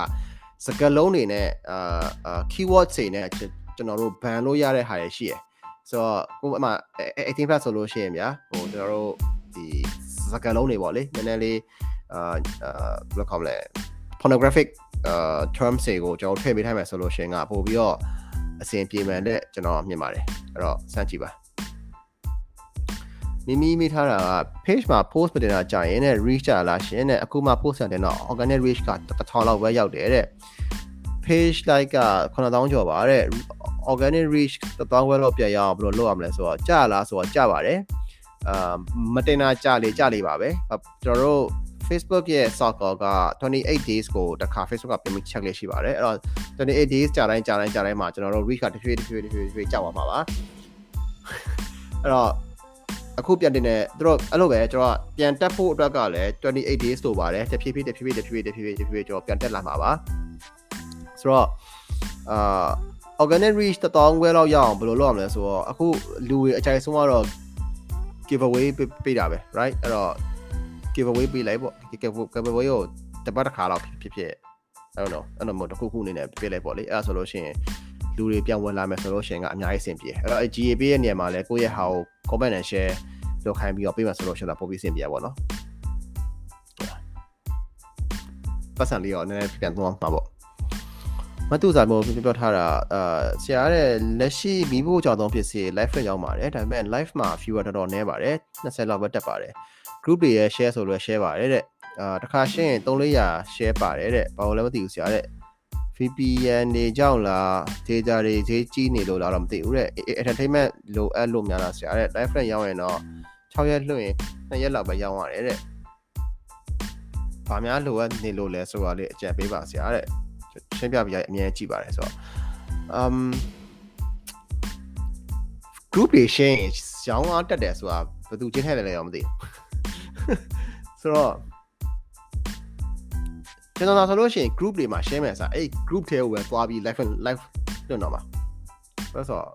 A: စကားလုံးတွေနဲ့အာ keyword တွေနဲ့ကျွန်တော်တို့ ban လို့ရတဲ့ဟာတွေရှိရယ်ဆိုတော့ကိုအမှ18 plus ဆိုလို့ရှိရင်ဗျာဟိုကျွန်တော်တို့ဒီစကားလုံးတွေပေါ့လေနည်းနည်းလေးအာဘယ်လိုခေါ်မလဲ pornographic အာ terms တွေကိုကျွန်တော်ထည့်ပေးထားမယ်ဆိုလို့ရှိရင်ကပို့ပြီးတော့အဆင်ပြေမှန်တဲ့ကျွန်တော်မြင်ပါတယ်အဲ့တော့စမ်းကြည့်ပါ မိမိမိထားတာက page မှာ post ပတင်တာကြာရင်နဲ့ reach ကြလားရှင်တဲ့အခုမှ post တယ်တော့ organic reach က1000လောက်ပဲရောက်တယ်တဲ့ page like က9000ကျော်ပါတဲ့ organic reach 1000ဝက်လောက်ပြရအောင်ဘယ်လိုလုပ်ရမလဲဆိုတော့ကြာလားဆိုတော့ကြာပါတယ်အာမတင်တာကြာလေကြာလေပါပဲကျွန်တော်တို့ Facebook ရဲ့ circle က28 days ကိုတစ်ခါ Facebook ကပြင်ပြီး check လေးရှိပါတယ်အဲ့တော့28 days ကြာတိုင်းကြာတိုင်းကြာတိုင်းမှာကျွန်တော်တို့ reach ကတစ်ဖြည်းဖြည်းတစ်ဖြည်းဖြည်းကြောက်သွားမှာပါအဲ့တော့ အခုပြန်တင်နေသူတို့အဲ့လိုပဲကျွန်တော်ပြန်တက်ဖို့အတွက်ကလည်း28 days လို့ပါတယ်တဖြည်းဖြည်းတဖြည်းဖြည်းတဖြည်းဖြည်းတဖြည်းဖြည်းတဖြည်းဖြည်းကျွန်တော်ပြန်တက်လာမှာပါဆိုတော့အာ organic reach 1000ခွဲလောက်ရအောင်ဘယ်လိုလုပ်ရမလဲဆိုတော့အခုလူတွေအကြိုက်ဆုံးကတော့ give away ပေးတာပဲ right အဲ့တော့ give away ပေးလိုက်ပေါ့ give away ကိုတပတ်တစ်ခါလောက်ဖြစ်ဖြစ် I don't know အဲ့လိုမျိုးတစ်ခုခုအနေနဲ့ပေးလိုက်ပေါ့လေအဲ့ဒါဆိုလို့ရှိရင် လူတွေပြန်ဝင်လာမယ်ဆိုလို့ရှိရင်ကအများကြီးအဆင်ပြေအဲ့တော့ GA ပေးရဲ့နေရာမှာလည်းကိုယ့်ရဲ့ဟာကို comment and share လုပ်ခိုင်းပြီးတော့ပေးမှဆိုလို့ရှိရင်တော့ပိုပြီးအဆင်ပြေပါတော့ပတ်စံလေးရောနည်းနည်းပြန်သွားမှာပေါ့မတူစာမို့ပြောပြောထားတာအာဆရာတဲ့လက်ရှိမိဖို့ကြောင့်သုံးဖြစ်စီ live ဖက်ရောက်ပါတယ်ဒါပေမဲ့ live မှာ viewer တော်တော်နည်းပါတယ်20လောက်ပဲတက်ပါတယ် group တွေရဲ့ share ဆိုလို့ share ပါတယ်တဲ့အာတခါရှင်းရင်3400 share ပါတယ်တဲ့ဘာလို့လဲမသိဘူးဆရာတဲ့ VPN တွေကြောင့်လား data တွေဈေးကြီးနေလို့လားတော့မသိဘူးတဲ့ entertainment လိုအပ်လို့များလားဆရာတဲ့ live friend ရောက်ရင်တော့6ရက်လွှင့်ရင်2ရက်လောက်ပဲရောက်ရတယ်တဲ့။ဘာများလိုအပ်နေလို့လဲဆိုတာလေးအကြံပေးပါဆရာတဲ့။ရှင်းပြပြရအမြဲကြည့်ပါတယ်ဆိုတော့ um group တွေ share ရင်ရောင်းအားတက်တယ်ဆိုတာဘယ်သူချင်းထည့်တယ်လဲတော့မသိဘူး။ဆိုတော့ ကျွန်တော်ဆိုလို့ရှိရင် group တွေမှာ share မယ်ဆိုအဲ့ group ထဲကိုပဲသွားပြီး live live လွှင့်တော့မှာ။ဆိုတော့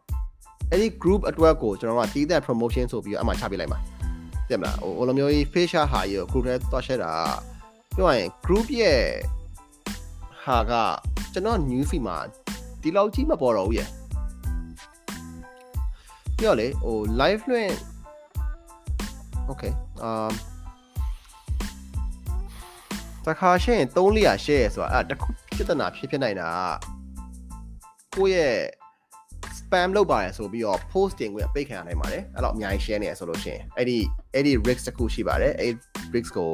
A: အဲ့ဒီ group အတွက်ကိုကျွန်တော်ကတီးတဲ့ promotion ဆိုပြီးတော့အမှချပေးလိုက်မှာတင်မလားဟိုလိုမျိုးကြီး face share ဟာကြီးကို group ထဲသွား share တာပြောရရင် group ရဲ့ဟာကကျွန်တော် new feed မှာဒီလောက်ကြီးမပေါ်တော့ဘူးရဲ့ပြောလေဟို live လွှင့် okay um တခါရှင်းရင်300 share ဆိုတာအဲ့တခုပြဿနာဖြစ်ဖြစ်နိုင်တာကိုယ့်ရဲ့ spam လုပ်ပါတယ်ဆိုပြီးတော့ posting ကိုပိတ်ခံရနိုင်ပါတယ်အဲ့တော့အများကြီး share နေရဆိုလို့ရှိရင်အဲ့ဒီအဲ့ဒီ risk တစ်ခုရှိပါတယ်အဲ့ risk ကို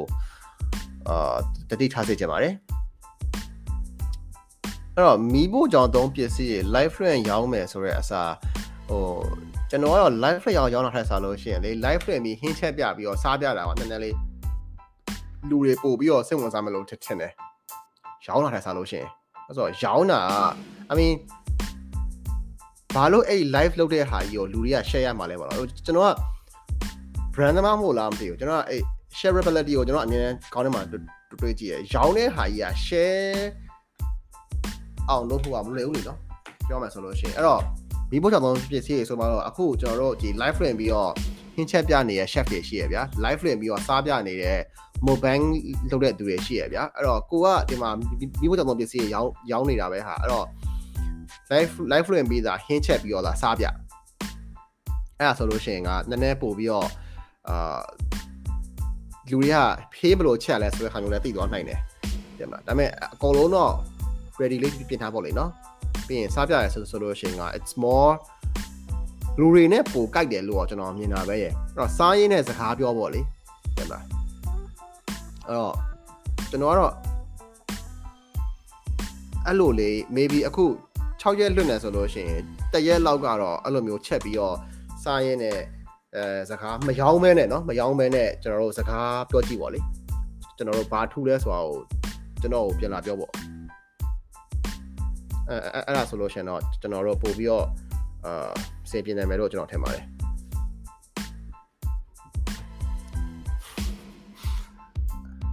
A: အာတတိထားစေချင်ပါတယ်အဲ့တော့မီးဖို့ကြောင့်သုံးပစ္စည်း live friend ရောင်းမယ်ဆိုရဲအစားဟိုကျွန်တော်ကတော့ live friend ရောင်းရောင်းတာထက်စားလို့ရှိရင်လေ live friend ပြီးဟင်းချက်ပြပြီးတော့စားပြတာကနည်းနည်းလေး လူတွေပို့ပြီးတော့စိတ်ဝင်စားမလို့ထင်တယ်ရောင်းတာထက်စားလို့ရှိရင်အဲ့ဆိုရောင်းတာ I mean ဘာလို့အဲ့ live လုပ်တဲ့ဟာကြီးကိုလူတွေက share ရမှာလဲပေါ့နော်ကျွန်တော်က brand သမားမဟုတ်လားမသိဘူးကျွန်တော်ကအဲ့ shareability ကိုကျွန်တော်အမြဲတမ်းခေါင်းထဲမှာတွေးကြည့်ရရောင်းတဲ့ဟာကြီးက share အောင်လုပ်ဖို့ကမလွယ်ဘူးလေနော်ပြောမှဆိုလို့ရှိရင်အဲ့တော့မိဖို့ကြောင့်သုံးပစ္စည်းတွေဆိုမှတော့အခုကျွန်တော်တို့ဒီ live လွှင့်ပြီးတော့ ဟင်းချက်ပြနေတဲ့ chef တွေရှိရဗျာ live လွှင့်ပြီးတော့စားပြနေတဲ့ mobile လုပ်တဲ့သူတွေရှိရဗျာအဲ့တော့ကိုကဒီမှာမိဖို့ကြောင့်သုံးပစ္စည်းတွေရောင်းရောင်းနေတာပဲဟာအဲ့တော့ live live လွှင့်ပြီးသားဟင်းချက်ပြီးတော့လာစားပြအဲ့ဒါဆိုလို့ရှိရင်ကနည်းနည်းပို့ပြီးတော့အာလူတွေကဖေးဘလို့ချက်လဲဆိုတဲ့ခါမျိုးလဲသိသွားနိုင်တယ်တင်မလားဒါပေမဲ့အကုန်လုံးတော့ ready လေးပြင်ထားပေါ့လေနော်ပြီးရင်စားပြရဲဆိုဆိုလို့ရှိရင်က it's more လူတွေနဲ့ပိုကြိုက်တယ်လို့ကျွန်တော်မြင်တာပဲရဲ့အဲ့တော့စားရင်းနဲ့စကားပြောပေါ့လေတင်မလားအဲ့တော့ကျွန်တော်ကတော့အဲ့လိုလေ maybe အခု6ရက်လွတ်နေဆိုလို့ရှိရင်တရက်လောက်ကတော့အဲ့လိုမျိုးချက်ပြီးတော့စားရင်းနဲ့အဲစကားမယောင်းမဲနဲ့เนาะမယောင်းမဲနဲ့ကျွန်တော်တို့စကားပြောကြည့်ပါလေကျွန်တော်တို့ဘာထူးလဲဆိုတာကိုကျွန်တော်ကိုပြန်လာပြောပေါ့အဲအဲ့ဒါဆိုလို့ရှင်တော့ကျွန်တော်တို့ပို့ပြီးတော့အာ အဆင်ပြေနိုင်မယ်လို့ကျွန်တော်ထင်ပါတယ်။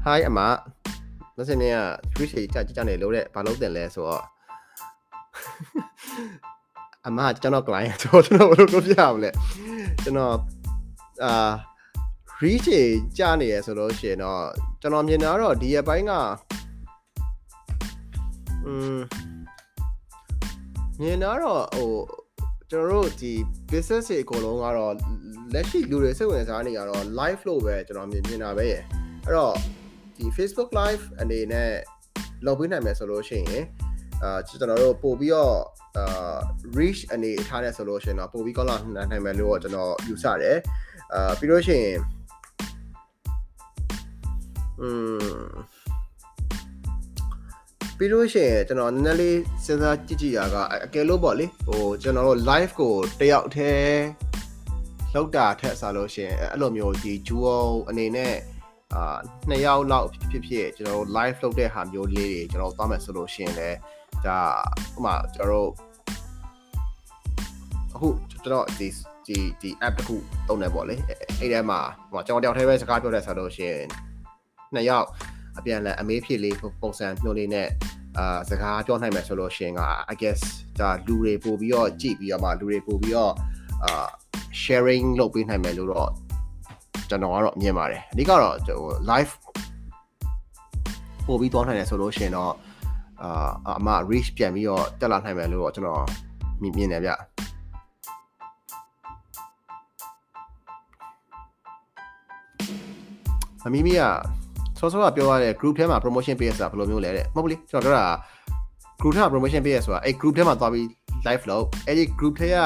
A: Hi အမမစင်းနေက Twitch ကြီးကြကြနေလို့တဲ့ဘာလို့တင်လဲဆိုတော့အမကျွန်တော် client ဆိုတော့ကျွန်တော်ဘယ်လိုလုပ်ပြရမလဲကျွန်တော်အာ reach ကြနေရဆိုလို့ရှိရင်တော့ကျွန်တော်မြင်တာတော့ဒီအပိုင်းကอืมမြင်တာတော့ဟို ကျွန်တော်တို့ဒီ business တွေအကုန်လုံးကတော့လက်ရှိလူတွေစိတ်ဝင်စားနေရတော့ live လို့ပဲကျွန်တော်မြင်မြင်တာပဲရယ်အဲ့တော့ဒီ Facebook live အနေနဲ့လုပ်ပေးနိုင်မယ်ဆိုလို့ရှိရင်အာကျွန်တော်တို့ပို့ပြီးတော့အာ reach အနေထားတဲ့ဆိုလို့ရှိရင်တော့ပို့ပြီးကောင်းလာနိုင်မယ်လို့ကျွန်တော်ယူဆတယ်အာပြီးလို့ရှိရင်อืม ပြီးလို့ရှိရင်ကျွန်တော်နည်းနည်းလေးစဉ်းစားကြည့်ကြည့်ရကအကယ်လို့ပေါ့လေဟိုကျွန်တော်တို့ live ကိုတယောက်တည်းလောက်တာထက်စားလို့ရှိရင်အဲ့လိုမျိုးဒီ dual အနေနဲ့အာနှစ်ယောက်လောက်ဖြစ်ဖြစ်ကျွန်တော်တို့ live လုပ်တဲ့ဟာမျိုးလေးတွေကျွန်တော်သွားမယ်ဆိုလို့ရှိရင်လည်းဒါဥမာကျွန်တော်တို့အခုကျွန်တော်ဒီဒီဒီ app တခုသုံးတယ်ပေါ့လေအဲ့ထဲမှာဟိုကျွန်တော်တယောက်တည်းပဲစကားပြောတဲ့ဆိုလို့ရှိရင်နှစ်ယောက် အပြန်အလှန်အမေးဖြေလေးပုံစံမျိုးလေးနဲ့အာစကားပြောနိုင်မယ်ဆိုလို့ရှိရင်က I guess ဒါလူတွေပို့ပြီးတော့ကြည့်ပြီးတော့မှလူတွေပို့ပြီးတော့အာ sharing လုပ်ပေးနိုင်မယ်လို့တော့ကျွန်တော်ကတော့မြင်ပါတယ်အဓိကတော့ဟို live ပို့ပြီးသွားနိုင်တယ်ဆိုလို့ရှိရင်တော့အာအမ reach ပြန်ပြီးတော့တက်လာနိုင်မယ်လို့တော့ကျွန်တော်မြင်တယ်ဗျအမီမီက စောစောကပြောရတဲ့ group ထဲမှာ promotion ပေးရဆိုတာဘယ်လိုမျိုးလဲတဲ့မဟုတ်ဘူးလေကျွန်တော်ပြောတာ group ထဲမှာ promotion ပေးရဆိုတာအဲ့ group ထဲမှာသွားပြီး live လုပ်အဲ့ဒီ group ထဲက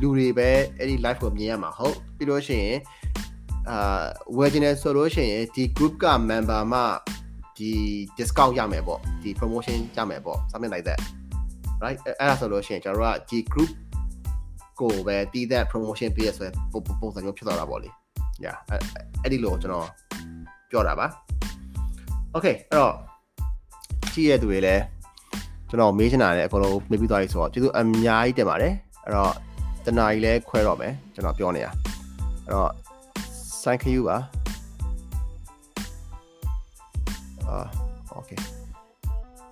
A: လူတွေပဲအဲ့ဒီ live ကိုမြင်ရမှာဟုတ်ပြီးလို့ရှိရင်အာဝယ်ချင်တယ်ဆိုလို့ရှိရင်ဒီ group က member မှဒီ discount ရမယ်ပေါ့ဒီ promotion ရမယ်ပေါ့ something like that right အဲ့ဒါဆိုလို့ရှိရင်ကျွန်တော်တို့ကဒီ group ကိုပဲတည်တဲ့ promotion ပေးရဆိုပုံပုံစံမျိုးဖြစ်သွားတာပေါ့လေ yeah အဲ့ဒီလိုကျွန်တော် ပြောတာပါ okay အဲ့တော့ကြည့်ရသူတွေလည်းကျွန်တော်မေးချင်တာလည်းအကုန်လုံးမေးပြီးသွားပြီဆိုတော့ကျေးဇူးအများကြီးတင်ပါတယ်အဲ့တော့တနာကြီးလည်းခွဲတော့မယ်ကျွန်တော်ပြောနေတာအဲ့တော့ thank you ပါအာ okay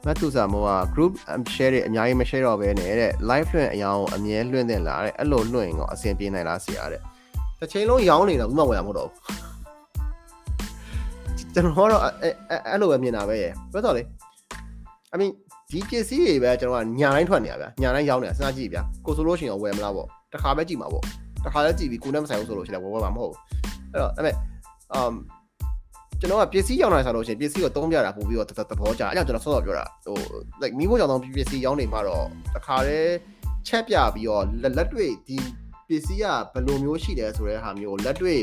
A: မတ်တူစာမောက group share တွေအများကြီးမ share တော့ဘဲနဲ့တဲ့ live လွှင့်အရောင်အမြဲလွှင့်တင်လာတဲ့အဲ့လိုလွှင့်ရင်တော့အဆင်ပြေနိုင်လားဆရာတဲ့တစ်ချိန်လုံးရောင်းနေတော့ဘူးမှဝယ်ရမှာမဟုတ်တော့ဘူး ကျွန်တော်တော့အဲ့လိုပဲမြင်တာပဲရယ်ပြောတော့လေ I mean ဒီပစ္စည်းတွေပဲကျွန်တော်ကညာတိုင်းထွက်နေရဗျာညာတိုင်းရောင်းနေတာစဉ်းစားကြည့်ဗျာကိုဆိုလို့ရှိရင်ဝယ်မလားပေါ့တခါပဲကြည့်မှာပေါ့တခါလည်းကြည့်ပြီးကိုနဲ့မဆိုင်ဘူးဆိုလို့ရှိရင်ဝယ်ဝယ်မှာမဟုတ်ဘူးအဲ့တော့ဒါပေမဲ့ um ကျွန်တော်ကပစ္စည်းရောင်းနေတာဆိုလို့ရှိရင်ပစ္စည်းကိုသုံးပြတာပို့ပြီးတော့သဘောကျအဲ့ကြောင့်ကျွန်တော်ဆော့ဆော့ပြောတာဟို like မိဖို့ကြောင့်ပစ္စည်းရောင်းနေမှာတော့တခါတည်းချက်ပြပြီးတော့လက်တွေ့ဒီပစ္စည်းကဘယ်လိုမျိုးရှိတယ်ဆိုတဲ့ဟာမျိုးလက်တွေ့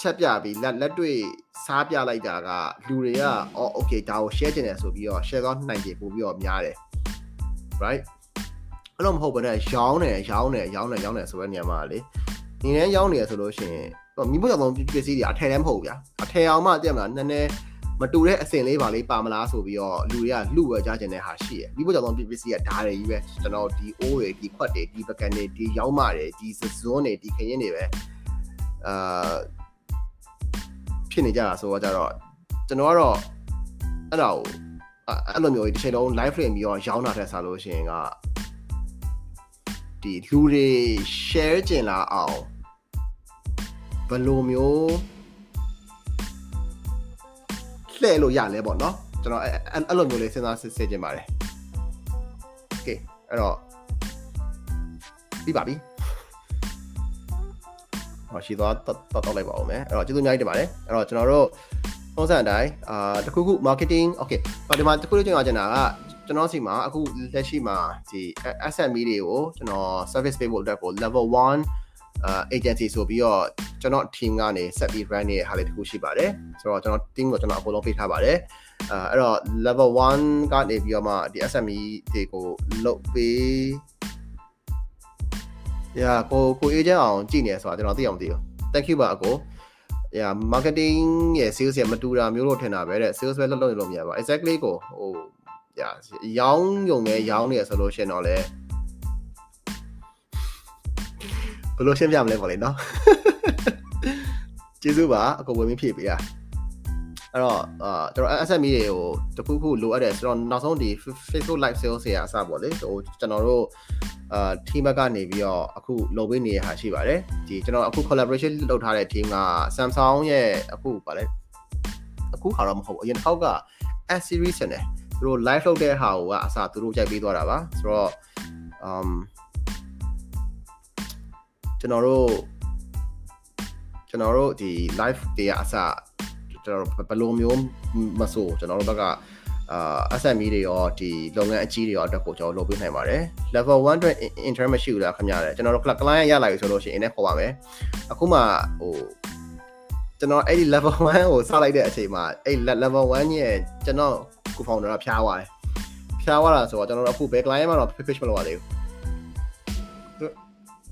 A: ချက်ပြပြီးလက်လက်တွေ့စားပြလိုက်တာကလူတွေကအော် okay ဒါကို share ချင်တယ်ဆိုပြီးတော့ share သွားနိုင်ကြပို့ပြီးတော့များတယ် right အဲ့လိုမဟုတ်ဘဲနဲ့ရောင်းတယ်ရောင်းတယ်ရောင်းတယ်ရောင်းတယ်ဆိုတဲ့နေရာမှာလေနေနဲ့ရောင်းနေရဆိုလို့ရှိရင်မိဖို့ကြောင့်ပစ္စည်းတွေအထည်လည်းမဟုတ်ဗျာအထည်အောင်မှတည့်မလားနည်းနည်းမတူတဲ့အစင်လေးပါလေးပါမလားဆိုပြီးတော့လူတွေကလှုပ်ဝဲကြခြင်းတဲ့ဟာရှိရမိဖို့ကြောင့်ပစ္စည်းကဓာတ်တွေကြီးပဲကျွန်တော်ဒီအိုးတွေဒီခွက်တွေဒီပကံတွေဒီရောင်းမတွေဒီစစွန်းတွေဒီခရင်တွေပဲအာ ဖြစ်နေကြတာဆိုတော့ကြတော့ကျွန်တော်ကတော့အဲ့ဒါကိုအဲ့လိုမျိုးဒီချိန်လုံး live stream ပြီးတော့ရောင်းတာတဲ့ဆာလို့ရှင်ကဒီလူတွေ share ကျင်လာအောင်ဘယ်လိုမျိုးလှည့်လို့ရလဲပေါ့နော်ကျွန်တော်အဲ့လိုမျိုးလေးစဉ်းစားစစ်ဆေးခြင်းပါတယ် okay အဲ့တော့ပြီးပါပြီ ဟောရှိသွားတော့တော့လိုက်ပါဦးမယ်အဲ့တော့ကျေးဇူးအများကြီးတင်ပါတယ်အဲ့တော့ကျွန်တော်တို့ပုံစံအတိုင်းအာတခုခု marketing okay ဒီမှာတခုလေးကျွန်တော်ကျင်တာကကျွန်တော်စီမှာအခုလက်ရှိမှာဒီ SME တွေကိုကျွန်တော် service ပေးဖို့အတွက်ကို level 1အာ agency ဆိုပြီးတော့ကျွန်တော် team ကနေ set ပြီး run နေတဲ့ဟာလေးတခုရှိပါတယ်ဆိုတော့ကျွန်တော် team ကိုကျွန်တော်အကုန်လုံးပေးထားပါတယ်အဲအဲ့တော့ level 1ကနေပြီးတော့မှဒီ SME တွေကိုလုပ်ပေး ရာကိုကို agent အောင်ကြည့်နေဆိုတာကျွန်တော်သိအောင်မသိဘူး thank you ပါအကို yeah marketing ရဲ့ sales ရဲ့မတူတာမျိုးလို့ထင်တာပဲတဲ့ sales ပဲလုပ်လို့လို့မရပါ exactly ကိုဟို yeah ရောင်းယုံနဲ့ရောင်းနေရဆိုလို့ရှင်တော့လေဘယ်လိုရှင်းပြမလဲပေါ့လေနော်ကျေးဇူးပါအကိုဝင်ပြီးဖြည့်ပေးတာအဲ့တော့အာကျွန်တော် SME တွေကိုတခုခုလိုအပ်တယ်ဆိုတော့နောက်ဆုံးဒီ Facebook live sales တွေအစပေါ့လေဟိုကျွန်တော်တို့ အာ team ကနေပြီးတော့အခုလုပ်ပေးနေတဲ့ဟာရှိပါတယ်ဒီကျွန်တော်အခု collaboration လုပ်ထားတဲ့ team က Samsung ရဲ့အခုဗာလဲအခုဟာတော့မဟုတ်ဘူးအရင်တစ်ခေါက်က S series နဲ့သူတို့ live လုပ်တဲ့ဟာကိုကအစားသူတို့ရိုက်ပေးသွားတာပါဆိုတော့ um ကျွန်တော်တို့ကျွန်တော်တို့ဒီ live တွေကအစားကျွန်တော်တို့ဘယ်လိုမျိုးမဆိုကျွန်တော်တို့ဘက်က အာ SME တွေရောဒီလုပ်ငန်းအကြီးတွေရောအတွက်ကိုကျွန်တော်လုပ်ပေးနိုင်ပါတယ် level 1အတွက် intern မရှိဘူးလားခင်ဗျားကျွန်တော်တို့ client ရလာပြီဆိုလို့ရှိရင်အဲ့ခေါ်ပါမယ်အခုမှဟိုကျွန်တော်အဲ့ဒီ level 1ကိုစလိုက်တဲ့အချိန်မှာအဲ့ level 1ရဲ့ကျွန်တော်ကို founder ကဖျားသွားတယ်ဖျားသွားတာဆိုတော့ကျွန်တော်တို့အခုဘယ် client မှတော့ pitch မလုပ်ရသေးဘူး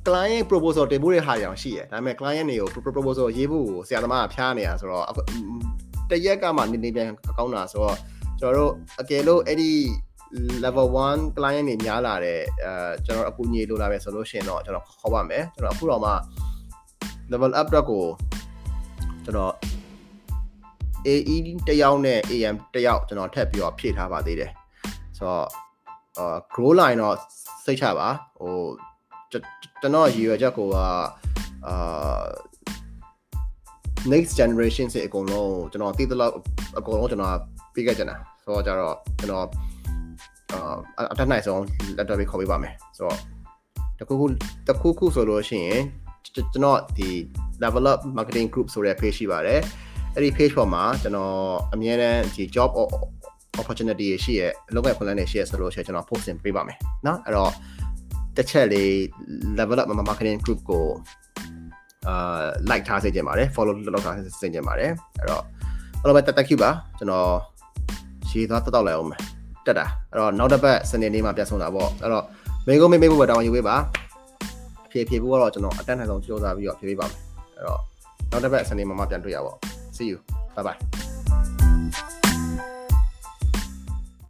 A: client proposal တင်ဖို့တဲ့ဟာရောင်ရှိရယ်ဒါပေမဲ့ client တွေကို proposal ရေးဖို့ဆရာသမားကဖျားနေတာဆိုတော့တရက်ကမှနေနေပြန်ကောင်းတာဆိုတော့ ကျွန်တော်တို့အကယ်လို့အဲ့ဒီ level 1 client တွေများလာတဲ့အဲကျွန်တော်အကူအညီလိုလာပဲဆိုလို့ရှိရင်တော့ကျွန်တော်ခေါ်ပါမယ်ကျွန်တော်အခုတော့မှ level up တော့ကိုကျွန်တော် AE တယောက်နဲ့ AM တယောက်ကျွန်တော်ထပ်ပြီးတော့ဖြည့်ထားပါသေးတယ်ဆိုတော့အာ grow line တော့စိတ်ချပါဟိုကျွန်တော်ရည်ရွယ်ချက်ကိုကအာ next generation စေအကုန်လုံးကျွန်တော်သိသလောက်အကုန်လုံးကျွန်တော်ပြီးခဲ့ကြတာ ဆိုတော့ကြတော့ကျွန်တော်အာအတက်နိုင်ဆုံးလက်တော့ပြီးခေါ်ပေးပါမယ်ဆိုတော့တခုခုတခုခုဆိုလို့ရှိရင်ကျွန်တော်ဒီ level up marketing group ဆိုတဲ့ page ရှိပါတယ်အဲ့ဒီ page ပေါ်မှာကျွန်တော်အမြဲတမ်းဒီ job opportunity ရှိရဲ့အလုပ်မဲ့ plan တွေရှိရဲ့ဆိုလို့ရှိရင်ကျွန်တော် post ပေးပါမယ်เนาะအဲ့တော့တစ်ချက်လေး level up marketing group ကိုအာ like ထားစေချင်ပါတယ် follow လုပ်ထားစေချင်ပါတယ်အဲ့တော့အားလုံးပဲတက်တက် Q ပါကျွန်တော် ရှည်သွားတက်တော့လိုက်အောင်မယ်တက်တာအဲ့တော့နောက်တစ်ပတ်စနေနေ့မှာပြန်ဆုံးတာပေါ့အဲ့တော့မင်းကုန်းမေးမေးဖို့ပဲတောင်းယူပေးပါဖြည့်ဖြည့်ဖို့ကတော့ကျွန်တော်အတက်နိုင်ဆုံးကြိုးစားပြီးတော့ဖြည့်ပေးပါမယ်အဲ့တော့နောက်တစ်ပတ်စနေမှာမှပြန်တွေ့ရပါ see you bye bye